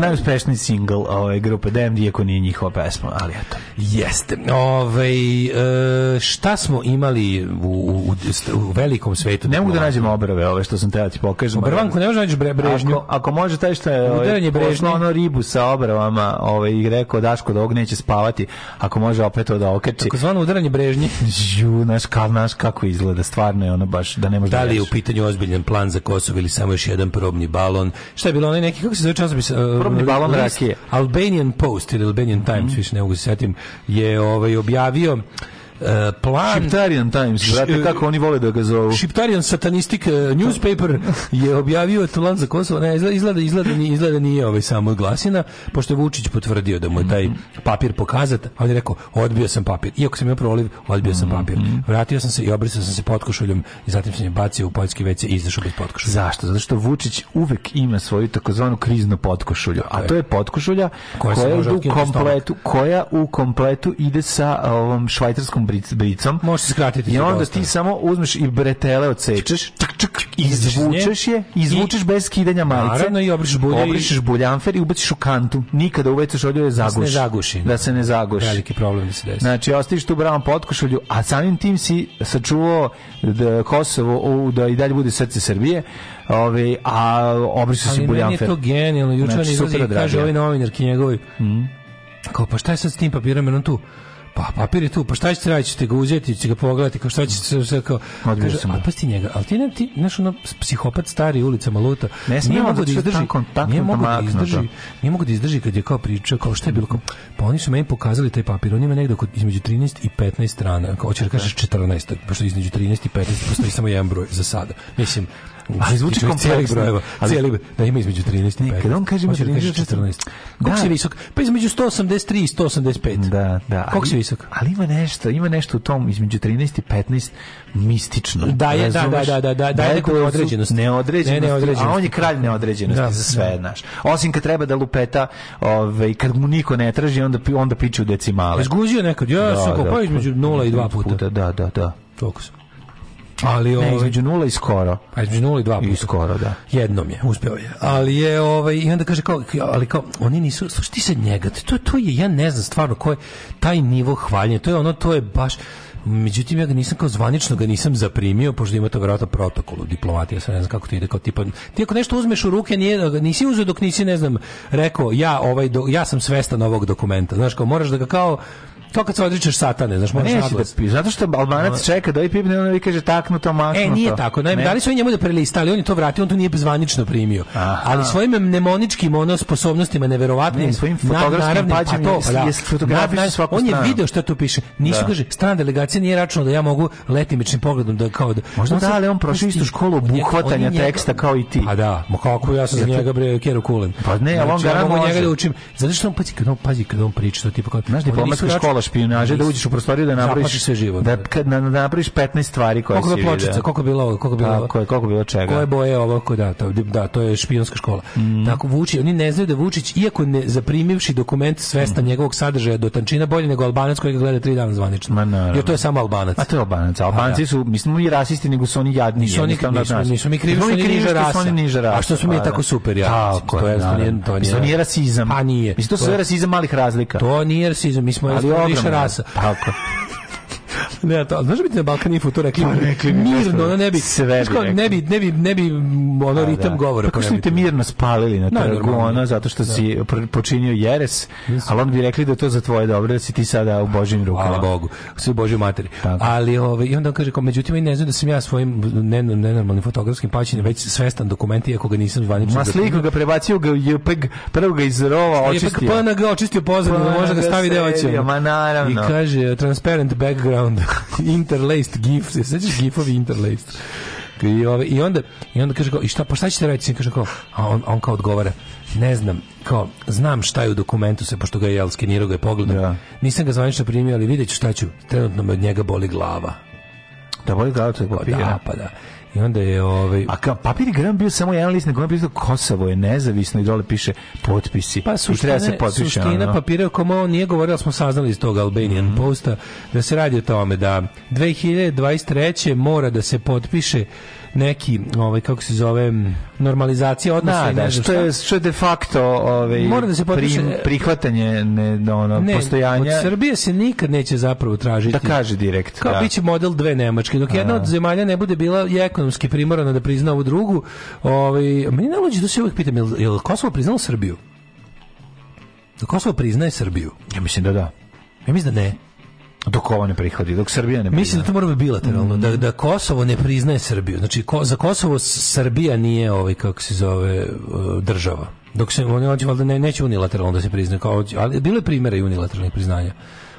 najuspešniji single ove ovaj, grupe DMD, ako nije njihova pesma, ali eto. Jeste. Ovaj e, šta smo imali u, u, u velikom svetu? Ne mogu da nađemo obrve, ove što sam teo da ti pokažem. Obrvanku ovaj, ne možeš da naći bre, brežnju. Ako, ako može taj šta je ovaj, brežnju. ono ribu sa obravama ovaj, i rekao Daško da ovog neće spavati, ako može opet to da okreći. Tako zvano udaranje brežnje. Ju, naš, ka, naš kako izgleda, stvarno je ono baš da ne može da, da li je u pitanju ozbiljan plan za Kosovo ili samo još jedan probni balon? Šta je bilo onaj neki, kako se zove časopis? E, probni balon Rakije. Albanian Post ili Albanian Times, mm -hmm. više ne mogu se setim je ovaj objavio E, plan Shiptarian Times, brate, kako oni vole da ga zovu. Shiptarian Satanistic e, Newspaper je objavio plan za Kosovo, ne, izgleda, izgleda, izgleda, nije, izgleda nije ovaj samo glasina, pošto je Vučić potvrdio da mu je taj mhm. papir pokazat, ali je rekao, odbio sam papir. Iako sam ja proliv, odbio sam papir. Mhm. Vratio sam se i obrisao sam se potkošuljom i zatim sam je bacio u poljski WC i izašao bez potkošulja. Zašto? Zato što Vučić uvek ima svoju takozvanu kriznu potkošulju, a to je potkošulja koja, koja u kompletu, koja u kompletu ide sa ovom švajcarskom velikom bric, bricom. Možeš skratiti. I onda ti samo uzmeš i bretele odsečeš, čak, čak, izvučeš je, izvučeš i, bez skidanja majice. Naravno i obriš bulje. Obrišeš buljamfer i ubaciš u kantu. Nikada uvecaš odjeve zaguši. Da se ne zaguši. Da se ne zaguši. Veliki problem da se desi. Znači, ostaviš tu bravom potkošulju, a samim tim si sačuvao da Kosovo da i dalje bude srce Srbije. Ove, ovaj, a obrišao si buljanfer. Ali meni je to genijalno. Jučer znači, izlazi i kaže ovi novinarki njegovi. Mm. Kao, pa šta je sad s tim papirom? Jer on tu pa papir je tu, pa šta ćete raditi, ćete ga uzeti, ćete ga pogledati, kao šta ćete se kao odbio sam. A pasti njega, al ti ne ti, znaš ono psihopat stari ulica Maluta. Ne smije mogu da izdrži kontakt, nije mogu da izdrži, nije mogu da izdrži kad je kao priča, kao šta je bilo, kao, pa oni su meni pokazali taj papir, on ima negde oko između 13 i 15 strana, kao hoćeš da kažeš 14, pa što između 13 i 15 postoji samo jedan broj za sada. Mislim, Ali zvuči kompleksno. Cijeli ali cijeli da ima između 13 i 15. Kad on kaže između 13 da i 14. Kako si visok? Pa između 183 i 185. Da, da. Kako si visok? Ali ima nešto, ima nešto u tom između 13 i 15 mistično. Da, je, da, da, da, da, da, da, da neku neodređenost. Neodređenost. Ne, neodređenost. A on je kralj neodređenosti da, za sve, da. znaš. Osim kad treba da lupeta, ovaj, kad mu niko ne traži, onda, onda priča u decimale. Zguzio nekad, ja da, sam da, kopao između 0 i 2 puta. puta. Da, da, da. Toliko sam. Ali ne, ovaj, između nula i skoro. Pa između nula i dva puta. I skoro, da. Jednom je, uspeo je. Ali je, ovaj, i onda kaže kao, ali kao, oni nisu, slušaj ti se njega, to, to je, ja ne znam stvarno ko je taj nivo hvaljenja, to je ono, to je baš, Međutim, ja ga nisam kao zvanično ga nisam zaprimio, pošto ima to verovatno protokol u diplomatiji, ja ne znam kako to ide, kao tipa, ti ako nešto uzmeš u ruke, nije, nisi uzeo dok nisi, ne znam, rekao, ja, ovaj, do, ja sam svestan ovog dokumenta, znaš, kao moraš da ga kao, To kad se odričeš satane, znaš, pa možeš da naglas. Da, zato što Albanac čeka da i pipne, on vi kaže taknuto, maknuto. E, nije tako. Ne, ne. Da li su oni njemu da prelistali, on je to vratio, on to nije bezvanično primio. Aha. Ali svojim mnemoničkim ono sposobnostima neverovatnim, ne, svojim fotografskim pađenjem, pa to, je da. fotografiju svaku On je video što tu piše. Nisu da. kaže strana delegacija nije računala da ja mogu letimičnim pogledom da kao da Možda da, ali on prošao istu školu buhvatanja teksta kao i ti. Pa da, ma kako ja sam za njega bre Kero Kulen. Pa ne, znači, on ga njega da učim. Zato što on pazi kad on pazi kad on priča, to tipa kao, znaš, diplomatska škola špijunaže da uđeš u prostoriju da napraviš sve živo. Da, da. kad na, napraviš 15 stvari koje koliko si vidio. Pločica, koliko bilo ovo, koliko bilo ovo. Koje, koliko bilo čega. Koje boje ovo, ko da, to, da, to je špijunska škola. Mm. Tako Vučić, oni ne znaju da Vučić iako ne zaprimivši dokument svesta mm. njegovog sadržaja do tančina bolje nego Albanac koji ga gleda 3 dana zvanično. Ma, naravno. Jer to je samo Albanac. A to je Albanac. Albanci a, da. su mislimo i rasisti nego su oni jadni. Nisu oni nisu, nisu mi krivi, oni niže oni niže rasa. A što su mi pa, da. tako super ja. To je to nije rasizam. A nije. Mislim to sve pa rasizam malih razlika. To nije rasizam, mi smo ali više rasa. Tako ne, to, znaš da bi na Balkan Info to rekli? Pa rekli bi. Mirno, ono ne bi, sve bi ne bi, ne bi, ne bi, ono A, ritam da. govora. Pa kako su te mirno spalili na trgu, ono, zato što da. si počinio jeres, Jesu. ali on bi rekli da to za tvoje dobro, da si ti sada u Božim rukama. Hvala Bogu, sve u Božoj materi. Tako. Ali, ove, ovaj, i onda on kaže, kao, međutim, ne znam da sam ja svojim nenormalnim fotografskim paćenjem već svestan dokumenti, iako ga nisam zvanično. Ma sliku ga prebacio ga JPEG, prvo ga iz rova očistio. JPEG PNG očistio pozadinu, pa, možda ga stavi gde da da hoće. Ma naravno. I kaže, transparent background interlaced gif, se sećaš gifovi interlaced. I, ove, i, onda, I onda kaže kao, i šta, pa šta ćete reći? Kaže kao, a on, on kao odgovara, ne znam, kao, znam šta je u dokumentu se, pošto ga je, jel, skenirao ga je pogledao. Ja. Da. Nisam ga zvanično primio, ali vidjet ću šta ću. Trenutno me od njega boli glava. Da boli glava, to je pa papira. Da, pa da. I onda je ovaj A ka, papir gram bio samo jedan list na kojem piše Kosovo je nezavisno i dole piše potpisi. Pa suština, se potpiše. Suština ono. papira o kome on nije govorio, smo saznali iz tog Albanian mm -hmm. Posta da se radi o tome da 2023 mora da se potpiše neki, ovaj, kako se zove, normalizacija odnosa. Da, da, što je, što je de facto ovaj, Mora da se potpiše, prihvatanje ne, ono, ne, postojanja. Od Srbije se nikad neće zapravo tražiti. Da kaže direkt. Kao da. biće model dve Nemačke. Dok jedna od zemalja ne bude bila je ekonomski primorana da prizna ovu drugu, ovaj, meni nalođe da se uvijek pitam, jel, li Kosovo priznalo Srbiju? Da Kosovo priznaje Srbiju? Ja mislim da da. Ja mislim da ne. Dok ovo ne prihodi, dok Srbija ne prihodi. Mislim da to mora biti bilateralno, da- mm da, da Kosovo ne priznaje Srbiju. Znači, ko, za Kosovo Srbija nije ovaj, kako se zove, e, država. Dok se, oni hoće, valjda ne, neće unilateralno da se priznaje, kao, ali bilo je primjera i unilateralnih priznanja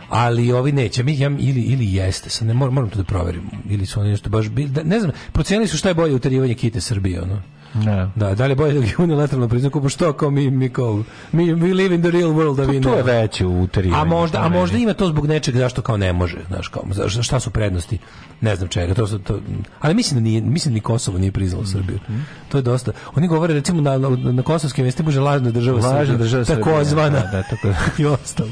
ali ovi neće mi ja, ili ili jeste sad ne moram moram to da proverim ili su oni nešto baš da- ne znam procenili su šta je bolje utarivanje kite Srbije ono Da. Da, da li je bolje da ga unilateralno priznaju kupu pa što kao mi mi kao mi we live in the real world da pa vi To je veće uterivanje. A možda a možda ima to zbog nečeg zašto kao ne može, znaš kao za šta su prednosti? Ne znam čega. To su to ali mislim da nije mislim da ni Kosovo nije priznalo mhm. Srbiju. Mm -hmm. To je dosta. Oni govore recimo na na, na kosovskim vestima lažna država Lažna država Srbija. Tako zvana. Da, da, tako. I ostalo.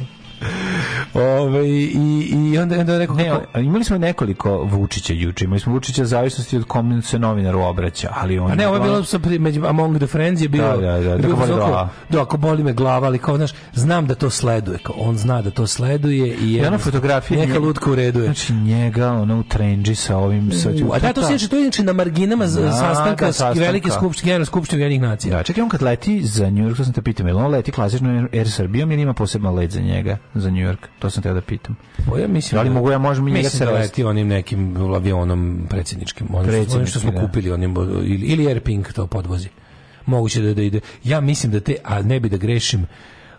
Ove, ovaj, i, i onda, onda rekao, ne, kako... imali smo nekoliko Vučića juče, imali smo Vučića zavisnosti od kom se novinaru obraća, ali on... A ne, ovo je bilo sa među Among the Friends je bio... Da, da, da, da, boli da, da, da. da, ako boli me glava, ali kao, znaš, znam da to sleduje, kao, on zna da to sleduje i... Je, I ona fotografija... Neka njega, lutka ureduje. Znači, njega, ona u trenđi sa ovim... Sa, u, mm, a da, to pa se to je inače na marginama da, sastanka, da, sastanka. velike skupštine, generalne skupštine Ujedinjenih nacija. Da, čekaj, on kad leti za New York, to sam te pitao, on leti klasično Air Srbijom ili ima posebno let za njega? za New York? To sam teo da pitam. Pa ja mislim, da li da- mogu ja možemo njega se da onim nekim avionom predsjedničkim, onim što smo da. kupili onim ili ili Airpink to podvozi. Moguće da da ide. Ja mislim da te a ne bi da grešim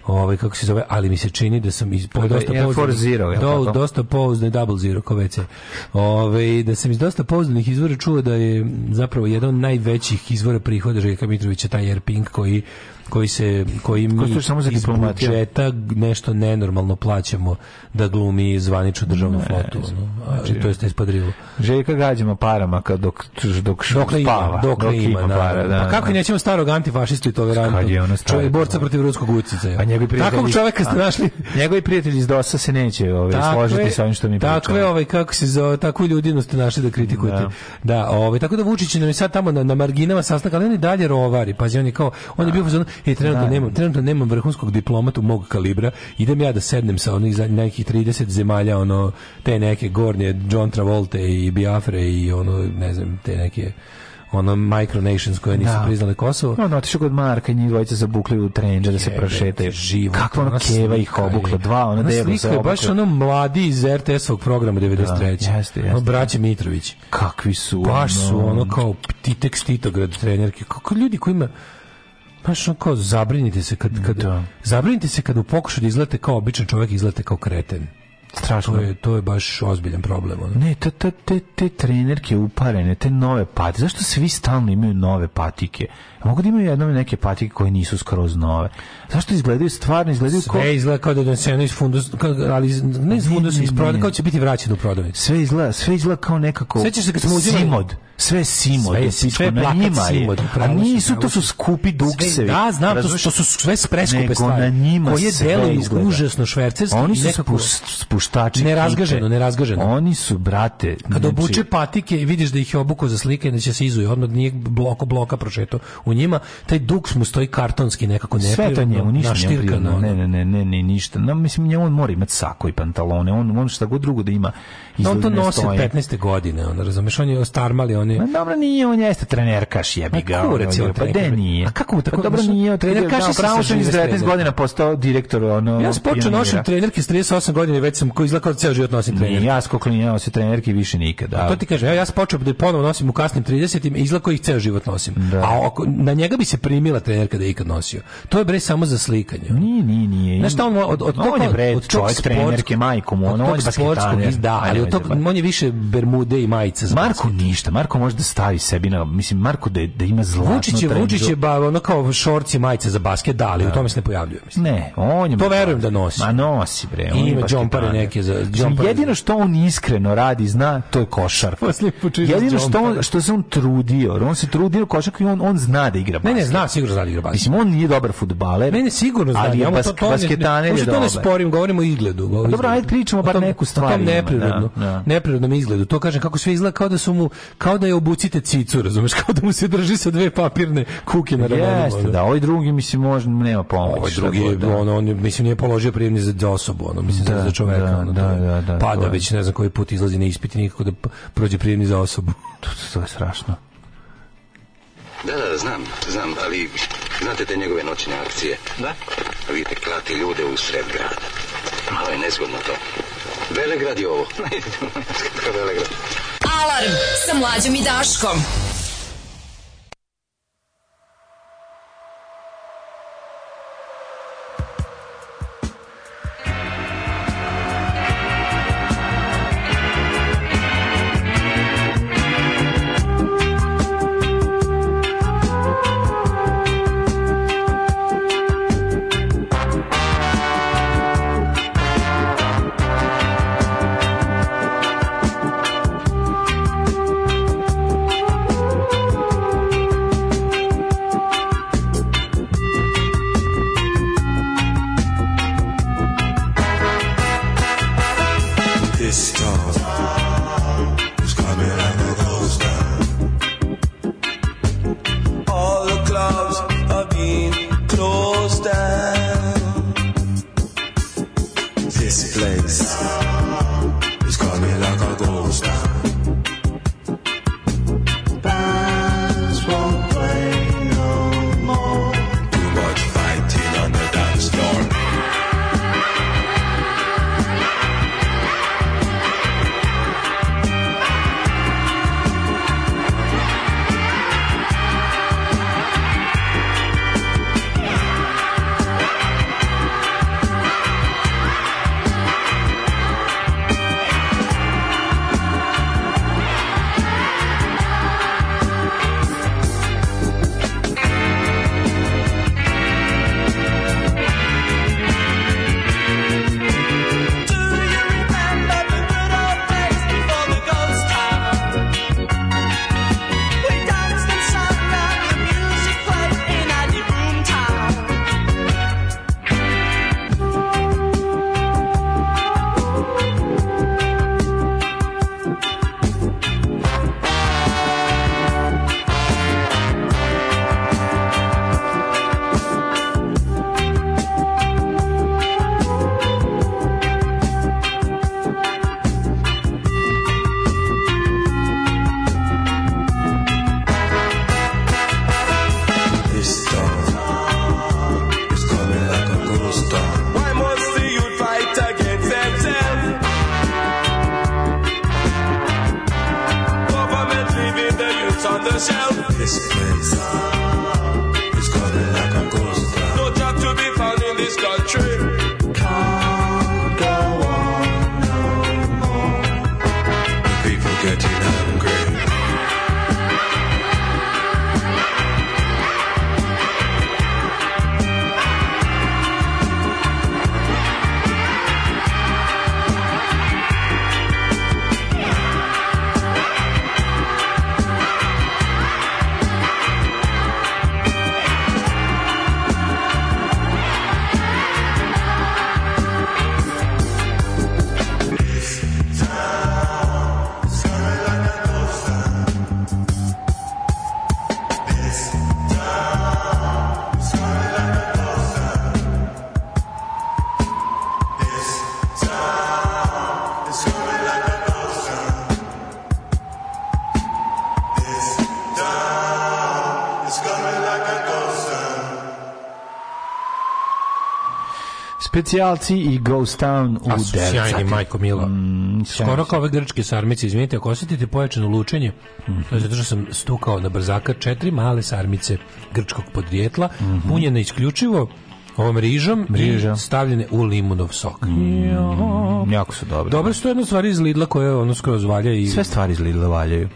ovaj kako se zove, ali mi se čini da sam iz dosta pouzdanih do, dosta pouzdan double zero kao već. Ovaj da sam iz dosta pouzdanih izvora čuo da je zapravo jedan od najvećih izvora prihoda Željka Mitrovića taj Airpink koji koji se koji mi samo za iz nešto nenormalno plaćamo da glumi zvaničnu državnu ne, flotu. Znači, to je ste ispadrilo. Željka gađamo parama kad dok, dok dokle spava. Ima, dokle, dokle ima, ima para, da, A pa kako da. nećemo starog antifašistu i toleranta? Čovjek borca protiv ruskog ucicaja. a njegovi prijatelji. Takvog čovjeka ste našli. Njegovi prijatelji iz dos se neće ovaj, složiti sa onim što mi pričamo. je ovaj, kako se zove, takvu ljudi ste našli da kritikujete. Da, da ovaj, tako da Vučić nam je sad tamo na, na marginama sastanka, ali on i dalje rovari. Pazi, on je kao, on je bio E, trenutno, da, nemam, trenutno nemam vrhunskog diplomata mog kalibra. Idem ja da sednem sa onih za nekih 30 zemalja, ono, te neke gornje, John Travolta i Biafre i ono, ne znam, te neke ono micronations koje nisu da. priznale Kosovo. No, no, otišao kod Marka i njih dvojica zabukli u trenđe da se prošete. Živo. Kako ono keva ih obukla, dva, ona deva se obukla. baš ono mladi iz RTS-ovog programa 93. Da, jeste, jeste. Ono, braće Mitrović. Kakvi su? Baš su ono kao Titek Titograd trenerke. Kako ljudi koji ima Znaš, ono kao, zabrinite se kad, kad, da. zabrinite se kad u pokušaju da izlete kao običan čovjek, izlete kao kreten. Strašno. To je, to je baš ozbiljan problem. Ono. Ne, te, te, te, te trenerke uparene, te nove patike, zašto svi stalno imaju nove patike? mogu da imaju jednom neke patike koje nisu skroz nove. Zašto izgledaju stvarno, izgledaju Sve ko... izgleda kao da je doneseno iz fundus, ali ne iz fundus, iz prodavnice, kao će biti vraćeno u prodavnicu. Sve izgleda, sve izgleda kao nekako... Sve Sećaš se kad smo uzimali... Simod. Sve Simod, sve, sve, sve na njima simod, je. A nisu, to su skupi duksevi. Da, znam, to, to su sve preskupe stvari. na njima koje deluju užasno švercerski. Oni su neko... spuštači. Nerazgaženo, nerazgaženo. Oni su, brate... Kad znači- obuče patike i vidiš da ih je obuko za slike, da će se izuje, odmah nije bloko bloka prošeto u njima, taj duks mu stoji kartonski nekako neprirodno. Sve to njemu, ništa njemu ne, ne, ne, ne, ne, ništa. No, mislim, njemu on mora imati sako i pantalone, on, on šta god drugo da ima. No, on to nosi od 15. godine, on, razumeš, on je mali on je... Ma dobro, nije, on jeste trenerkaš, jebi ga. Pa kurac je Pa de nije. A kako mu tako... Pa dobro, nije, trenerkaš da, je iz 19 godina postao direktor, ono... Ja sam počeo nošem trenerke 38 godina i već sam koji izlako ceo život nosim trenerke. Ja skoklinjao se trenerke više nikada. To ti kaže, ja sam počeo da ponovo nosim u kasnim 30 i izlako ih ceo život nosim. Da. A ako na njega bi se primila trenerka da je ikad nosio. To je bre samo za slikanje. Nije, nije, nije. Znaš šta on, od, od, on bre od čovjek trenerke, majkom, on, on je basketaner. Da, ali od tog, on je više bermude i majice. Marko ništa, Marko može da stavi sebi na, mislim, Marko da, da ima zlatno Vučić je, Vučić je, ba, ono kao šorci majice za basket, da, ali u da. tome se ne pojavljuje. Mislim. Ne, on je... To verujem da nosi. Ma nosi, bre. on ima džompare neke za... Džompare. Jedino što on iskreno radi, zna, to je košarka. Jedino što, što se on trudio, on se trudio košarka i on, on zna da igra basket. Ne, ne, zna sigurno zna da igra basket. Mislim on nije dobar fudbaler. Ne, ne, sigurno zna. Ali je bask, to, to je dobar. to ne sporim, govorimo o izgledu. Govorimo pa dobro, ajde pričamo bar neku stvar. Tom neprirodno, da, da. neprirodnom izgledu. To kažem kako sve izgleda kao da su mu kao da je obucite cicu, razumeš, kao da mu se drži sa dve papirne kuke na ramenu. Jeste, da, ovaj drugi mislim možda nema pomoći. Ovaj drugi, da. on, on mislim nije položio prijemni za, osobu, on mislim da, za čoveka, da, ono, da, da, da, pada već ne znam koji put izlazi na ispit nikako da prođe prijemni za osobu. To, to je strašno. Da, da, da, znam, znam, ali znate te njegove noćne akcije? Da. Vidite, klati ljude u sred grada. Malo je nezgodno to. Velegrad je ovo. Velegrad. Alarm sa mlađom i Daškom. specijalci i Ghost Town u A su sjajni, majko Milo. Mm, Skoro kao ove grčke sarmice, izvinite, ako osjetite pojačano lučenje, mm. to je zato što sam stukao na brzaka četiri male sarmice grčkog podrijetla, mm -hmm. punjene isključivo ovom rižom Mriža. i stavljene u limunov sok. Mm, jako su dobre. Dobre su to jedna stvar iz Lidla koja ono skroz valja i... Sve stvari iz Lidla valjaju.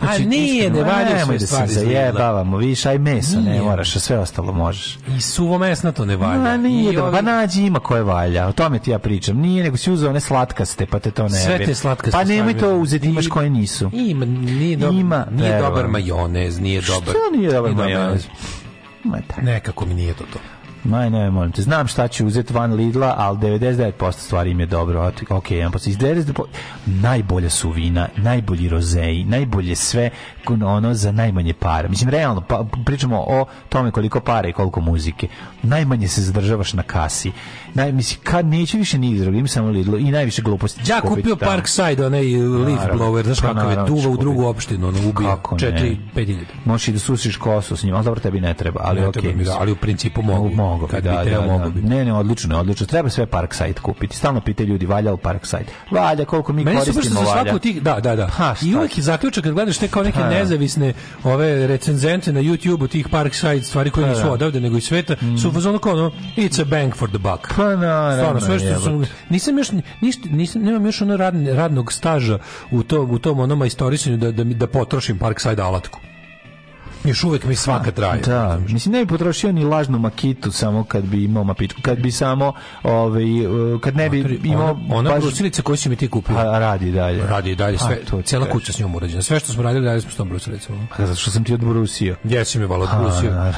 Znači, a nije, ne valjaju sve stvari. Nemoj da se zajebavamo, vidiš, aj mesa nije. ne moraš, a sve ostalo možeš. I suvo mesnato ne valja. Ma nije, da, ovi... pa nađi ima koje valja, o tome ti ja pričam. Nije, nego si uzeo one slatkaste, pa te to ne Sve te slatkaste. Pa nemoj to uzeti, imaš koje nisu. Ima, nije, dobar, ima, nije dobar majonez, nije dobar. Što nije dobar majonez? Ma, Nekako mi nije to to. Ma ne, molim te, znam šta ću uzeti van Lidla, ali 99% stvari im je dobro. Ok, 1%. Najbolja su vina, najbolji rozeji, najbolje sve ono za najmanje para. Mislim, realno, pa, pričamo o tome koliko para i koliko muzike. Najmanje se zadržavaš na kasi. Naj, mislim, kad neću više nigdje drugo, imam samo Lidl i najviše gluposti. Ja kupio tamo. Da. Parkside, onaj uh, leaf blower, znaš pa, kakav duva u drugu opštinu, ono, ubio, Kako četiri, pet iljada. Možeš i da susiš kosu s njim, ali dobro, tebi ne treba, ali ne okay, treba ali u principu mogu. Mogu, kad da, bi treba, da, mogu da. bi. Ne, ne, odlično, ne, odlično. Treba sve Parkside kupiti. Stalno pite ljudi, valja u Parkside. Valja, koliko mi Meni koristimo, valja. Svaku tih, da, da, da. Ha, pa I uvek je zaključak kad gledaš te kao neke ha. Pa. nezavisne ove recenzente na YouTubeu tih Parkside stvari koje pa nisu da. odavde, nego iz sveta, mm. su ono, it's a bang for the buck. Pa na, Stvarno, sve što sam, nisam još ništa, nisam nemam još ono radn, radnog staža u tom u tom onom istorisanju da da da potrošim Parkside alatku još uvek mi svaka traje. Da, mislim ne bi potrošio ni lažnu makitu samo kad bi imao mapičku, kad bi samo ovaj e, kad ne bi imao ona, ona brusilica koju si mi ti kupio. A, radi dalje. Radi dalje pa, sve. A, to cela kuća s njom urađena. Sve što smo radili dalje smo s tom brusilicom. Pa zato što sam ti odbrusio. Jesi mi valo odbrusio.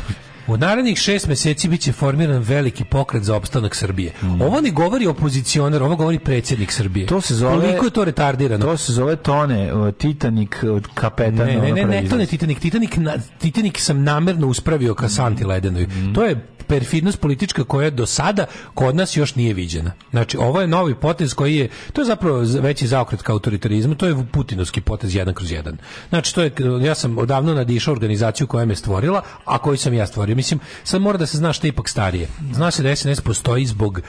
U narednih šest meseci biće formiran veliki pokret za opstanak Srbije. Mm. Ovo ne govori opozicioner, ovo govori predsjednik Srbije. To se zove Koliko je to retardirano? To se zove Tone Titanik od kapetana. Ne, ne, ne, ne, to ne Titanik, Titanik, na, Titanik sam namerno uspravio ka Santi Ledenoj. Mm. To je perfidnost politička koja do sada kod nas još nije viđena. Znači, ovo je novi potez koji je, to je zapravo veći zaokret ka autoritarizmu, to je putinovski potez jedan kroz jedan. Znači, to je, ja sam odavno nadišao organizaciju koja me stvorila, a koju sam ja stvorio. Mislim, sad mora da se zna što je ipak starije. Zna se da SNS postoji zbog,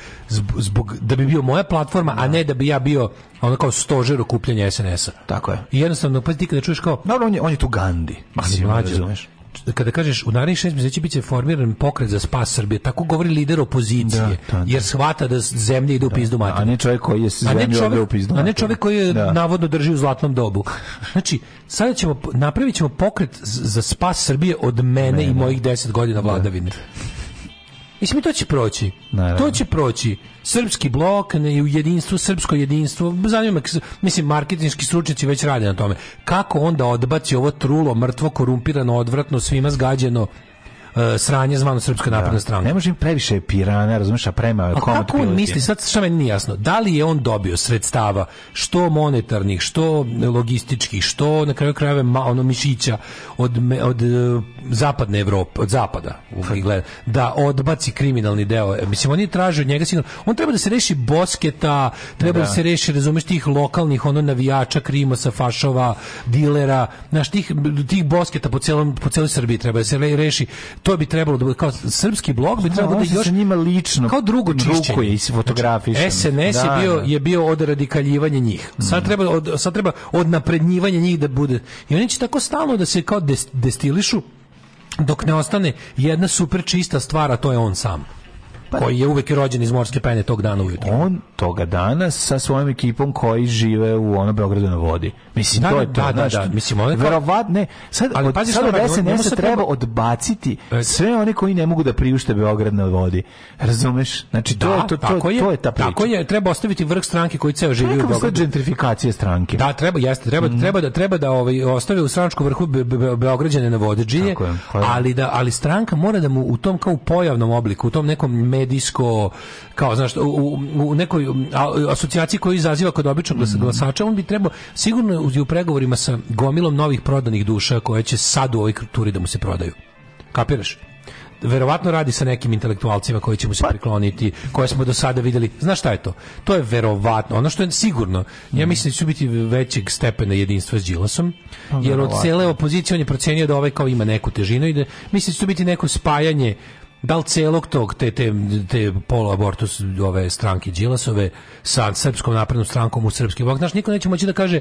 zbog, da bi bio moja platforma, a ne da bi ja bio ono kao stožer okupljanja SNS-a. Tako je. I jednostavno, pa ti kada čuješ kao... Dobro, on je, on je tu Gandhi. Ma, pa, mlađe, kada kažeš u narednih šest mjeseci biće formiran pokret za spas Srbije, tako govori lider opozicije, da, da, da. jer shvata da zemlja ide u da, pizdu materinu. A ne čovjek koji je zemlja ovdje u pizdu A ne čovjek koji je da. navodno drži u zlatnom dobu. Znači, sada ćemo, napravit ćemo pokret za spas Srbije od mene, mene. i mojih 10 godina vladavine. Da. Mislim, to će proći. Naravno. To će proći. Srpski blok, ne, u srpsko jedinstvo, zanima me, mislim, marketinški stručnjaci već rade na tome. Kako onda odbaci ovo trulo, mrtvo, korumpirano, odvratno, svima zgađeno E, sranje zvano Srpska napredna da. strana. Ne može im previše pirana, razumeš, a prema A kako on misli, sad što meni nije jasno, da li je on dobio sredstava, što monetarnih, što logističkih, što na kraju krajeva ono mišića od, od e, zapadne Evrope, od zapada, hm. gleda, da odbaci kriminalni deo. E, mislim, oni traže od njega sigurno, on treba da se reši bosketa, treba da, da se reši, razumeš, tih lokalnih ono navijača, krimosa, fašova, dilera, znaš, tih, tih bosketa po, celom, po celoj Srbiji treba da se reši to bi trebalo da bude kao srpski blog bi da, trebalo da još sa njima lično kao drugo čišćenje i znači, se SNS da, je bio da. je bio od radikaljivanja njih. Sad mm. treba od sad treba od naprednjivanja njih da bude. I oni će tako stalno da se kao destilišu dok ne ostane jedna super čista stvar, a to je on sam koji je uvek rođen iz morske pene tog dana ujutro. On toga dana sa svojom ekipom koji žive u ono Beogradu na vodi. Mislim, da, to je da, to. Da, da, da, da. Mislim, on je Verovatno, sad, ali, od, pazi sad od SNS-a treba odbaciti e- sve one koji ne mogu da priušte Beograd na vodi. Razumeš? Znači, to, da, to, to, tako je, to je ta priča. Tako je, treba ostaviti vrh stranke koji ceo živi u Beogradu. gentrifikacije stranke. Da, treba, jeste, treba, mm. treba da, treba da ovaj, ostave u stranačku vrhu be, be, be, Beograđane na vodeđinje, ali, da, ali stranka mora da mu u tom kao pojavnom obliku, u tom nekom medijsko kao znaš u, u nekoj asocijaciji koju izaziva kod običnog mhm. glasača on bi trebao sigurno u pregovorima sa gomilom novih prodanih duša koje će sad u ovoj kulturi da mu se prodaju kapiraš verovatno radi sa nekim intelektualcima koji će mu se pa- prikloniti, koje smo do sada videli. Znaš šta je to? To je verovatno. Ono što je sigurno, ja mhm. mislim da će biti većeg stepena jedinstva s Đilasom, pa jer od cele opozicije on je procenio da ovaj kao ima neku težinu i da mislim da će biti neko spajanje da li celog tog te te te poloabortus ove stranke Đilasove sa srpskom naprednom strankom u srpski blok znaš niko neće moći da kaže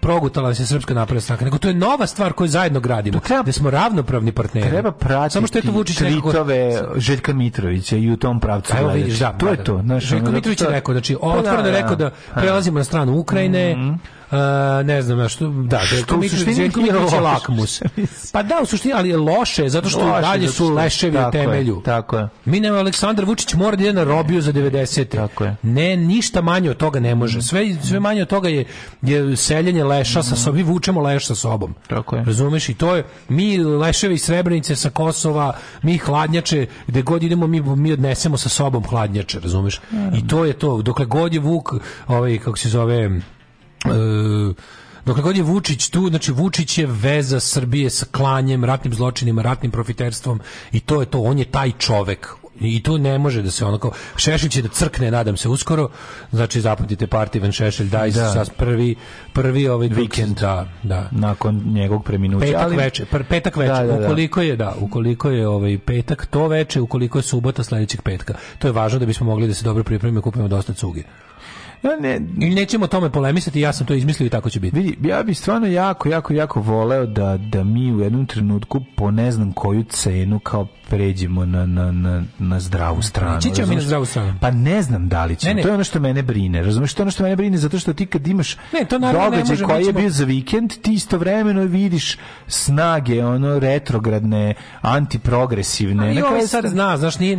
progutala se srpska napredna stranka nego to je nova stvar koju zajedno gradimo treba, da smo ravnopravni partneri treba pratiti samo što je to Vučić tvitove nekako... Željka Mitrovića i u tom pravcu pa Evo vidiš, da, to da, je da. to znači Željko Mitrović je rekao znači pa otvoreno je da, rekao da, da prelazimo na stranu Ukrajine mm -hmm Uh, ne znam, što, da, što da, u da suštini je lakmus. Pa da, u suštini, ali je loše, zato što loše, dalje su leševi u temelju. Je, tako je. Mi nema Aleksandar Vučić mora da ide na robiju za 90. Tako je. Ne, ništa manje od toga ne može. Sve, sve manje od toga je, je seljenje leša sa sobom. Mi vučemo leš sa sobom. Tako je. Razumeš? I to je, mi leševi iz Srebrenice sa Kosova, mi hladnjače, gde god idemo, mi, mi odnesemo sa sobom hladnjače, razumeš? Mm I to je to. Dokle god je Vuk, ovaj, kako se zove, e, Dokle god je Vučić tu, znači Vučić je veza Srbije sa klanjem, ratnim zločinima, ratnim profiterstvom i to je to, on je taj čovek. I tu ne može da se onako, kao Šešelj će da crkne, nadam se uskoro. Znači zapamtite Partivan Šešelj daj da. sa prvi prvi ovaj vikend da, da. nakon njegovog preminuća. Petak ali... veče, pr, petak veče. Da, da, da, ukoliko je da, ukoliko je ovaj petak to veče, ukoliko je subota sledećeg petka. To je važno da bismo mogli da se dobro pripremimo, kupimo dosta cuge. Ja ne, nećemo o tome polemisati, ja sam to izmislio i tako će biti. Vidi, ja bih stvarno jako, jako, jako voleo da, da mi u jednom trenutku po ne znam koju cenu kao pređemo na, na, na, na zdravu stranu. Ići ćemo mi na zdravu stranu. Pa ne znam da li ćemo. Ne, ne. To je ono što mene brine. Razumeš, to je ono što mene brine zato što ti kad imaš ne, to događaj ne može, koji nećemo... je bio za vikend, ti istovremeno vidiš snage, ono retrogradne, antiprogresivne. I ovaj sad zna, znaš, nije,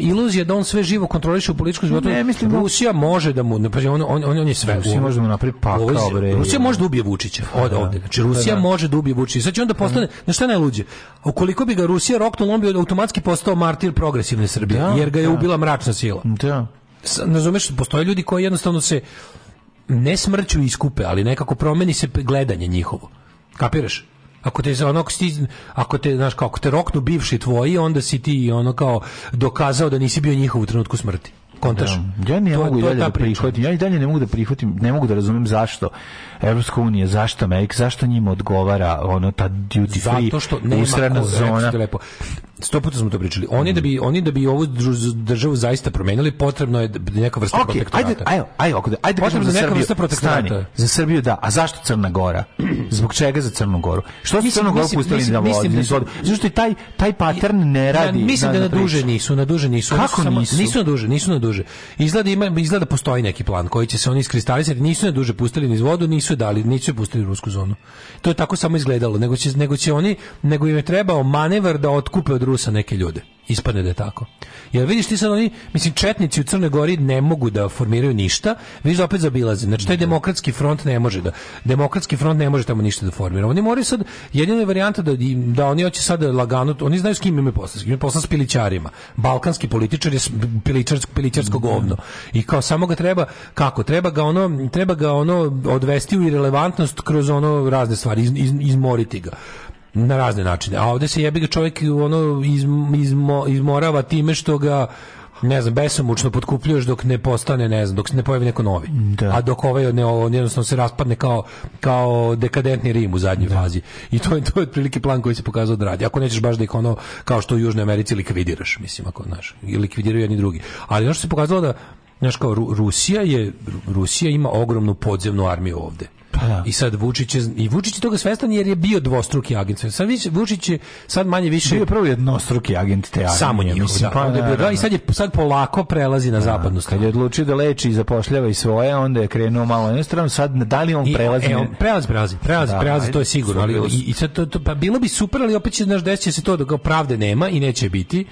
iluzija da on sve živo kontroliše u političkom životu. Ne, mislim, Rusija može da mu da pa on on on je sve. Rusija može da napravi pakao bre. Rusija može da ubije Vučića. Pa Od da. ovde. Znači Rusija da, da. može da ubije Vučića. Sad će onda da. postane, mm. na šta najluđe? Ukoliko bi ga Rusija roknula, on bi automatski postao martir progresivne Srbije, da, jer ga je da. ubila mračna sila. Da. Razumeš, postoje ljudi koji jednostavno se ne smrću iskupe, ali nekako promeni se gledanje njihovo. Kapiraš? Ako te ono ako, ti, ako te znaš kako te roknu bivši tvoji, onda si ti ono kao dokazao da nisi bio njihov u trenutku smrti. Kontaš. Da. Ja ne to, mogu to dalje da prihvatim. Ja i dalje ne mogu da prihvatim, ne mogu da razumem zašto Evropska unija, zašto Amerika, zašto njima odgovara ono ta duty free Zato što nema usrana zona. Lepo. Sto puta smo to pričali. Oni da bi oni da bi ovu državu zaista promenili, potrebno je da neka vrsta okay, protektorata. Ajde, ajde, da- ajde, ajde da potrebno je neka vrsta protektorata. Stani, za Srbiju da, a zašto Crna Gora? Zbog čega za Crnu Goru? Što su Crnu Goru pustili mislim, da vodi? Mislim, Zato što i taj taj pattern ne radi. Ja, mislim da na duže nisu, na duže nisu. Kako samo, nisu? na duže, nisu na duže. Izgleda ima izgleda postoji neki plan koji će se oni iskristalisati, nisu na duže pustili niz vodu, nisu nisu je dali, nisu pustili rusku zonu. To je tako samo izgledalo, nego će, nego će oni, nego im je trebao manevar da otkupe od Rusa neke ljude ispadne da je tako. Jer vidiš ti sad oni, mislim, četnici u Crnoj Gori ne mogu da formiraju ništa, vidiš da opet zabilaze. Znači, taj da, da. demokratski front ne može da, demokratski front ne može tamo ništa da formira. Oni moraju sad, jedina je varijanta da, da oni hoće sad lagano, oni znaju s kim imaju posla, s kim imaju posla s pilićarima. Balkanski političar je piličarsko, piličarsko govno. I kao samo ga treba, kako, treba ga ono, treba ga ono odvesti u irelevantnost kroz ono razne stvari, iz, iz, izmoriti ga na razne načine. A ovde se jebi ga čovjek ono izmo, izmo, izmorava time što ga ne znam, besomučno potkupljuješ dok ne postane, ne znam, dok se ne pojavi neko novi. Da. A dok ovaj ne, on jednostavno se raspadne kao, kao dekadentni Rim u zadnjoj da. fazi. I to je, to je otprilike plan koji se pokazao da radi. Ako nećeš baš da ih ono, kao što u Južnoj Americi likvidiraš, mislim, ako, znaš, i likvidiraju jedni drugi. Ali ono što se pokazalo da, znaš, kao Rusija je, Rusija ima ogromnu podzemnu armiju ovde Pa, da. I sad Vučić je, i Vučić je toga svestan jer je bio dvostruki agent. Sad više, Vučić je sad manje više... Bio je prvo jednostruki agent te armije. Samo njihov, mislim, da, pa, da, da, da, I sad, je, sad polako prelazi na da. zapadnu stranu. Kad je odlučio da leči i zapošljava i svoje, onda je krenuo malo na stranu. Sad, da li on prelazi? e, on prelazi, prelazi, prelazi, da, prelazi, to je sigurno. Ali, i, i sad to, to, pa bilo bi super, ali opet će, znaš, desit će se to da ga pravde nema i neće biti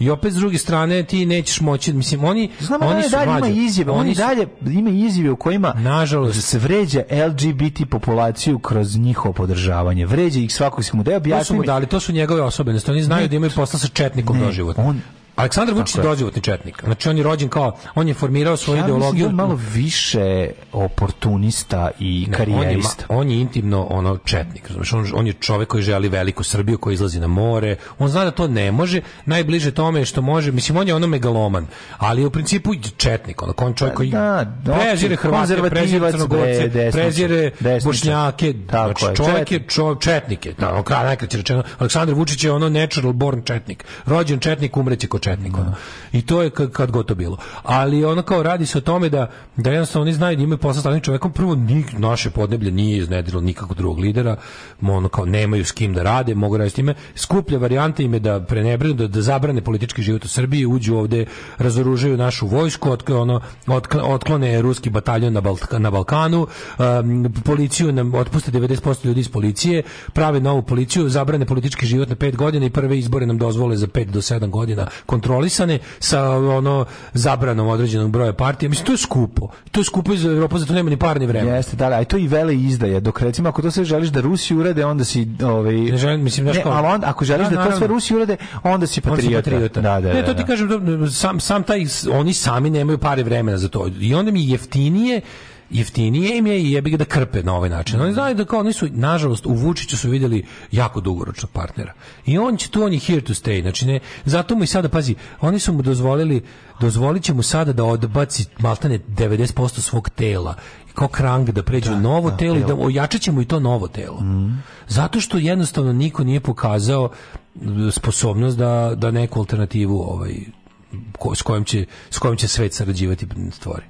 i opet s druge strane ti nećeš moći, mislim oni Znam, da oni su dalje mlađe. ima izjave, oni, oni su... dalje ima izjave u kojima nažalost se vređa LGBT populaciju kroz njihovo podržavanje. Vređa ih svakog sekunda. Evo ja sam mu da dali, to su njegove osobenosti. Oni znaju ne, da imaju posla sa četnikom doživotno. On Aleksandar Vučić je doživotni četnik. Znači on je rođen kao on je formirao svoju ja da ideologiju da malo više oportunista i ne, karijerista. On je, on je intimno ono četnik, znači on, on je čovjek koji želi veliku Srbiju, koji izlazi na more. On zna da to ne može, najbliže tome što može, mislim on je ono megaloman, ali u principu četnik, ono on čovjek koji da, da, prezire Hrvate, prezire Crnogorce, de, prezire Bošnjake, znači čovjek je čovjek četnik je, da, najkraće rečeno. Aleksandar Vučić je ono natural born četnik. Rođen četnik, umreće kao četnik. Ono. I to je kad kad to bilo. Ali ono kao radi se o tome da, da jednostavno oni znaju da imaju posla stalnim čovekom. Prvo, ni, naše podneblje nije iznedilo nikakvog drugog lidera. Ono kao nemaju s kim da rade, mogu raditi s time. Skuplja varijanta im je da prenebrinu, da, da zabrane politički život u Srbiji, uđu ovde, razoružaju našu vojsku, otk, ono, otk, otklone ruski bataljon na, Balka, na Balkanu, um, policiju nam otpuste 90% ljudi iz policije, prave novu policiju, zabrane politički život na 5 godina i prve izbore nam dozvole za 5 do 7 godina kontrolisane sa ono zabranom određenog broja partija. Mislim to je skupo. To je skupo za Evropu, zato nema ni par vremena. Jeste, da, da a to i vele izdaje. Dok recimo ako to sve želiš da Rusiju urade, onda si ovaj Ne želim, mislim da kao. Ne, ako želiš da, da to sve Rusiju urade, onda si patriota. Da, da, da, Ne, to ti da. kažem sam sam taj oni sami nemaju pare vremena za to. I onda mi jeftinije jeftinije im je i jebi ga da krpe na ovaj način. Oni znaju da kao nisu, nažalost, u Vučiću su videli jako dugoročnog partnera. I on će tu, on je here to stay. Znači, ne, zato mu i sada, pazi, oni su mu dozvolili, dozvolit će mu sada da odbaci maltane 90% svog tela kao krang da pređe u da, novo da, telo i da ojačat ćemo i to novo telo. Mm. Zato što jednostavno niko nije pokazao sposobnost da, da neku alternativu ovaj, ko, s, kojom će, s kojom će svet sarađivati stvori.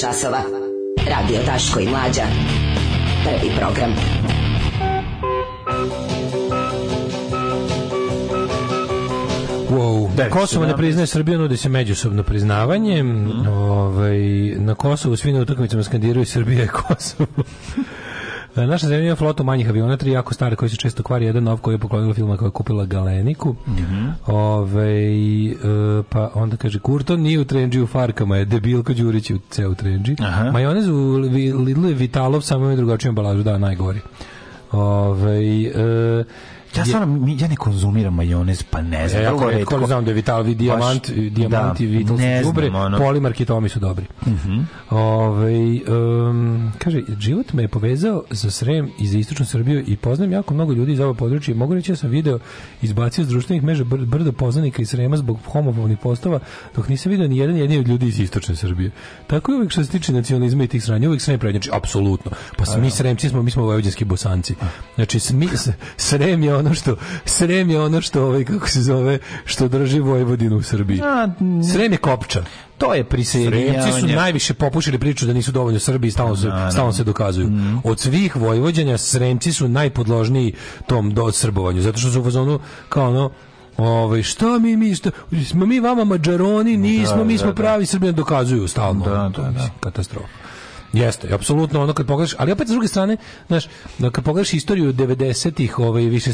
časova. Radio Taško i Mlađa. Prvi program. Wow. Da, Kosovo ne priznaje Srbiju, nudi se međusobno priznavanje. Mm. Ovaj, na Kosovu svi na utakmicama skandiraju Srbije Kosovo. E, naša zemlja je flota manjih aviona, tri jako stare koji se često kvari, jedan nov koji je poklonila filma koja je kupila Galeniku. Mm -hmm. Ove, e, pa onda kaže, Kurton nije u trenđi u Farkama, je debil kod Đurić u ceo trenđi. Aha. Majonez u Lidlu je Vitalov, samo je drugačiju ambalažu, da, najgori. Ove, e, Ja stvarno ja ne konzumiram majonez, pa ne znam. Ja kako da retko znam da je Vitalvi dijamant, baš, dijamant da, i Vital su dobre, Polimark i Tomi su dobri. Mm -hmm. Ove, ovaj, um, kaže, život me je povezao sa Srem i za istočnu Srbiju i poznajem jako mnogo ljudi iz ova područja. Mogu reći da ja sam video izbacio s društvenih meža br brdo poznanika iz Srema zbog homofobnih postova, dok nisam video ni jedan jedini od ljudi iz istočne Srbije. Tako je uvijek što se tiče nacionalizma i tih sranja, uvijek Srem prednjači, apsolutno. Pa mi da. Sremci smo, mi smo vojvođanski bosanci. Znači, smi, Srem je ono što Srem je ono što ovaj kako se zove što drži Vojvodinu u Srbiji. A, Srem je kopča. To je priseljavanje. Sremci su najviše popušili priču da nisu dovoljno Srbi i stalno, se, stalno se dokazuju. Mm. Od svih Vojvođanja Sremci su najpodložniji tom do srbovanju, zato što su u fazonu kao ono Ovaj šta mi mi šta, smo mi vama mađaroni, da, nismo, da, mi smo da, pravi Srbi, dokazuju stalno. Da, da to da, da. katastrofa. Jeste, apsolutno ono kad pogledaš, ali opet s druge strane, znaš, kad pogledaš istoriju 90-ih, ovaj više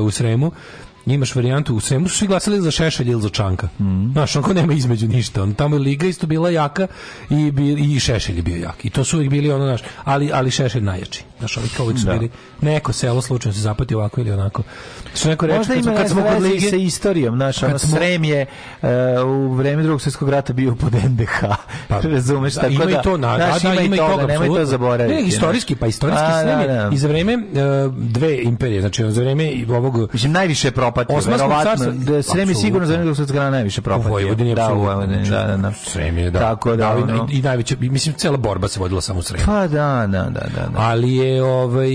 u Sremu, imaš varijantu u svemu su svi glasali za Šešelj ili za Čanka. Mm. Znaš, onko nema između ništa. On, tamo je Liga isto bila jaka i, i Šešelj je bio jak. I to su uvijek bili ono, znaš, ali, ali Šešelj najjači. Znaš, ovi kao uvijek su da. bili neko selo slučajno se zapati ovako ili onako. Što neko reče, Možda kad, kad smo kod Lige... sa istorijom, znaš, ono, smo... Srem je uh, u vreme drugog svjetskog rata bio pod NDH. Pa, Razumeš, da, tako ima da... I to, na, znaš, da, da ima, ima i toga, nemoj to zaboraviti. Ne, istorijski, pa istorijski Srem je i da, za vreme uh, dve imperije, znači za vreme ovog... Mislim, najviše je propatio. Osmansko carstvo, da Srem je sigurno za nekog svetskog najviše propatio. U Vojvodini je da, u Vojvodini, znači, da, da, da. Srem je, da. Tako da, da ono... i, i najveće, mislim, cela borba se vodila samo u Sremu. Pa da, da, da, da, da. Ali je, ovaj, e,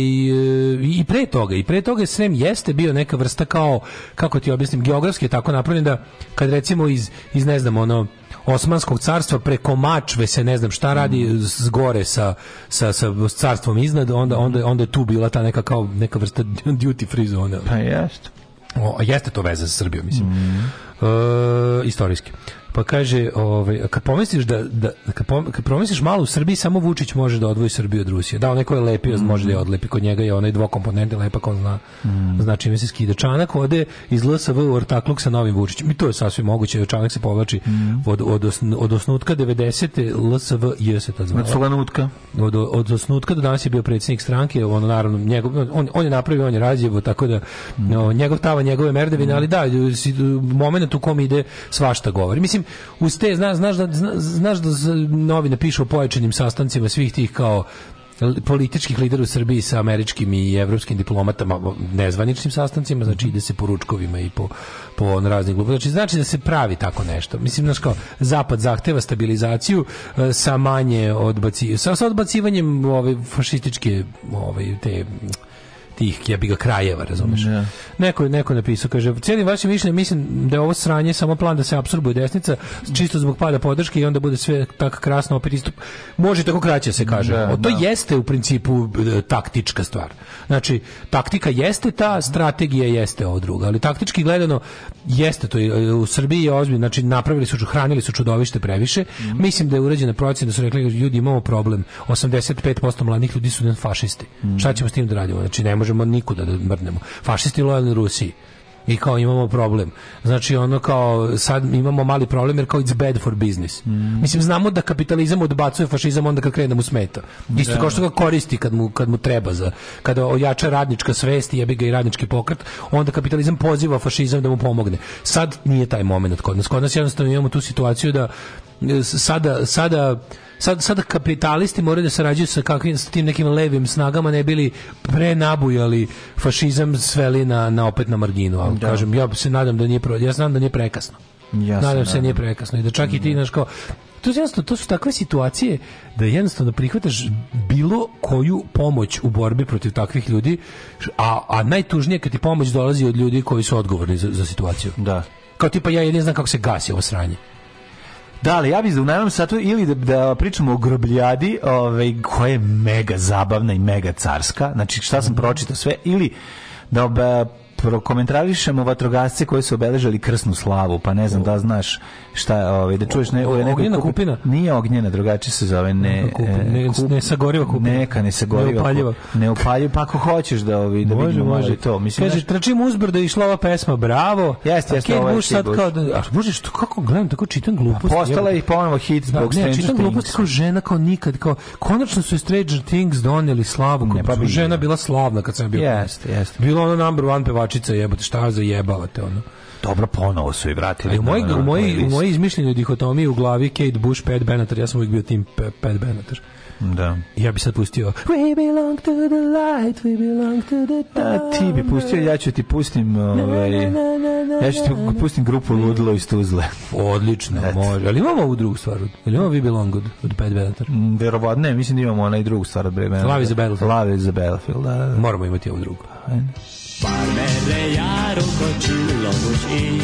i pre toga, i pre toga Srem jeste bio neka vrsta kao, kako ti objasnim, geografski je tako napravljen da, kad recimo iz, iz ne znam, ono, Osmanskog carstva preko Mačve se ne znam šta radi mm. s gore sa, sa, sa carstvom iznad onda, onda, onda je tu bila ta neka kao neka vrsta duty free zone. Pa jeste. O, a jeste to veza sa Srbijom, mislim. Mm. E, istorijski. Pa kaže, ovaj, kad pomisliš da, da kad, pom, kad pomisliš malo u Srbiji, samo Vučić može da odvoji Srbiju od Rusije. Da, onaj ko je lepio, mm. može da je odlepi. Kod njega je onaj dvokomponentni lepak, on zna, mm. zna čime se skida. Čanak ode iz LSV u ortakluk sa novim Vučićem. I to je sasvim moguće. Čanak se povlači mm. od, od, osn, od osnutka 90. LSV je se ta zvala. Od, od osnutka do danas je bio predsjednik stranke. On, naravno, njegov, on, on je napravio, on je razjevo, tako da mm. njegov tava, njegove merdevine, mm. ali da, moment u kom ide svašta govori. Mislim, mislim, uz te, znaš, znaš, da, znaš da novine pišu o pojačanim sastancima svih tih kao političkih lidera u Srbiji sa američkim i evropskim diplomatama nezvaničnim sastancima, znači ide se po ručkovima i po, po on raznih glupa. Znači, znači da se pravi tako nešto. Mislim, znaš kao, Zapad zahteva stabilizaciju e, sa manje odbaci, sa, sa odbacivanjem ove fašističke ove, te tih ja bi ga krajeva, razumeš. Yeah. Da. Neko neko napisao kaže cijenim vaše mišljenje, mislim da je ovo sranje samo plan da se apsorbuje desnica čisto zbog pada podrške i onda bude sve tako krasno opet istup. Može tako kraće se kaže. Yeah, da, o, to yeah. Da. jeste u principu e, taktička stvar. Znači taktika jeste ta, strategija jeste ovo druga, ali taktički gledano jeste to e, u Srbiji je ozbiljno, znači napravili su hranili su čudovište previše. Mm. Mislim da je urađena procena, da su rekli ljudi imamo problem. 85% mladih ljudi su fašisti. Mm. Šta ćemo s tim da radimo? Znači ne može možemo nikuda da mrnemo. Fašisti lojalni Rusiji i kao imamo problem. Znači ono kao sad imamo mali problem jer kao it's bad for business. Mm. Mislim znamo da kapitalizam odbacuje fašizam onda kad krene mu smeta. Isto da. kao što ga koristi kad mu, kad mu treba za kada ojača radnička svest i jebi ga i radnički pokret, onda kapitalizam poziva fašizam da mu pomogne. Sad nije taj momenat kod nas. Kod nas jednostavno imamo tu situaciju da sada sada sad, sad kapitalisti moraju da sarađuju sa kakvim sa tim nekim levim snagama ne bili prenabujali fašizam sveli na, na opet na marginu ali da. kažem ja se nadam da nije ja znam da nije prekasno Jasne, nadam se da nije prekasno i da čak mm i ti da. znaš kao to, jednostavno, to su takve situacije da jednostavno prihvataš bilo koju pomoć u borbi protiv takvih ljudi, a, a najtužnije kad ti pomoć dolazi od ljudi koji su odgovorni za, za situaciju. Da. Kao tipa ja ne znam kako se gasi ovo sranje. Da, ali ja bih da u naravnom satu ili da, da pričamo o grobljadi, ovaj, koja je mega zabavna i mega carska, znači šta sam pročitao sve, ili da oba, komentarišemo vatrogasce koji su obeležili krsnu slavu, pa ne znam da znaš šta, ovaj da čuješ ne, ovaj ognjena kupi, kupina. Nije ognjena, drugačije se zove, ne, kup, e, ne, kup, ne sagoriva kupina. Neka ne sagoriva. ne Neopaljiva, pa ako hoćeš da ovi ovaj, da može, vidimo može to. Mislim kaže trčim uzbrdo i išla ova pesma, bravo. Jeste, jeste, ovo je sad kao da, a bože što kako gledam tako čitam gluposti. Pa postala je i ponovo hit zbog Stranger Things. Čitam gluposti kao žena kao nikad kao konačno su Stranger Things doneli slavu, kao pa žena bila slavna kad sam bio. Jeste, jeste. Bila ona number one pevač kovačica jebote, šta za jebavate ono. Dobro, ponovo su i vratili. Ali u mojoj u moj, u moj izmišljenoj dihotomiji u glavi Kate Bush, Pat Benatar, ja sam uvijek bio tim Pat Benatar. Da. Ja bi sad pustio We belong to the light, we belong to the dark. A ti bi pustio, ja ću ti pustim ovaj, ja ću ti pustim grupu Ludilo iz Tuzle. Odlično, Et. može. Ali imamo ovu drugu stvar? Ili imamo We belong od, od Pat Benatar? Mm, verovatno, ne, mislim da imamo onaj drugu stvar od Pat Benatar. Love is a Battlefield. Love is a Battlefield, da. Moramo imati ovu drugu. Ajde. Pár merre járok a csillagos i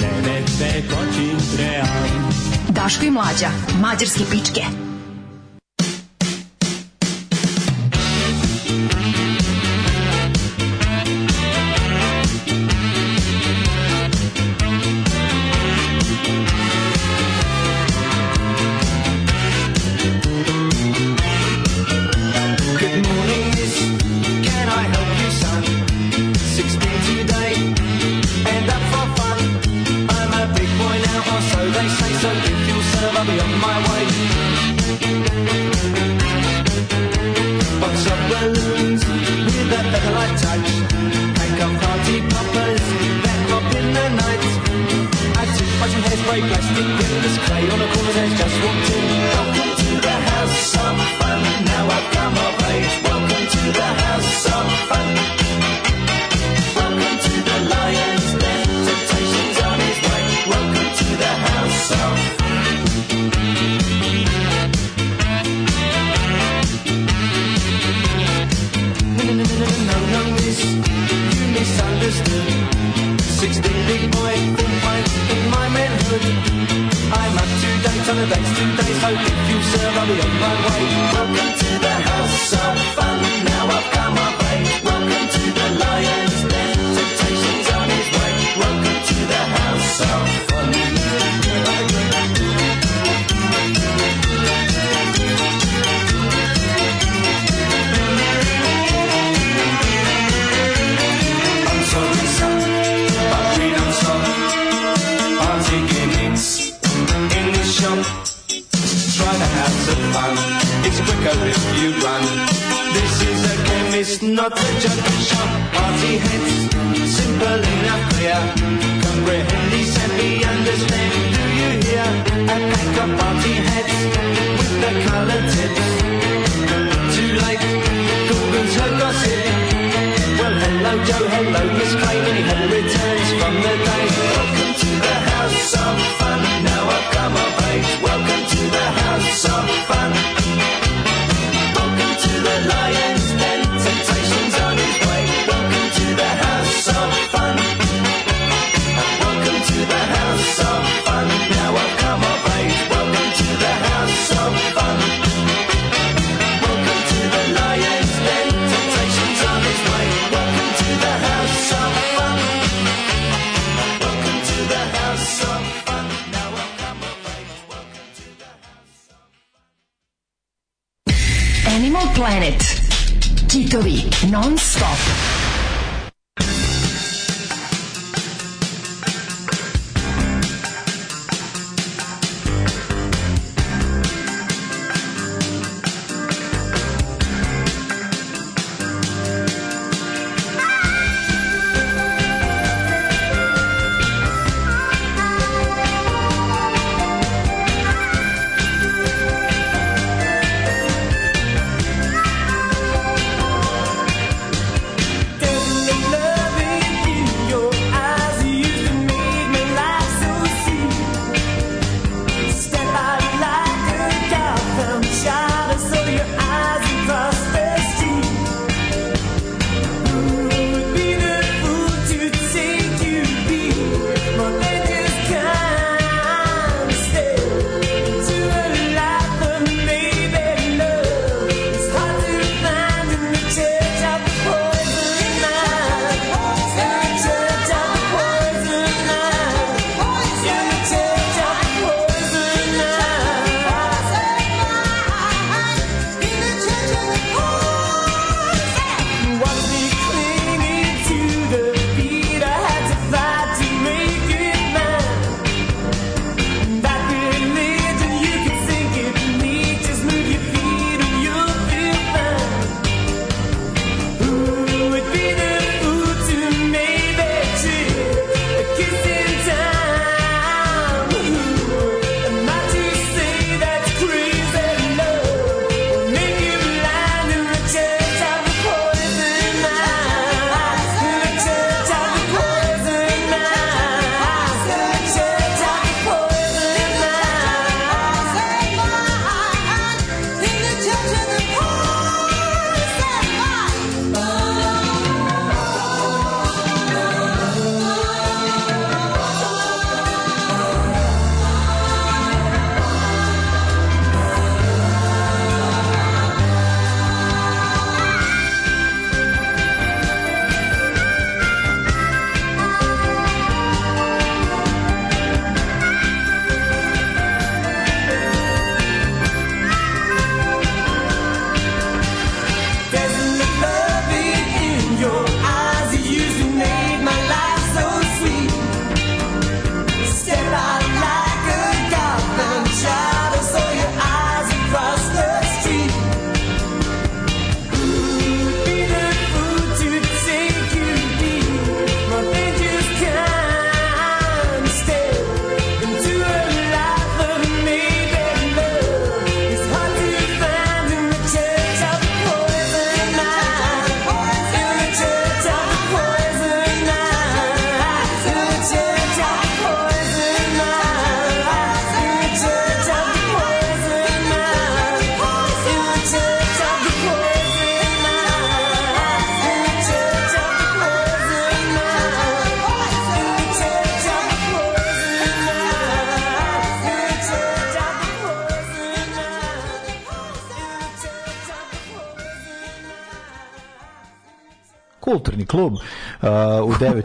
nevetve kacsintre áll. Daško i mlađa, mađarske pičke.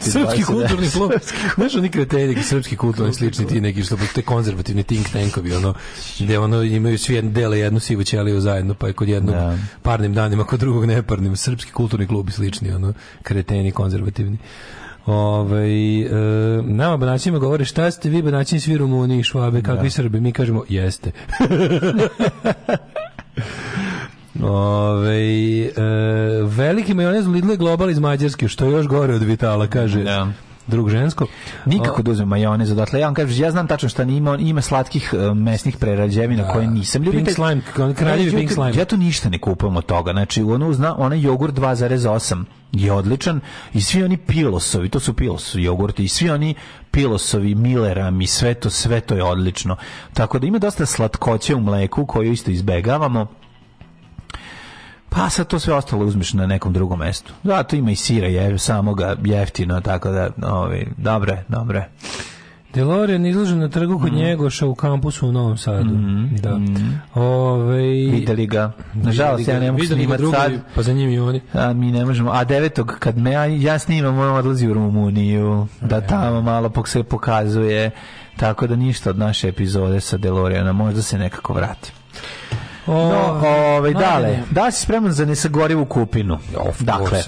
napraviti. Da. Srpski kulturni plov. Znaš oni kreteni, srpski kulturni slični ti neki što te konzervativni think tankovi, ono, gde ono imaju svi jedan dele jednu sivu ćeliju zajedno, pa je kod jednog da. parnim danima, kod drugog neparnim. Srpski kulturni klub slični, ono, kreteni, konzervativni. Ove, ovaj, e, eh, nama banaćima govore šta ste vi banaćini svi Rumuni i Švabe, kakvi da. Srbi, mi kažemo jeste. Ove, ovaj, Veliki majonez u Lidlu je global iz Mađarske, što je još gore od Vitala, kaže. Da drug žensko. Nikako da uzmem majonez odatle. Ja vam kažem, ja znam tačno šta ima, ima slatkih e, mesnih prerađevina da. koje nisam ljubitelj. Pink slime, kraljevi pink slime. Ja tu ništa ne kupujem od toga. Znači, ono zna, onaj jogurt 2,8 je odličan i svi oni pilosovi, to su pilosovi jogurti i svi oni pilosovi milerami, sve to, sve to je odlično. Tako da ima dosta slatkoće u mleku koju isto izbegavamo Pa sad to sve ostalo uzmeš na nekom drugom mestu. Da, tu ima i sira je, samoga jeftino, tako da, ovi, dobre, dobre. DeLorean izložen na trgu kod mm. Njegoša u kampusu u Novom Sadu. Mm. Da. Mm-hmm. Ove... Videli ga. Nažalost, ja ne mogu snimati sad. Pa za njim i oni. A, mi ne možemo. A devetog, kad me ja, ja snimam, on odlazi u Rumuniju, da tamo malo pok se pokazuje. Tako da ništa od naše epizode sa DeLoreanom. Možda se nekako vrati. No, ovaj, dale, da si spreman za nesagorivu kupinu. Of dakle,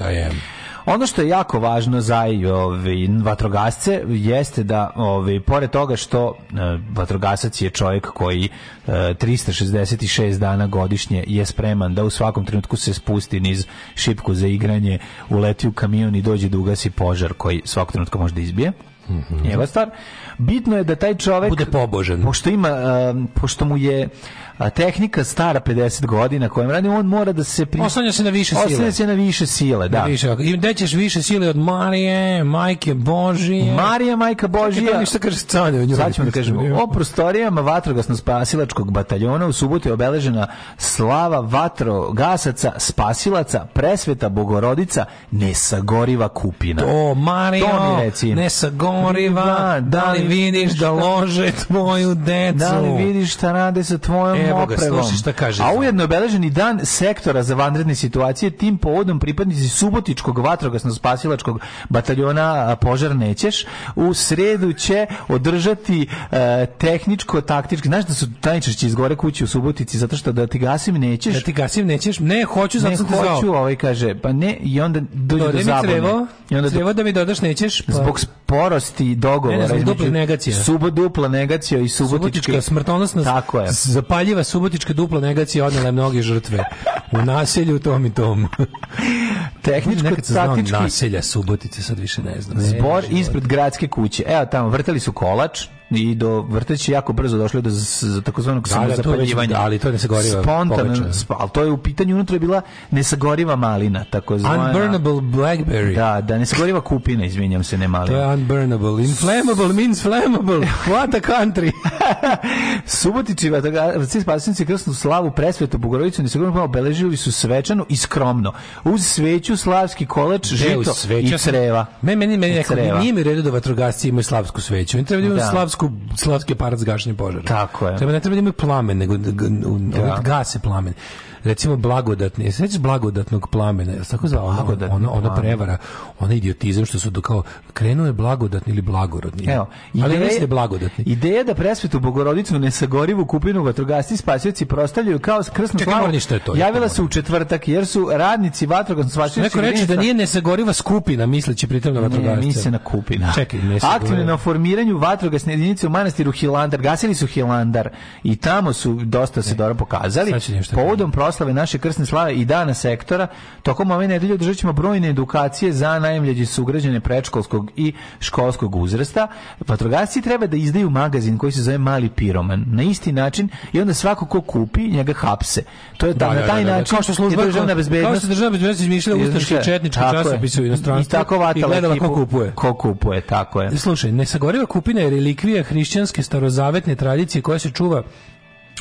ono što je jako važno za ovaj, vatrogasce jeste da ovaj, pored toga što e, vatrogasac je čovjek koji e, eh, 366 dana godišnje je spreman da u svakom trenutku se spusti niz šipku za igranje, uleti u kamion i dođe da ugasi požar koji svakog trenutka može da izbije. Mm -hmm. Njegova stvar. Bitno je da taj čovjek bude pobožan. Pošto ima, e, pošto mu je a, tehnika stara 50 godina kojom radi, on mora da se... Pri... Oslanja se na više sile. Oslanja se na više sile, da. više, I da ćeš više sile od Marije, Majke Božije. Marija, Majka da Božija. Ništa kaže stane o njoj. Sad ćemo da kažemo. O prostorijama vatrogasno-spasilačkog bataljona u subotu je obeležena slava vatrogasaca, spasilaca, presveta, bogorodica, nesagoriva kupina. O, Mario, to mi reci. nesagoriva, da, da, da li vidiš da lože tvoju decu? Da li vidiš šta rade sa tvojom opremom. Evo ga, sluši šta kaže. A ujedno je obeleženi dan sektora za vanredne situacije, tim povodom pripadnici Subotičkog vatrogasno-spasilačkog bataljona Požar Nećeš u sredu će održati eh, tehničko-taktički, znaš da su tajničešći iz gore kući u Subotici, zato što da ti gasim nećeš. Da ti gasim nećeš? Ne, hoću, zato sam te zvao. Ne, hoću, ovaj kaže, pa ne, i onda dođe do, do zabune. Crevo, I onda crevo da mi dodaš nećeš. Pa... Zbog sporosti dogovora. Ne, ne, znam, dupla negacija. Subo, dupla negacija i Subotička, Subotička smrtonosna zapalj nedeljiva subotička dupla negacija odnela je mnoge žrtve. U naselju tom i tom. Tehničko Nekad sam tatički... naselja Subotice, sad više ne znam. Zbor ispred gradske kuće. Evo tamo, vrtali su kolač, i do vrteći jako brzo došli do takozvanog da, da, samozapaljivanja. ali to je nesagoriva Spontano, da. sp, ali to je u pitanju unutra je bila nesagoriva malina, takozvana. Unburnable blackberry. Da, da, nesagoriva kupina, izvinjam se, ne malina. To je unburnable. Inflammable means flammable. What a country. Subotići vatrogasci spasnici krsnu slavu presvetu Bogorodicu nesagoriva obeležili su svečano i skromno. Uz sveću slavski kolač, žito i creva. Meni, meni, meni, meni, mi meni, meni, meni, meni, meni, meni, meni, meni, meni, meni, meni, meni, slatko, slatki aparat za gašenje požara. Tako je. Treba, ne treba da imaju plamen, nego da, da. gase plamen recimo blagodatni, sećaš blagodatnog plamena, je tako zvao? Ono, ono, ona prevara, ona idiotizam što su do kao krenuo je blagodatni ili blagorodni. Evo, ideje, ali niste da blagodatni. Ideja da presvetu Bogorodicu nesagorivu kupinu vatrogasci spasioci prostavljaju kao krsnu slavu. je to? Javila se u četvrtak jer su radnici vatrogasnog spasioci. Neko reče da nije nesagoriva skupina, misleći pritom na vatrogasce. Nije, na kupina. Čekaj, Aktivno na formiranju vatrogasne jedinice u manastiru Hilandar, gasili su Hilandar i tamo su dosta se dobro pokazali. Povodom proslave naše krsne slave i dana sektora, tokom ove nedelje održat ćemo brojne edukacije za najmljeđe sugrađane predškolskog i školskog uzrasta. Vatrogasci treba da izdaju magazin koji se zove Mali piroman. Na isti način i onda svako ko kupi, njega hapse. To je da da, da, da, na taj da, način kao što služba državna bezbednost. Kao što državna bezbednost izmišlja ustaški četnički časopis u inostranstvu. I tako vatala ko kupuje. Ko kupuje, tako je. Slušaj, nesagoriva kupina je relikvija hrišćanske starozavetne tradicije koja se čuva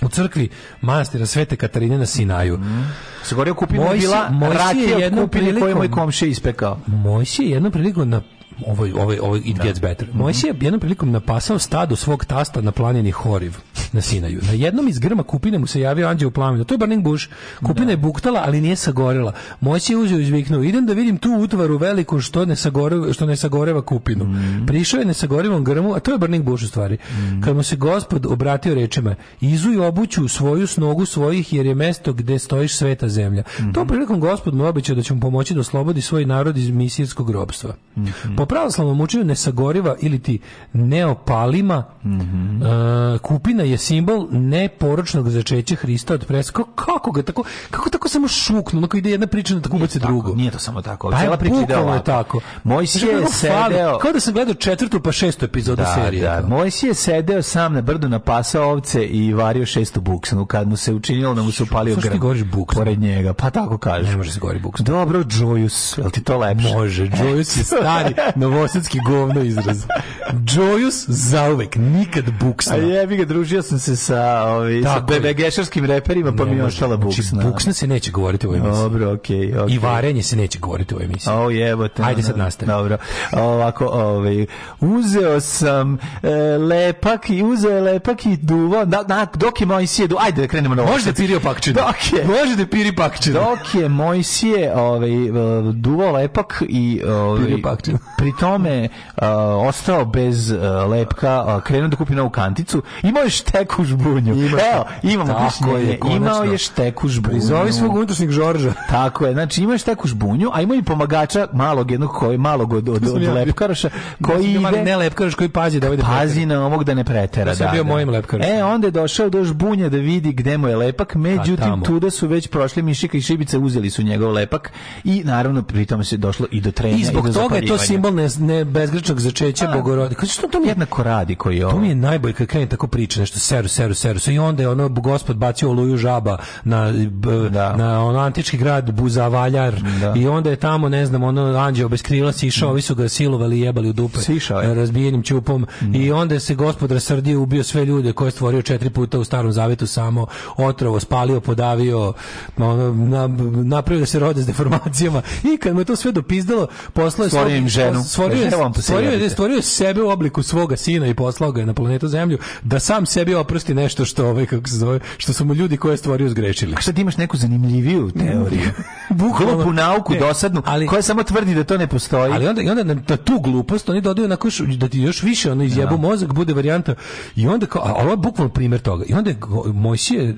u crkvi manastira Svete Katarine na Sinaju. Mm. Se govorio kupimo bila rakija od kupine koju je moj komšija ispekao. Mojsije je jednom prilikom na ovo, ovaj, ovo, ovaj, ovo ovaj, it da. gets better. Mojsije mhm. je jednom prilikom napasao stado svog tasta na planini Horiv na Sinaju. Na jednom iz grma kupine mu se javio anđeo u plamenu. To je Burning Bush. Kupina da. je buktala, ali nije sagorela. Mojsije je uzeo izviknuo. Idem da vidim tu utvaru veliku što ne, sagoreva, što ne sagoreva kupinu. Mm. Prišao je nesagorivom grmu, a to je Burning Bush u stvari. Mm. Kad mu se gospod obratio rečima, izuj obuću svoju snogu svojih jer je mesto gde stojiš sveta zemlja. Mm -hmm. Tom prilikom gospod mu obećao da će mu pomoći da oslobodi svoj narod iz misijskog robstva. Mm -hmm pravoslavnom učenju nesagoriva ili ti neopalima mm -hmm. E, uh, kupina je simbol neporočnog začeća Hrista od presa. Kako, ga tako, kako tako samo šuknu, onako ide jedna priča na tako ubaci drugo. Nije to samo tako. Pa Cijela priča Je tako. Mojsije je sedeo... Kao da sam gledao četvrtu pa šestu epizodu da, serije. Da, da. Mojsije je sedeo sam na brdu, napasao ovce i vario šestu buksnu kad mu se učinilo da mu se upalio grm. Što ti govoriš buksnu? Pored njega. Pa tako kažu. Ne može se da govori buksnu. Dobro, Joyus. Jel ti to lepše? Može, Joyus je stari Novosadski govno izraz. Joyous zauvek, nikad buksna. A jebi ga, družio sam se sa, ovi, ovaj, sa bebegešarskim reperima, pa ne, mi je ostala znači, buksna. Znači, buksna se neće govoriti u ovoj emisiji. Dobro, okej. Okay, okay. I varenje se neće govoriti u ovoj emisiji. O, jebote. Ajde sad nastavi. Dobro. Ovako, ovaj, uzeo sam e, lepak i uzeo je lepak i duvao. Da, da, dok je moj sjedu, ajde da krenemo na ovo. Možda pirio pakčinu. Dok je. Možda piri pakčinu. Dok je moj sije ovaj, e, duvao lepak i... Ovaj, pirio pakčinu pri tome uh, ostao bez uh, lepka, uh, krenuo da kupi novu kanticu, imao je šteku žbunju. Ima, Evo, imamo je, imao je šteku žbunju. Prizovi svog unutrašnjeg Žorža. Tako je, znači ima je šteku žbunju, a ima i pomagača malog jednog koji malog od, od, od lepkaraša, da koji ja ide... Ne lepkaraš koji pazi da ovdje Pazi na ovog da ne pretera. Da sam da, bio da. mojim lepkarašom. E, onda je došao do žbunja da vidi gde mu je lepak, pa međutim, tuda su već prošli mišika i šibice, uzeli su njegov lepak i naravno pritom se došlo i do trena i, zbog i toga je to simbol ne, ne bezgrečnog začeća bogorodi. Kako pa što to mi jednako radi koji je To mi je najbolje kad krene tako priča nešto seru, seru, seru. I onda je ono gospod bacio oluju žaba na, b, da. na ono antički grad Buzavaljar da. i onda je tamo, ne znam, ono anđeo bez krila sišao, mm. ovi su ga silovali i jebali u dupe. Sišao je. E, razbijenim čupom. Da. I onda se gospod rasrdio, ubio sve ljude koje stvorio četiri puta u starom zavetu samo, otrovo, spalio, podavio, ono, na, napravio da se rode s deformacijama. I kad mu to sve dopizdalo, poslao je... Svojim ženu Japanu. Stvorio je, stvorio, je, stvorio sebe u obliku svoga sina i poslao ga je na planetu Zemlju da sam sebi oprosti nešto što ovaj kako se zove, što su mu ljudi koje je stvorio zgrešili. A šta ti imaš neku zanimljiviju teoriju? Glupu nauku ne, dosadnu, ali, koja samo tvrdi da to ne postoji. Ali onda i onda na tu glupost oni dodaju na koš, da ti još više ono izjebu ja. Da. mozak bude varijanta i onda kao a ovo je bukvalno primer toga. I onda Mojsije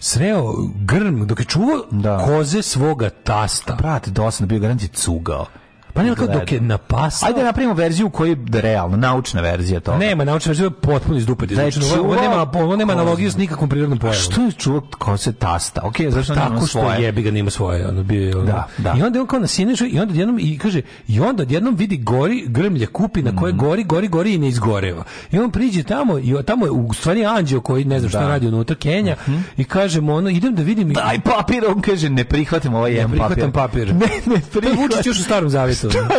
sreo grm dok je čuvao da. koze svoga tasta. Brate, dosadno bio garanti cugao. Pa ne, kao dok je napasao... Ajde napravimo verziju koji je realno, naučna verzija toga. Nema, naučna verzija je potpuno izdupati. Da je čuva... Ovo nema, ovo nema analogiju s nikakvom prirodnom pojavom. Što je čuva se tasta? Ok, pa zašto pa, Tako što jebi ga nima svoje. Ono, bio, ono. Da, da. I onda on kao nasinežu i onda jednom i kaže, i onda jednom vidi gori, grmlje kupi na koje mhm. gori, gori, gori i ne izgoreva. I on priđe tamo i tamo je u stvari anđeo koji ne znam šta da. radi unutra Kenja uh mhm. -huh. i kaže mu ono, idem da vidim... Daj papir, on kaže, ne prihvatam ovaj jedan papir. Ne prihvatam papir. ne, ne prihvatam. To je Vučić još u starom zavijetu izu.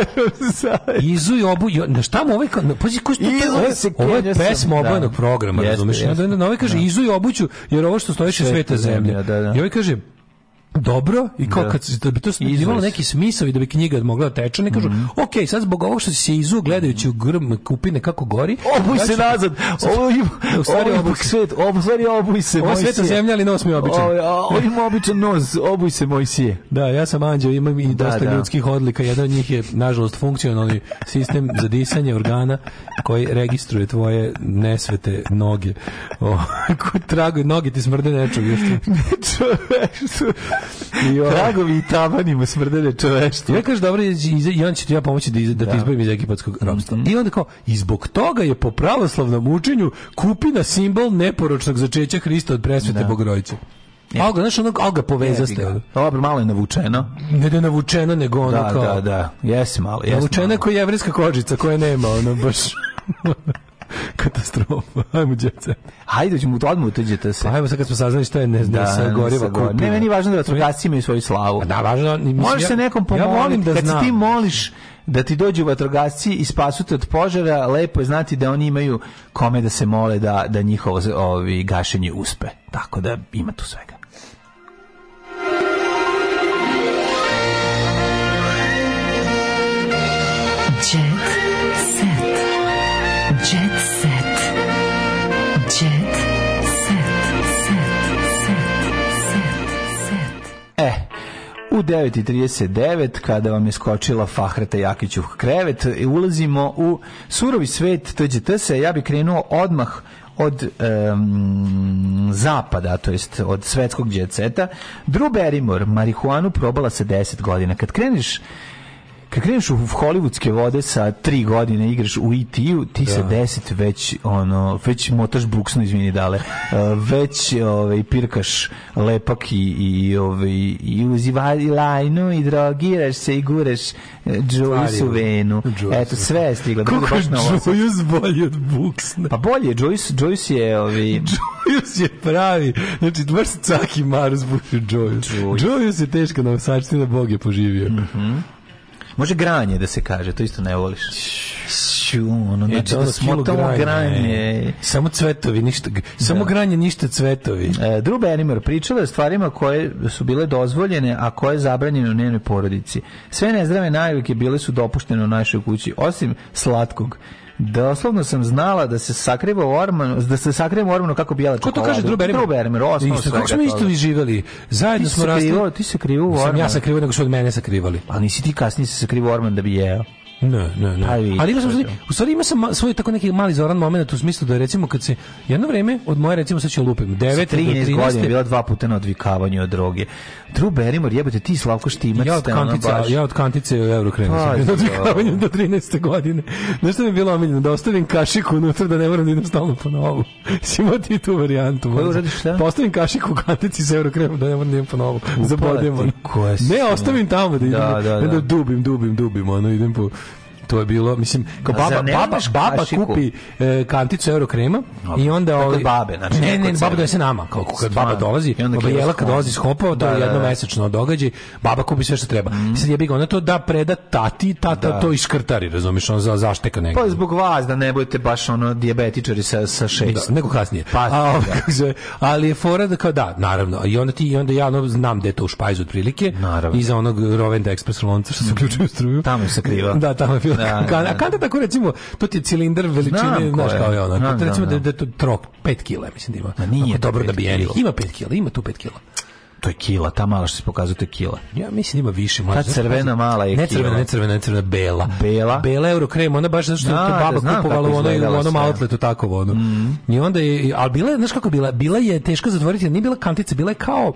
Da, i obu, na šta mu ovaj, pazi, ko što to ovo, se ovo je pesma da. obojenog programa, razumiješ? Na ovaj kaže, da. izu i obuću, jer ovo što stojiš je sveta zemlja. I ovaj kaže, dobro i kao da. kad da bi to imalo neki smisao i da bi knjiga mogla da teče, ne kažu, mm -hmm. ok, sad zbog ovog što si se izu gledajući u grm kupine kako gori, obuj se nazad, ovo je stvari obuj svet, ovo stvari obuj se, ovo sveta zemlja, ali nos mi je običan. Ovo ima običan nos, obuj se Mojsije. Da, ja sam anđeo, imam i da, dosta da, da. ljudskih odlika, jedan od njih je, nažalost, funkcionalni sistem za disanje organa koji registruje tvoje nesvete noge. O, trago, noge ti smrde nečeg još. I i tabani mu smrdele čoveštvo. Ja kažem, dobro, i on će ti ja pomoći da, iz, da, da. te izbavim iz egipatskog mhm. robstva. Mm -hmm. I onda kao, i zbog toga je po pravoslavnom učenju kupina simbol neporočnog začeća Hrista od presvete da. Bogorodice. Ja. Al ga, znaš, onog, al ga povezaste. Pa dobro, malo je navučeno. Ne da je navučeno, nego ono da, kao... Da, da, da, jesi malo, jesi Navučena je kao jevrijska kožica koja nema, ono, baš... katastrofa. Ajmo đece. Hajde ćemo odmah utiđete se. Pa ajmo sad kad smo saznali šta je ne znam da, sa goriva kupi. Ne, meni važno da vatrogasci imaju svoju slavu. Pa da, važno, mislim. Možeš se nekom pomoliti. Ja volim da kad ti moliš da ti dođu vatrogasci i spasu te od požara, lepo je znati da oni imaju kome da se mole da da njihovo ovi gašenje uspe. Tako da ima tu svega. 9.39, kada vam je skočila Fahreta Jakić u krevet, e, ulazimo u surovi svet TGTS-a. Ja bih krenuo odmah od um, zapada, to jest od svetskog djeceta. Drew Barrymore marihuanu probala se 10 godina. Kad kreniš kad kreneš u hollywoodske vode sa tri godine igraš u it e ti da. sa deset već, ono, već motaš buksno, izmini dale, uh, već ovaj, pirkaš lepak i, i, ovaj, i uzivali lajnu i drogiraš se i guraš e, Joyce u venu. Joyce. Eto, sve je stiglo. Da Kako je Joyce bolji od buksna? Pa bolje, Joyce, Joyce je... Ovaj... Joyce je pravi. Znači, baš Caki Marus buši Joyce. Joyce. Joyce je teška novosačtina, Bog je poživio. Mhm. Mm Može granje da se kaže, to isto ne voliš. Šu, ono, e, znači, da, ono smotovo granje. Samo cvetovi, ništa, samo da. granje, ništa cvetovi. E, Drew Barrymore pričala je o stvarima koje su bile dozvoljene, a koje je zabranjene u njenoj porodici. Sve nezdrave najvike bile su dopuštene u našoj kući, osim slatkog. Doslovno da, sam znala da se sakriva u ormanu, da se sakriva u ormanu kako bijela čokolada. Ko to kaže Drew Barrymore? Drew Isto, kako smo isto da. živeli? Zajedno ti smo rasli. Ti se krivo u ormanu. Ja sam krivo, nego što od mene sakrivali. A pa nisi ti kasnije se sakrivo u orman da bi jeo? Ne, ne, ne. Ali, ali ima sam, u stvari ima sam svoj tako neki mali zoran moment u smislu da recimo kad se jedno vreme od moje recimo sad ću lupim 9 13 do 13 godina bila dva puta na odvikavanju od droge. Drew Barrymore, jebote, ti Slavko Štimac. Ja od kantice, ono ja od kantice u euro krenuo sam. Do do 13. godine. Znaš što mi je bilo omiljeno? Da ostavim kašiku unutra, da ne moram da idem stalno po novu. Simo ti tu varijantu. Koju uradiš šta? Postavim kašiku u kantici sa euro krenuo, da ne moram da idem po novu. Zabodem. Ne, ostavim tamo da idem. Da, da, da. da dubim, dubim, dubim, ono, idem po to je bilo, mislim, kao baba, baba, baba kupi e, kanticu euro krema i onda ovi... Dakle, babe, znači, ne, ne, baba dojese nama, kao kad baba dolazi, baba jela kad dolazi skopao, to da, je da, da, jednomesečno događaj, baba kupi sve što treba. Mhm. Sad je ga ona to da preda tati, tata to iškrtari, razumiješ, on za zašteka negdje. Pa zbog vas, da ne budete baš ono dijabetičari sa, sa šest. Nego kasnije. Pa, ali je fora da kao da, naravno, i onda ti, i onda ja ono, znam gde to u špajzu otprilike, naravno. iza onog Rovenda Express lonca što se mhm. uključuje struju. Tamo se kriva. Da, tamo je bilo da, da. A da. kanta tako recimo, to ti je cilindar veličine, znaš kao je ona. Znam, to recimo da, da, da je to trok, 5 kg mislim da ima. Da nije dobro da bi jelo. Ima 5 kg ima tu 5 kg To je kila, ta mala što se pokazuje, to je kila. Ja mislim da ima više. Možda. Ta crvena mala je ne kila. Crvena, ne crvena, ne crvena, bela. Bela. Bela eurokrem, ona baš zato što da, baba da, kupovala u onom, onom outletu tako. Ono. Mm. I onda je, ali bila je, znaš kako bila, bila je teško zatvoriti, nije bila kantica, bila je kao,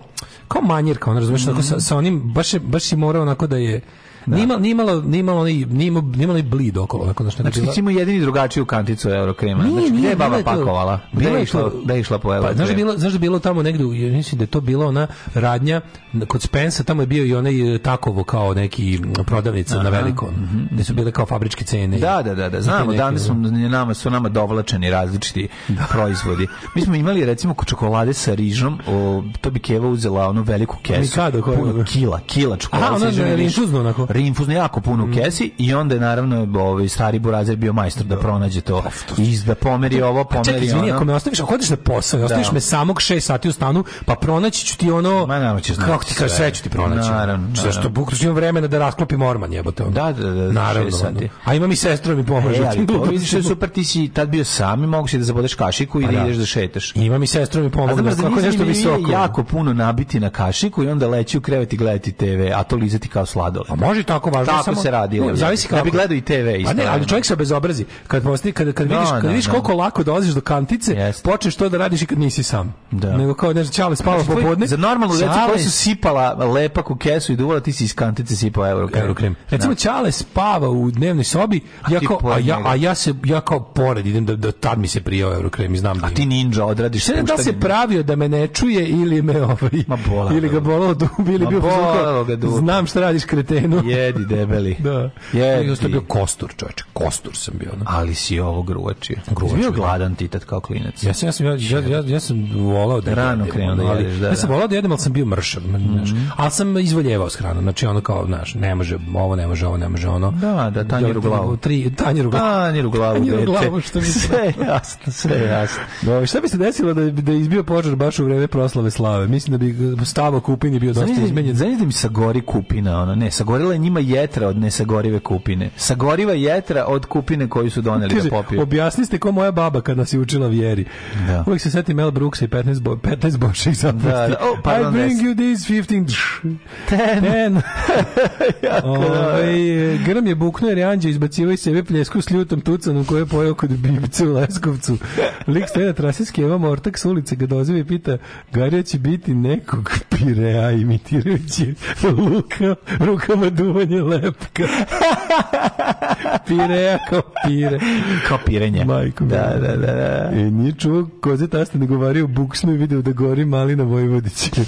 kao manjerka, ona razumiješ, mm. sa, sa onim, baš je, baš je morao onako da je, Da. Nimalo, nimalo, nimalo, nimalo, nimalo blid okolo. Onako, znači, znači bila... ti ima jedini drugačiju kanticu Eurokrema. Nije, znači, nije, gde je baba pakovala? Gde je išla, gde je išla po Eurokrema? Pa, znaš, da bilo, znaš da bilo tamo negde, mislim da je to bila ona radnja, kod Spensa tamo je bio i onaj e, takovo kao neki prodavnica Aha. na veliko, mhm, mhm. gde su bile kao fabričke cene. Da, da, da, da znamo, danas da. su nama, su nama dovlačeni različiti da. proizvodi. Mi smo imali recimo kod čokolade sa rižom, o, to bi Keva uzela onu veliku kesu. Mikado, koja... Puno kila, kila čokolade. Aha, ona je rinčuzno onako rinfuzno jako puno u mhm. kesi i onda je naravno ovaj stari burazer bio majstor da, da. pronađe to pa, i da pomeri ovo, pomeri čekaj, izvini, ono. ako me ostaviš, ako hodeš na posao, da. ostaviš me samog 6 sati u stanu, pa pronaći ću ti ono, Ma, naravno, ćeš kako ti kažeš, sve ću ti pronaći. Naravno. Zato što bukroš imam vremena da rasklopim orman, jebote. Ono. Da, da, da, naravno. Sati. A imam i sestru mi pomaže. E, ali to vidiš što super, ti si tad bio sam i mogu si da zabodeš kašiku i pa da, da ideš da šetaš. Imam i sestru mi pomaže, da, kako nešto visoko. Jako puno nabiti na kašiku i onda leći u krevet i gledati TV, a to lizati kao sladole. A može tako važno. Tako samo, se radi. Ne, zavisi kako. Da bi gledao i TV. Pa ne, ali čovjek se obezobrazi. Kad, posti, kad, kad, da, vidiš, no, kad da, vidiš da. koliko no. lako dolaziš do kantice, yes. počneš to da radiš i kad nisi sam. Da. Nego kao, ne znam, Čale spava znači, popodne. Za normalnu decu koja su sipala lepak u kesu i duvala, ti si iz kantice sipao euro krem. Recimo, Čale spava u dnevnoj sobi, a, ja kao, a, ja, a ja, se, ja kao pored idem, da, da tad mi se prijao krem i znam da A ti ninja odradiš Sve da se pravio da me ne čuje ili me ovaj, ili ga bolao dubi, ili bio Znam šta radiš kretenu. Jedi debeli. da. Jedi. Ja sam bio kostur, čoveče, kostur sam bio. No? Ali si ovo gruvačio. Gruvačio. Bio gladan ti tad kao klinac. Ja sam, ja sam, ja, ja, ja sam volao da Rano krenuo da jedeš, da. Ja sam da. volao da jedem, al sam bio mršav. Mm -hmm. Al sam izvoljevao s hranom. Znači ono kao, znaš, ne može ovo, ne može ovo, ne može ono. Da, da, tanjir u glavu. Tri, tanjir u glavu. Tanjir u glavu, tanjir u glavu što mi sve jasno, sve jasno. Da, šta bi se desilo da, da izbio požar baš u vreme proslave slave? Mislim da bi stavo kupin je bio dosta izmenjen. Zanimljivo mi sagori kupina, ona. Ne, sagorila je njima jetra od nesagorive kupine. Sagoriva jetra od kupine koju su doneli da popiju. Objasni ste ko moja baba kad nas je učila vjeri. Da. Uvijek se seti Mel Brooks i 15, bo, 15 boša i zapusti. Da, da. Oh, pardon, I bring des. you these 15... Ten. Ten. Ove, ovaj, grm je buknuo jer je Anđe izbacivo iz sebe pljesku s ljutom tucanom koju je pojao kod bibice u Leskovcu. Lik stoje na trasi skeva mortak s ulice ga dozive i pita Garija će biti nekog pirea imitirajući Luka rukama du čuvanje lepka. Pireja kao pire. Kao pirenje. Majko. Da, da, da, da. E, nije čuo koze taste nego vario buksnu i video da gori mali na Vojvodići.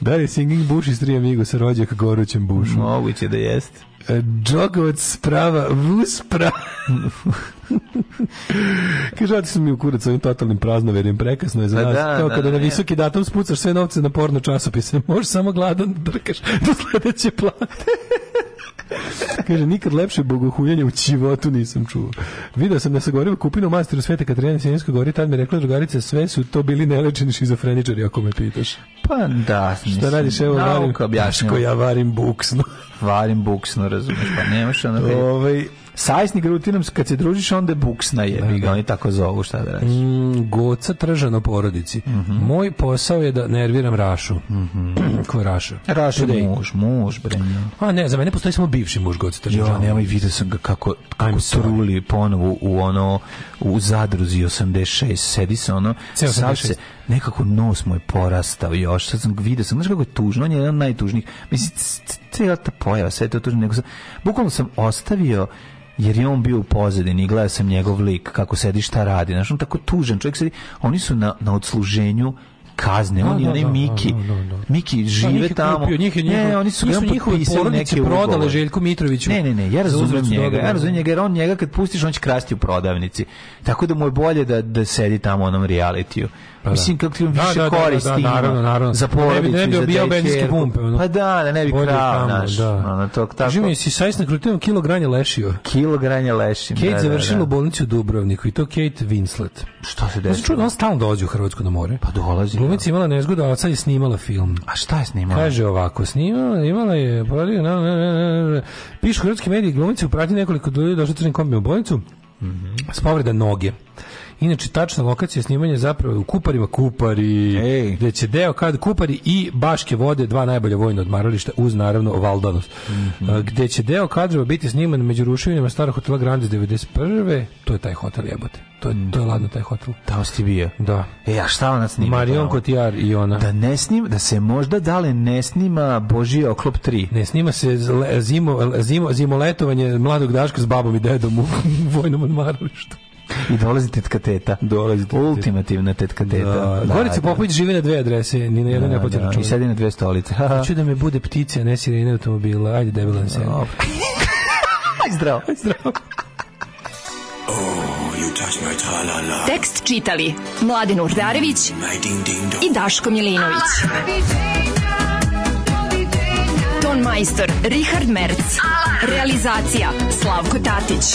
da li je Singing Bush iz Tri Amigo sa rođaka gorućem bušu? Moguće da jeste. Džogovac sprava, vus prava. Kaže, oti sam mi u kurac ovim totalnim praznoverjem, prekasno je za pa nas. Da, Kao da, kada da, na da. visoki datum spucaš sve novce na porno časopise, možeš samo gladan da drkaš do sledeće plate. Kaže, nikad lepše bogohuljenje u životu nisam čuo. Video sam da se govorio kupinu masteru Svete Katarina Sjenjskog gori, tad mi rekla drugarica, sve su to bili nelečeni šizofreničari, ako me pitaš. Pa da, mislim. Šta radiš, evo, varim, ja varim buksno. varim buksno, razumiješ, pa nemaš ono... Ovaj, Sajsni grutinom, kad se družiš, onda buksna je. Da, da. Oni tako zovu, šta da radiš? Mm, goca tržano porodici. Mm -hmm. Moj posao je da nerviram Rašu. Mm -hmm. Ko je Raša? Raša je muž, muž, bre. A ne, za mene postoji samo bivši muž goca tržano. Jo, nemoj, vidio sam ga kako, kako truli ponovo u ono, u zadruzi 86. Sedi se ono, sad se, nekako nos moj porastao još, sad sam vidio sam, znaš kako je tužno, on je jedan najtužnijih, mislim, cijela ta pojava, sve to tužno, nego sam, bukvalno sam ostavio jer je on bio u pozadini i gledao sam njegov lik kako sedi šta radi znaš on tako tužan čovjek sedi oni su na, na odsluženju kazne, no, da, oni no, da, onaj no, da, Miki. Miki žive tamo. Kupio, njih je ne, oni su njih su njihove porodice prodale Željku Mitroviću. Ne, ne, ne, ja razumem njega, njega, ja razumem njega, jer on njega kad pustiš, on će krasti u prodavnici. Tako da mu je bolje da, da sedi tamo u onom realitiju. Pa da. Mislim kako ti da, više da, da, da, koristi da, da, naravno, naravno. za porodicu, ne bi, ne bi za benzinske pumpe. Ono. Pa da, da ne bi krao naš. Da. Ono, tog, tako. Kaži mi, si sajsna krutivom kilo granja lešio. Kilo granja lešim, Kate da, završila da, da. bolnicu u Dubrovniku i to Kate Winslet. Šta se desilo? Čudno, on stalno dolazi u Hrvatsko na more. Pa dolazi. Glumica imala nezgodu, a sad je snimala film. A šta je snimala? Kaže ovako, snimala, imala je, pa, na, na, na, na. pišu hrvatski mediji, glumica uprati nekoliko ljudi došli crnim kombi u bolnicu mm -hmm. s povreda noge. Inače, tačna lokacija snimanja je zapravo u Kuparima Kupari, Ej. gde će deo kad Kupari i Baške vode, dva najbolja vojna odmarališta, uz naravno Valdanos, mm -hmm. gde će deo kadrova biti sniman među ruševinama starog hotela Grandis 91. To je taj hotel jebote. To je, to je ladno taj hotel. Da, si bio. Da. E, a šta ona snima? Marion Cotillard i ona. Da ne snima, da se možda dale ne snima Božji oklop 3. Ne snima se zimo, zimo, zimo letovanje mladog Daška s babom i dedom u vojnom odmaralištu. I dolazi tetka teta. Dolazi tetka Ultimativna tetka teta. Da, da, da, Gorica da, Popović živi na dve adrese, ni na jedan ne plaća račun. I sedi na dve stolice. Hoću da me bude ptica, ne sirene automobila. Ajde, debilan se. Aj zdravo. Aj zdravo. Oh, Tekst čitali Mladin Urdarević mm, i Daško Milinović. Ton majstor Richard Merc. Realizacija Slavko Tatić